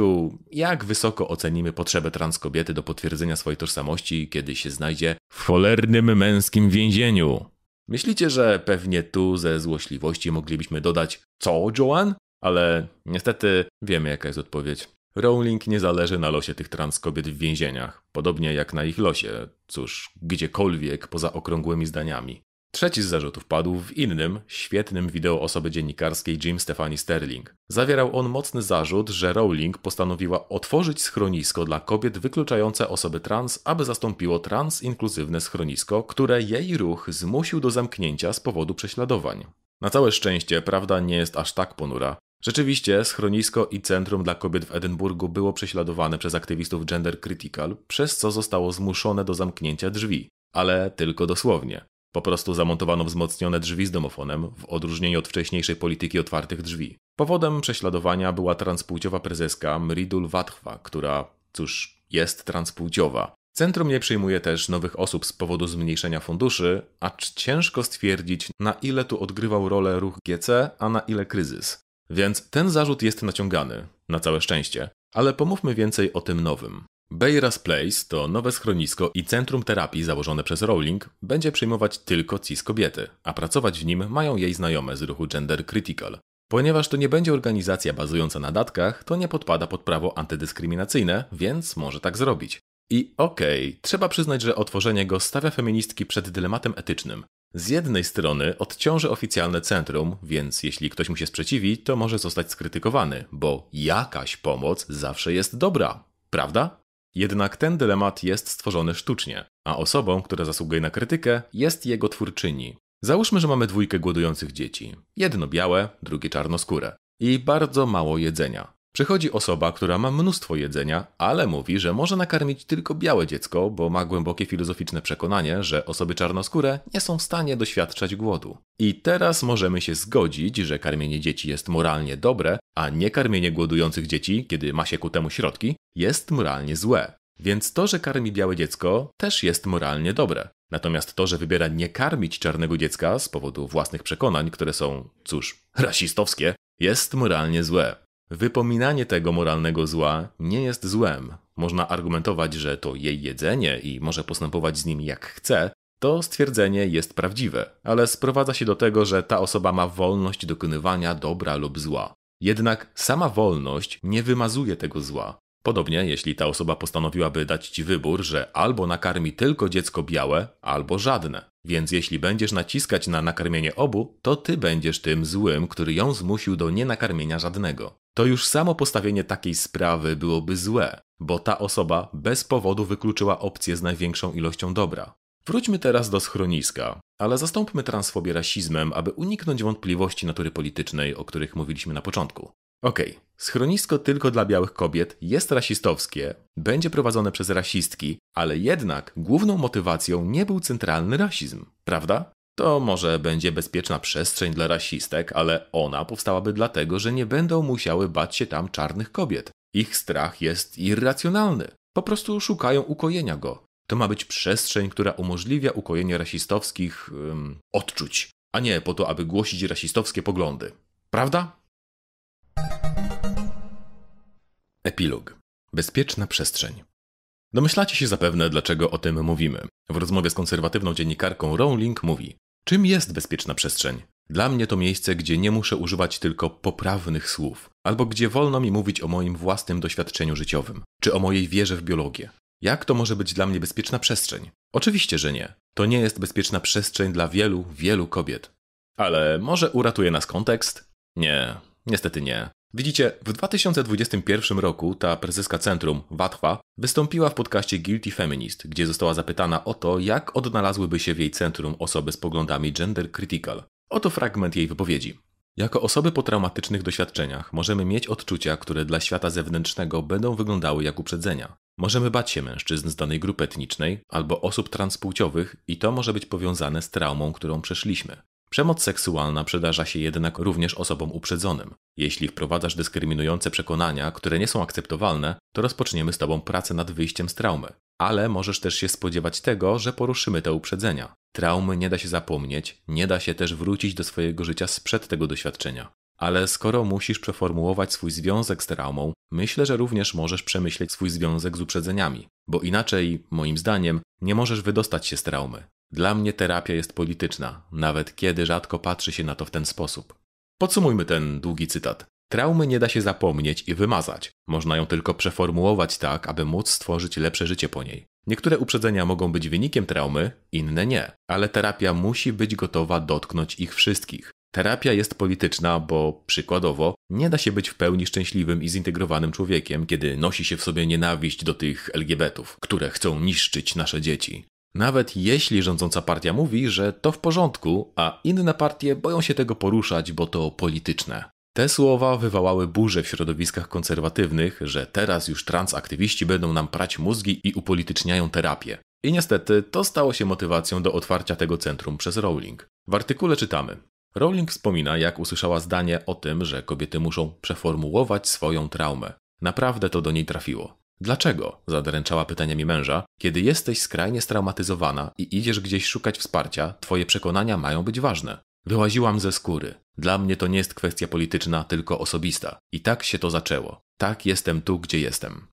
jak wysoko ocenimy potrzebę trans kobiety do potwierdzenia swojej tożsamości, kiedy się znajdzie w cholernym męskim więzieniu? Myślicie, że pewnie tu ze złośliwości moglibyśmy dodać co, Joan? Ale niestety wiemy, jaka jest odpowiedź. Rowling nie zależy na losie tych trans kobiet w więzieniach, podobnie jak na ich losie, cóż, gdziekolwiek poza okrągłymi zdaniami. Trzeci z zarzutów padł w innym, świetnym wideo osoby dziennikarskiej Jim Stephanie Sterling. Zawierał on mocny zarzut, że Rowling postanowiła otworzyć schronisko dla kobiet wykluczające osoby trans, aby zastąpiło trans-inkluzywne schronisko, które jej ruch zmusił do zamknięcia z powodu prześladowań. Na całe szczęście prawda nie jest aż tak ponura. Rzeczywiście, schronisko i centrum dla kobiet w Edynburgu było prześladowane przez aktywistów gender critical, przez co zostało zmuszone do zamknięcia drzwi. Ale tylko dosłownie. Po prostu zamontowano wzmocnione drzwi z domofonem, w odróżnieniu od wcześniejszej polityki otwartych drzwi. Powodem prześladowania była transpłciowa prezeska Mridul Watchwa, która, cóż, jest transpłciowa. Centrum nie przyjmuje też nowych osób z powodu zmniejszenia funduszy, acz ciężko stwierdzić, na ile tu odgrywał rolę ruch GC, a na ile kryzys. Więc ten zarzut jest naciągany, na całe szczęście. Ale pomówmy więcej o tym nowym. Bayras Place to nowe schronisko i centrum terapii założone przez Rowling będzie przyjmować tylko cis kobiety, a pracować w nim mają jej znajome z ruchu Gender Critical. Ponieważ to nie będzie organizacja bazująca na datkach, to nie podpada pod prawo antydyskryminacyjne, więc może tak zrobić. I okej, okay, trzeba przyznać, że otworzenie go stawia feministki przed dylematem etycznym. Z jednej strony odciąży oficjalne centrum, więc jeśli ktoś mu się sprzeciwi, to może zostać skrytykowany, bo jakaś pomoc zawsze jest dobra, prawda? Jednak ten dylemat jest stworzony sztucznie, a osobą, która zasługuje na krytykę, jest jego twórczyni. Załóżmy, że mamy dwójkę głodujących dzieci. Jedno białe, drugie czarnoskóre. I bardzo mało jedzenia. Przychodzi osoba, która ma mnóstwo jedzenia, ale mówi, że może nakarmić tylko białe dziecko, bo ma głębokie filozoficzne przekonanie, że osoby czarnoskóre nie są w stanie doświadczać głodu. I teraz możemy się zgodzić, że karmienie dzieci jest moralnie dobre, a nie karmienie głodujących dzieci, kiedy ma się ku temu środki, jest moralnie złe. Więc to, że karmi białe dziecko, też jest moralnie dobre. Natomiast to, że wybiera nie karmić czarnego dziecka z powodu własnych przekonań, które są, cóż, rasistowskie, jest moralnie złe. Wypominanie tego moralnego zła nie jest złem. Można argumentować, że to jej jedzenie i może postępować z nim jak chce. To stwierdzenie jest prawdziwe, ale sprowadza się do tego, że ta osoba ma wolność dokonywania dobra lub zła. Jednak sama wolność nie wymazuje tego zła. Podobnie, jeśli ta osoba postanowiłaby dać ci wybór, że albo nakarmi tylko dziecko białe, albo żadne. Więc jeśli będziesz naciskać na nakarmienie obu, to ty będziesz tym złym, który ją zmusił do nienakarmienia żadnego. To już samo postawienie takiej sprawy byłoby złe, bo ta osoba bez powodu wykluczyła opcję z największą ilością dobra. Wróćmy teraz do schroniska, ale zastąpmy transfobię rasizmem, aby uniknąć wątpliwości natury politycznej, o których mówiliśmy na początku. Okej, okay. schronisko tylko dla białych kobiet jest rasistowskie, będzie prowadzone przez rasistki, ale jednak główną motywacją nie był centralny rasizm, prawda? To może będzie bezpieczna przestrzeń dla rasistek, ale ona powstałaby dlatego, że nie będą musiały bać się tam czarnych kobiet. Ich strach jest irracjonalny. Po prostu szukają ukojenia go. To ma być przestrzeń, która umożliwia ukojenie rasistowskich odczuć, a nie po to, aby głosić rasistowskie poglądy. Prawda? Epilog. Bezpieczna przestrzeń. Domyślacie się zapewne, dlaczego o tym mówimy. W rozmowie z konserwatywną dziennikarką Rowling mówi: Czym jest bezpieczna przestrzeń? Dla mnie to miejsce, gdzie nie muszę używać tylko poprawnych słów, albo gdzie wolno mi mówić o moim własnym doświadczeniu życiowym, czy o mojej wierze w biologię. Jak to może być dla mnie bezpieczna przestrzeń? Oczywiście, że nie. To nie jest bezpieczna przestrzeń dla wielu, wielu kobiet. Ale może uratuje nas kontekst? Nie, niestety nie. Widzicie, w 2021 roku ta prezeska centrum, Watwa, wystąpiła w podcaście Guilty Feminist, gdzie została zapytana o to, jak odnalazłyby się w jej centrum osoby z poglądami gender critical. Oto fragment jej wypowiedzi. Jako osoby po traumatycznych doświadczeniach możemy mieć odczucia, które dla świata zewnętrznego będą wyglądały jak uprzedzenia. Możemy bać się mężczyzn z danej grupy etnicznej albo osób transpłciowych i to może być powiązane z traumą, którą przeszliśmy. Przemoc seksualna przydarza się jednak również osobom uprzedzonym. Jeśli wprowadzasz dyskryminujące przekonania, które nie są akceptowalne, to rozpoczniemy z Tobą pracę nad wyjściem z traumy. Ale możesz też się spodziewać tego, że poruszymy te uprzedzenia. Traumy nie da się zapomnieć, nie da się też wrócić do swojego życia sprzed tego doświadczenia. Ale skoro musisz przeformułować swój związek z traumą, myślę, że również możesz przemyśleć swój związek z uprzedzeniami, bo inaczej, moim zdaniem, nie możesz wydostać się z traumy. Dla mnie terapia jest polityczna, nawet kiedy rzadko patrzy się na to w ten sposób. Podsumujmy ten długi cytat. Traumy nie da się zapomnieć i wymazać. Można ją tylko przeformułować tak, aby móc stworzyć lepsze życie po niej. Niektóre uprzedzenia mogą być wynikiem traumy, inne nie, ale terapia musi być gotowa dotknąć ich wszystkich. Terapia jest polityczna, bo przykładowo nie da się być w pełni szczęśliwym i zintegrowanym człowiekiem, kiedy nosi się w sobie nienawiść do tych LGBTów, które chcą niszczyć nasze dzieci. Nawet jeśli rządząca partia mówi, że to w porządku, a inne partie boją się tego poruszać, bo to polityczne. Te słowa wywołały burzę w środowiskach konserwatywnych, że teraz już transaktywiści będą nam prać mózgi i upolityczniają terapię. I niestety to stało się motywacją do otwarcia tego centrum przez Rowling. W artykule czytamy: Rowling wspomina, jak usłyszała zdanie o tym, że kobiety muszą przeformułować swoją traumę. Naprawdę to do niej trafiło. Dlaczego? zadręczała pytaniami męża. Kiedy jesteś skrajnie straumatyzowana i idziesz gdzieś szukać wsparcia, twoje przekonania mają być ważne. Wyłaziłam ze skóry. Dla mnie to nie jest kwestia polityczna, tylko osobista. I tak się to zaczęło. Tak jestem tu, gdzie jestem.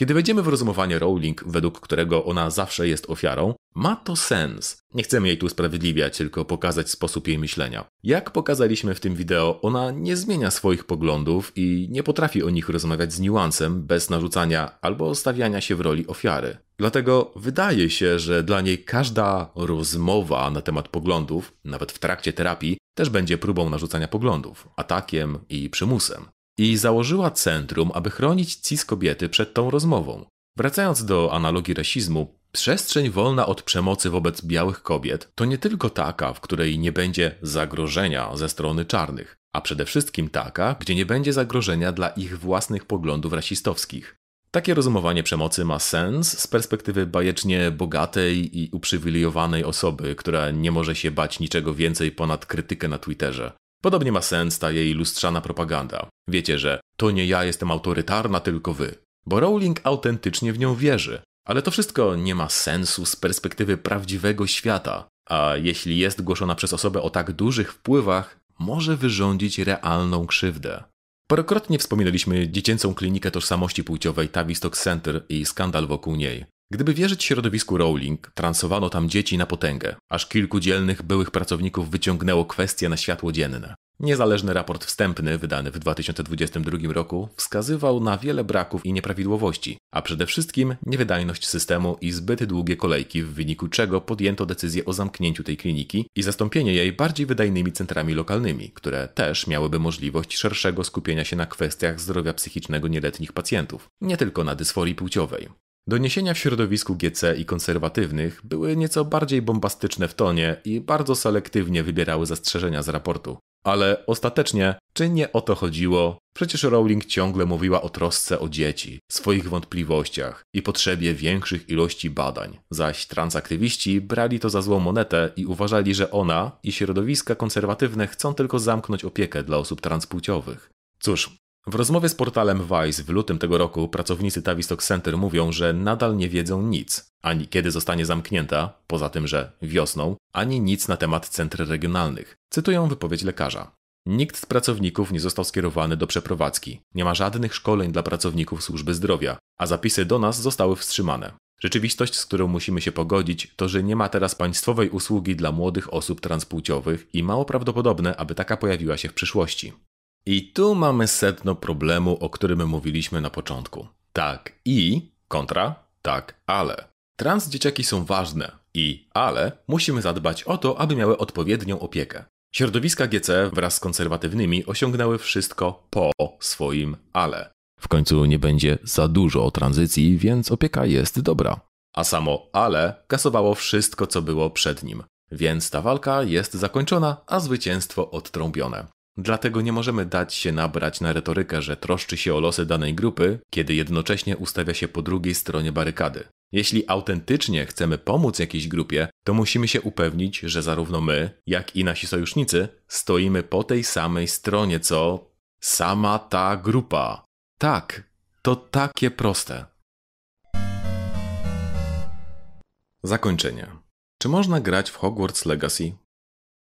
Kiedy wejdziemy w rozumowanie Rowling, według którego ona zawsze jest ofiarą, ma to sens. Nie chcemy jej tu usprawiedliwiać, tylko pokazać sposób jej myślenia. Jak pokazaliśmy w tym wideo, ona nie zmienia swoich poglądów i nie potrafi o nich rozmawiać z niuansem, bez narzucania albo stawiania się w roli ofiary. Dlatego wydaje się, że dla niej każda rozmowa na temat poglądów, nawet w trakcie terapii, też będzie próbą narzucania poglądów, atakiem i przymusem i założyła centrum, aby chronić cis kobiety przed tą rozmową. Wracając do analogii rasizmu, Przestrzeń wolna od przemocy wobec białych kobiet to nie tylko taka, w której nie będzie zagrożenia ze strony czarnych, a przede wszystkim taka, gdzie nie będzie zagrożenia dla ich własnych poglądów rasistowskich. Takie rozumowanie przemocy ma sens z perspektywy bajecznie bogatej i uprzywilejowanej osoby, która nie może się bać niczego więcej ponad krytykę na Twitterze. Podobnie ma sens ta jej lustrzana propaganda. Wiecie, że to nie ja jestem autorytarna, tylko wy. Bo Rowling autentycznie w nią wierzy. Ale to wszystko nie ma sensu z perspektywy prawdziwego świata. A jeśli jest głoszona przez osobę o tak dużych wpływach, może wyrządzić realną krzywdę. Parokrotnie wspominaliśmy dziecięcą klinikę tożsamości płciowej Tavistock Center i skandal wokół niej. Gdyby wierzyć środowisku Rowling, transowano tam dzieci na potęgę, aż kilku dzielnych byłych pracowników wyciągnęło kwestie na światło dzienne. Niezależny raport wstępny, wydany w 2022 roku, wskazywał na wiele braków i nieprawidłowości, a przede wszystkim niewydajność systemu i zbyt długie kolejki, w wyniku czego podjęto decyzję o zamknięciu tej kliniki i zastąpienie jej bardziej wydajnymi centrami lokalnymi, które też miałyby możliwość szerszego skupienia się na kwestiach zdrowia psychicznego nieletnich pacjentów, nie tylko na dysforii płciowej. Doniesienia w środowisku GC i konserwatywnych były nieco bardziej bombastyczne w tonie i bardzo selektywnie wybierały zastrzeżenia z raportu. Ale ostatecznie, czy nie o to chodziło? Przecież Rowling ciągle mówiła o trosce o dzieci, swoich wątpliwościach i potrzebie większych ilości badań, zaś transaktywiści brali to za złą monetę i uważali, że ona i środowiska konserwatywne chcą tylko zamknąć opiekę dla osób transpłciowych. Cóż, w rozmowie z portalem Vice w lutym tego roku pracownicy Tavistock Center mówią, że nadal nie wiedzą nic, ani kiedy zostanie zamknięta, poza tym, że wiosną, ani nic na temat centr regionalnych. Cytują wypowiedź lekarza. Nikt z pracowników nie został skierowany do przeprowadzki. Nie ma żadnych szkoleń dla pracowników służby zdrowia, a zapisy do nas zostały wstrzymane. Rzeczywistość, z którą musimy się pogodzić, to że nie ma teraz państwowej usługi dla młodych osób transpłciowych i mało prawdopodobne, aby taka pojawiła się w przyszłości. I tu mamy sedno problemu, o którym mówiliśmy na początku. Tak i kontra, tak ale. Trans dzieciaki są ważne i ale musimy zadbać o to, aby miały odpowiednią opiekę. Środowiska GC wraz z konserwatywnymi osiągnęły wszystko po swoim ale. W końcu nie będzie za dużo o tranzycji, więc opieka jest dobra. A samo ale kasowało wszystko, co było przed nim. Więc ta walka jest zakończona, a zwycięstwo odtrąbione. Dlatego nie możemy dać się nabrać na retorykę, że troszczy się o losy danej grupy, kiedy jednocześnie ustawia się po drugiej stronie barykady. Jeśli autentycznie chcemy pomóc jakiejś grupie, to musimy się upewnić, że zarówno my, jak i nasi sojusznicy stoimy po tej samej stronie, co sama ta grupa. Tak, to takie proste. Zakończenie. Czy można grać w Hogwarts Legacy?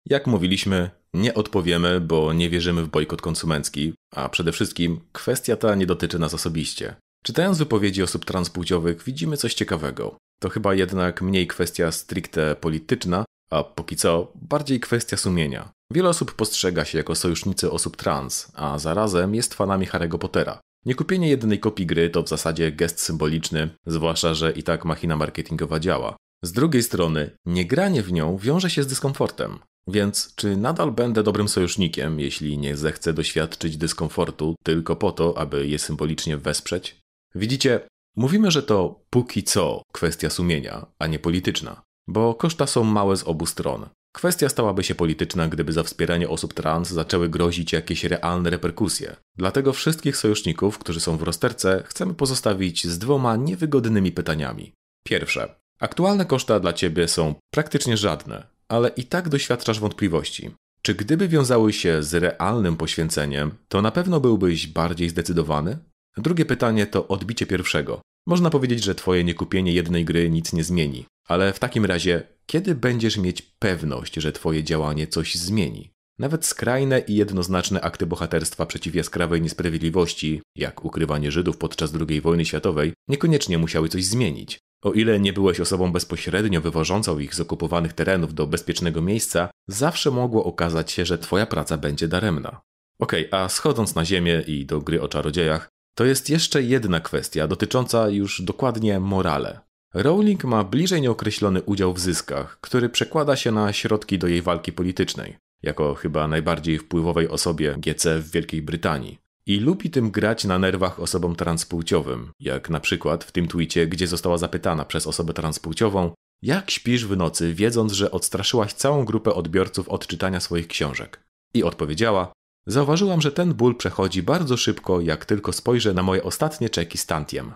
Jak mówiliśmy, nie odpowiemy, bo nie wierzymy w bojkot konsumencki, a przede wszystkim kwestia ta nie dotyczy nas osobiście. Czytając wypowiedzi osób transpłciowych widzimy coś ciekawego. To chyba jednak mniej kwestia stricte polityczna, a póki co bardziej kwestia sumienia. Wiele osób postrzega się jako sojusznicy osób trans, a zarazem jest fanami Harry'ego Pottera. Niekupienie jednej kopii gry to w zasadzie gest symboliczny, zwłaszcza, że i tak machina marketingowa działa. Z drugiej strony, niegranie w nią wiąże się z dyskomfortem. Więc czy nadal będę dobrym sojusznikiem, jeśli nie zechcę doświadczyć dyskomfortu tylko po to, aby je symbolicznie wesprzeć? Widzicie, mówimy, że to póki co kwestia sumienia, a nie polityczna, bo koszta są małe z obu stron. Kwestia stałaby się polityczna, gdyby za wspieranie osób trans zaczęły grozić jakieś realne reperkusje. Dlatego wszystkich sojuszników, którzy są w rozterce, chcemy pozostawić z dwoma niewygodnymi pytaniami. Pierwsze. Aktualne koszta dla ciebie są praktycznie żadne, ale i tak doświadczasz wątpliwości. Czy gdyby wiązały się z realnym poświęceniem, to na pewno byłbyś bardziej zdecydowany? Drugie pytanie to odbicie pierwszego. Można powiedzieć, że twoje niekupienie jednej gry nic nie zmieni, ale w takim razie, kiedy będziesz mieć pewność, że twoje działanie coś zmieni? Nawet skrajne i jednoznaczne akty bohaterstwa przeciw jaskrawej niesprawiedliwości, jak ukrywanie Żydów podczas II wojny światowej, niekoniecznie musiały coś zmienić. O ile nie byłeś osobą bezpośrednio wywożącą ich z okupowanych terenów do bezpiecznego miejsca, zawsze mogło okazać się, że twoja praca będzie daremna. Okej, okay, a schodząc na ziemię i do gry o czarodziejach, to jest jeszcze jedna kwestia dotycząca już dokładnie morale. Rowling ma bliżej nieokreślony udział w zyskach, który przekłada się na środki do jej walki politycznej, jako chyba najbardziej wpływowej osobie GC w Wielkiej Brytanii. I lubi tym grać na nerwach osobom transpłciowym, jak na przykład w tym twicie, gdzie została zapytana przez osobę transpłciową, jak śpisz w nocy, wiedząc, że odstraszyłaś całą grupę odbiorców od czytania swoich książek? I odpowiedziała: Zauważyłam, że ten ból przechodzi bardzo szybko, jak tylko spojrzę na moje ostatnie czeki z tantiem.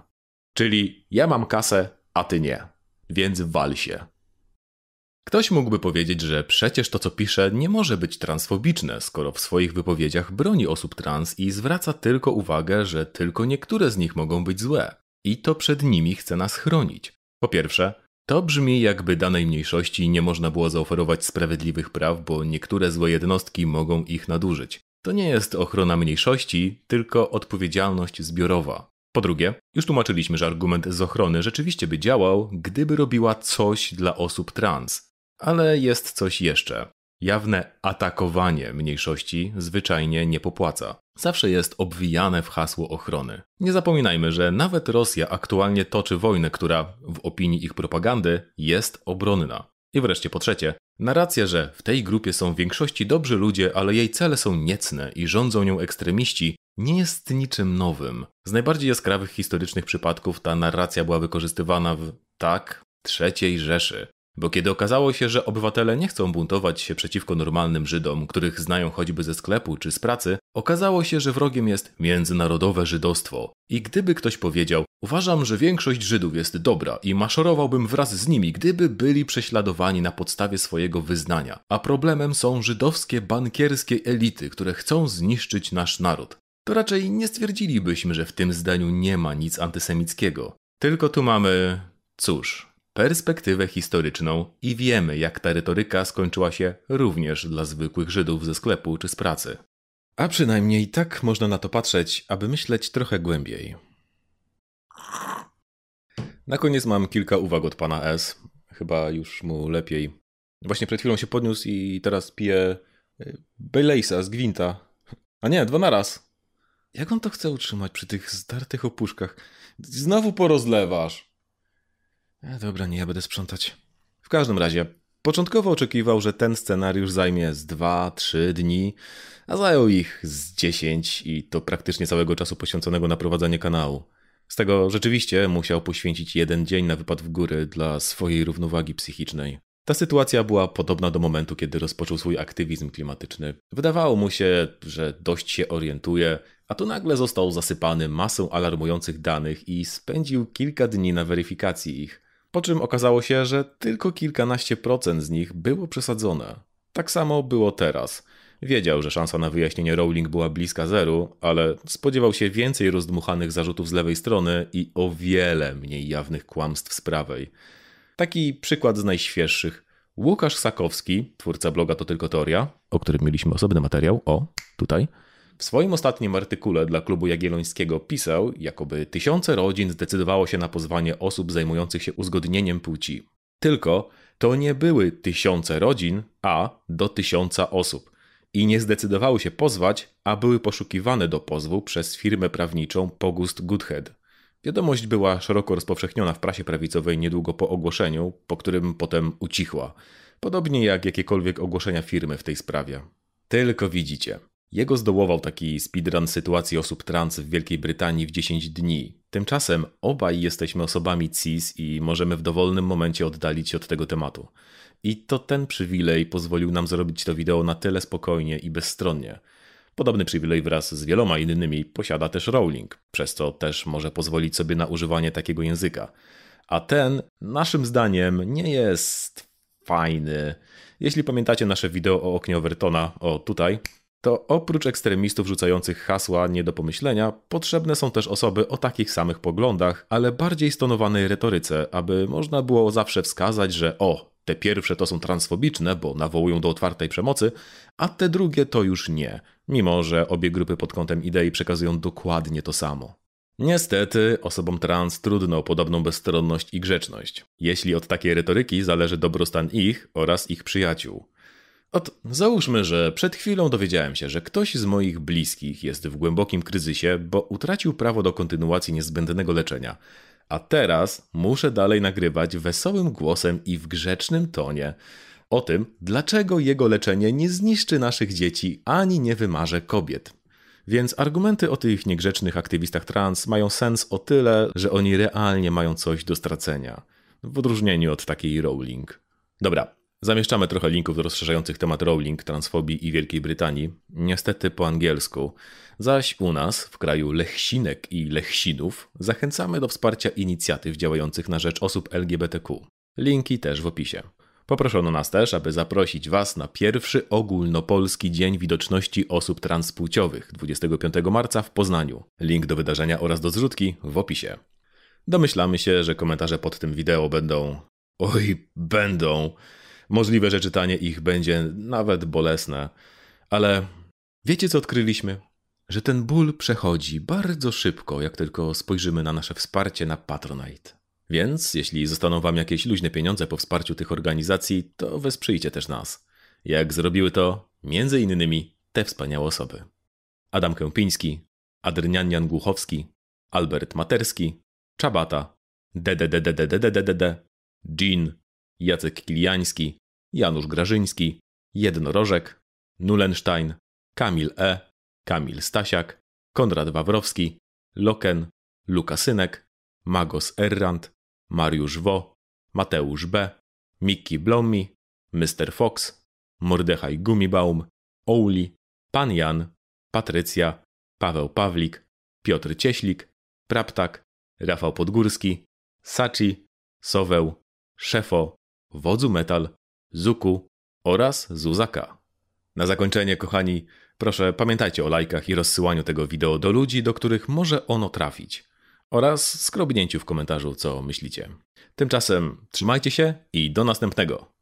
Czyli ja mam kasę, a ty nie. Więc wal się. Ktoś mógłby powiedzieć, że przecież to, co pisze, nie może być transfobiczne, skoro w swoich wypowiedziach broni osób trans i zwraca tylko uwagę, że tylko niektóre z nich mogą być złe. I to przed nimi chce nas chronić. Po pierwsze, to brzmi jakby danej mniejszości nie można było zaoferować sprawiedliwych praw, bo niektóre złe jednostki mogą ich nadużyć. To nie jest ochrona mniejszości, tylko odpowiedzialność zbiorowa. Po drugie, już tłumaczyliśmy, że argument z ochrony rzeczywiście by działał, gdyby robiła coś dla osób trans. Ale jest coś jeszcze. Jawne atakowanie mniejszości zwyczajnie nie popłaca. Zawsze jest obwijane w hasło ochrony. Nie zapominajmy, że nawet Rosja aktualnie toczy wojnę, która, w opinii ich propagandy, jest obronna. I wreszcie po trzecie, narracja, że w tej grupie są w większości dobrzy ludzie, ale jej cele są niecne i rządzą nią ekstremiści, nie jest niczym nowym. Z najbardziej jaskrawych historycznych przypadków ta narracja była wykorzystywana w, tak, trzeciej Rzeszy. Bo kiedy okazało się, że obywatele nie chcą buntować się przeciwko normalnym Żydom, których znają choćby ze sklepu czy z pracy, okazało się, że wrogiem jest międzynarodowe żydostwo. I gdyby ktoś powiedział, uważam, że większość Żydów jest dobra i maszerowałbym wraz z nimi, gdyby byli prześladowani na podstawie swojego wyznania, a problemem są żydowskie bankierskie elity, które chcą zniszczyć nasz naród, to raczej nie stwierdzilibyśmy, że w tym zdaniu nie ma nic antysemickiego. Tylko tu mamy, cóż, perspektywę historyczną i wiemy, jak ta retoryka skończyła się również dla zwykłych Żydów ze sklepu czy z pracy. A przynajmniej tak można na to patrzeć, aby myśleć trochę głębiej. Na koniec mam kilka uwag od pana S. Chyba już mu lepiej. Właśnie przed chwilą się podniósł i teraz pije y, Baileysa z gwinta. A nie, dwa naraz. Jak on to chce utrzymać przy tych zdartych opuszkach? Znowu porozlewasz. E, dobra, nie, ja będę sprzątać. W każdym razie, początkowo oczekiwał, że ten scenariusz zajmie z 2-3 dni, a zajął ich z 10 i to praktycznie całego czasu poświęconego na prowadzenie kanału. Z tego rzeczywiście musiał poświęcić jeden dzień na wypad w góry dla swojej równowagi psychicznej. Ta sytuacja była podobna do momentu, kiedy rozpoczął swój aktywizm klimatyczny. Wydawało mu się, że dość się orientuje, a tu nagle został zasypany masą alarmujących danych i spędził kilka dni na weryfikacji ich. Po czym okazało się, że tylko kilkanaście procent z nich było przesadzone. Tak samo było teraz. Wiedział, że szansa na wyjaśnienie Rowling była bliska zeru, ale spodziewał się więcej rozdmuchanych zarzutów z lewej strony i o wiele mniej jawnych kłamstw z prawej. Taki przykład z najświeższych. Łukasz Sakowski, twórca bloga To Tylko Teoria, o którym mieliśmy osobny materiał, o, tutaj, w swoim ostatnim artykule dla klubu Jagiellońskiego pisał, jakoby tysiące rodzin zdecydowało się na pozwanie osób zajmujących się uzgodnieniem płci. Tylko to nie były tysiące rodzin, a do tysiąca osób. I nie zdecydowały się pozwać, a były poszukiwane do pozwu przez firmę prawniczą Pogust Goodhead. Wiadomość była szeroko rozpowszechniona w prasie prawicowej niedługo po ogłoszeniu, po którym potem ucichła. Podobnie jak jakiekolwiek ogłoszenia firmy w tej sprawie. Tylko widzicie. Jego zdołował taki speedrun sytuacji osób trans w Wielkiej Brytanii w 10 dni. Tymczasem obaj jesteśmy osobami cis i możemy w dowolnym momencie oddalić się od tego tematu. I to ten przywilej pozwolił nam zrobić to wideo na tyle spokojnie i bezstronnie. Podobny przywilej wraz z wieloma innymi posiada też Rowling, przez co też może pozwolić sobie na używanie takiego języka. A ten, naszym zdaniem, nie jest fajny. Jeśli pamiętacie nasze wideo o oknie Overtona, o tutaj, to oprócz ekstremistów rzucających hasła nie do pomyślenia, potrzebne są też osoby o takich samych poglądach, ale bardziej stonowanej retoryce, aby można było zawsze wskazać, że o, te pierwsze to są transfobiczne, bo nawołują do otwartej przemocy, a te drugie to już nie, mimo że obie grupy pod kątem idei przekazują dokładnie to samo. Niestety, osobom trans trudno o podobną bezstronność i grzeczność, jeśli od takiej retoryki zależy dobrostan ich oraz ich przyjaciół. Ot, załóżmy, że przed chwilą dowiedziałem się, że ktoś z moich bliskich jest w głębokim kryzysie, bo utracił prawo do kontynuacji niezbędnego leczenia. A teraz muszę dalej nagrywać wesołym głosem i w grzecznym tonie o tym, dlaczego jego leczenie nie zniszczy naszych dzieci ani nie wymarze kobiet. Więc argumenty o tych niegrzecznych aktywistach trans mają sens o tyle, że oni realnie mają coś do stracenia. W odróżnieniu od takiej Rowling. Dobra, zamieszczamy trochę linków rozszerzających temat Rowling, transfobii i Wielkiej Brytanii. Niestety po angielsku. Zaś u nas, w kraju Lechsinek i Lechsinów, zachęcamy do wsparcia inicjatyw działających na rzecz osób LGBTQ. Linki też w opisie. Poproszono nas też, aby zaprosić Was na pierwszy ogólnopolski Dzień Widoczności Osób Transpłciowych 25 marca w Poznaniu. Link do wydarzenia oraz do zrzutki w opisie. Domyślamy się, że komentarze pod tym wideo będą. Oj, będą. Możliwe, że czytanie ich będzie nawet bolesne, ale wiecie co odkryliśmy? Że ten ból przechodzi bardzo szybko, jak tylko spojrzymy na nasze wsparcie na Patronite. Więc jeśli zostaną Wam jakieś luźne pieniądze po wsparciu tych organizacji, to wesprzyjcie też nas. Jak zrobiły to między innymi te wspaniałe osoby. Adam Kępiński, Adrian Jan Głuchowski, Albert Materski, Czabata, DDDDDDDDD, Jean, Jacek Kiliański, Janusz Grażyński, Jednorożek, Nulenstein, Kamil E., Kamil Stasiak, Konrad Wawrowski, Loken, Lukasynek, Magos Errant, Mariusz Wo, Mateusz B., Mickey Blomi, Mr. Fox, Mordechaj Gumibaum, Ouli, Pan Jan, Patrycja, Paweł Pawlik, Piotr Cieślik, Praptak, Rafał Podgórski, Sachi, Soweł, Szefo, Wodzu Metal, Zuku oraz Zuzaka. Na zakończenie, kochani, proszę pamiętajcie o lajkach i rozsyłaniu tego wideo do ludzi, do których może ono trafić. Oraz skrobnięciu w komentarzu, co myślicie. Tymczasem trzymajcie się i do następnego.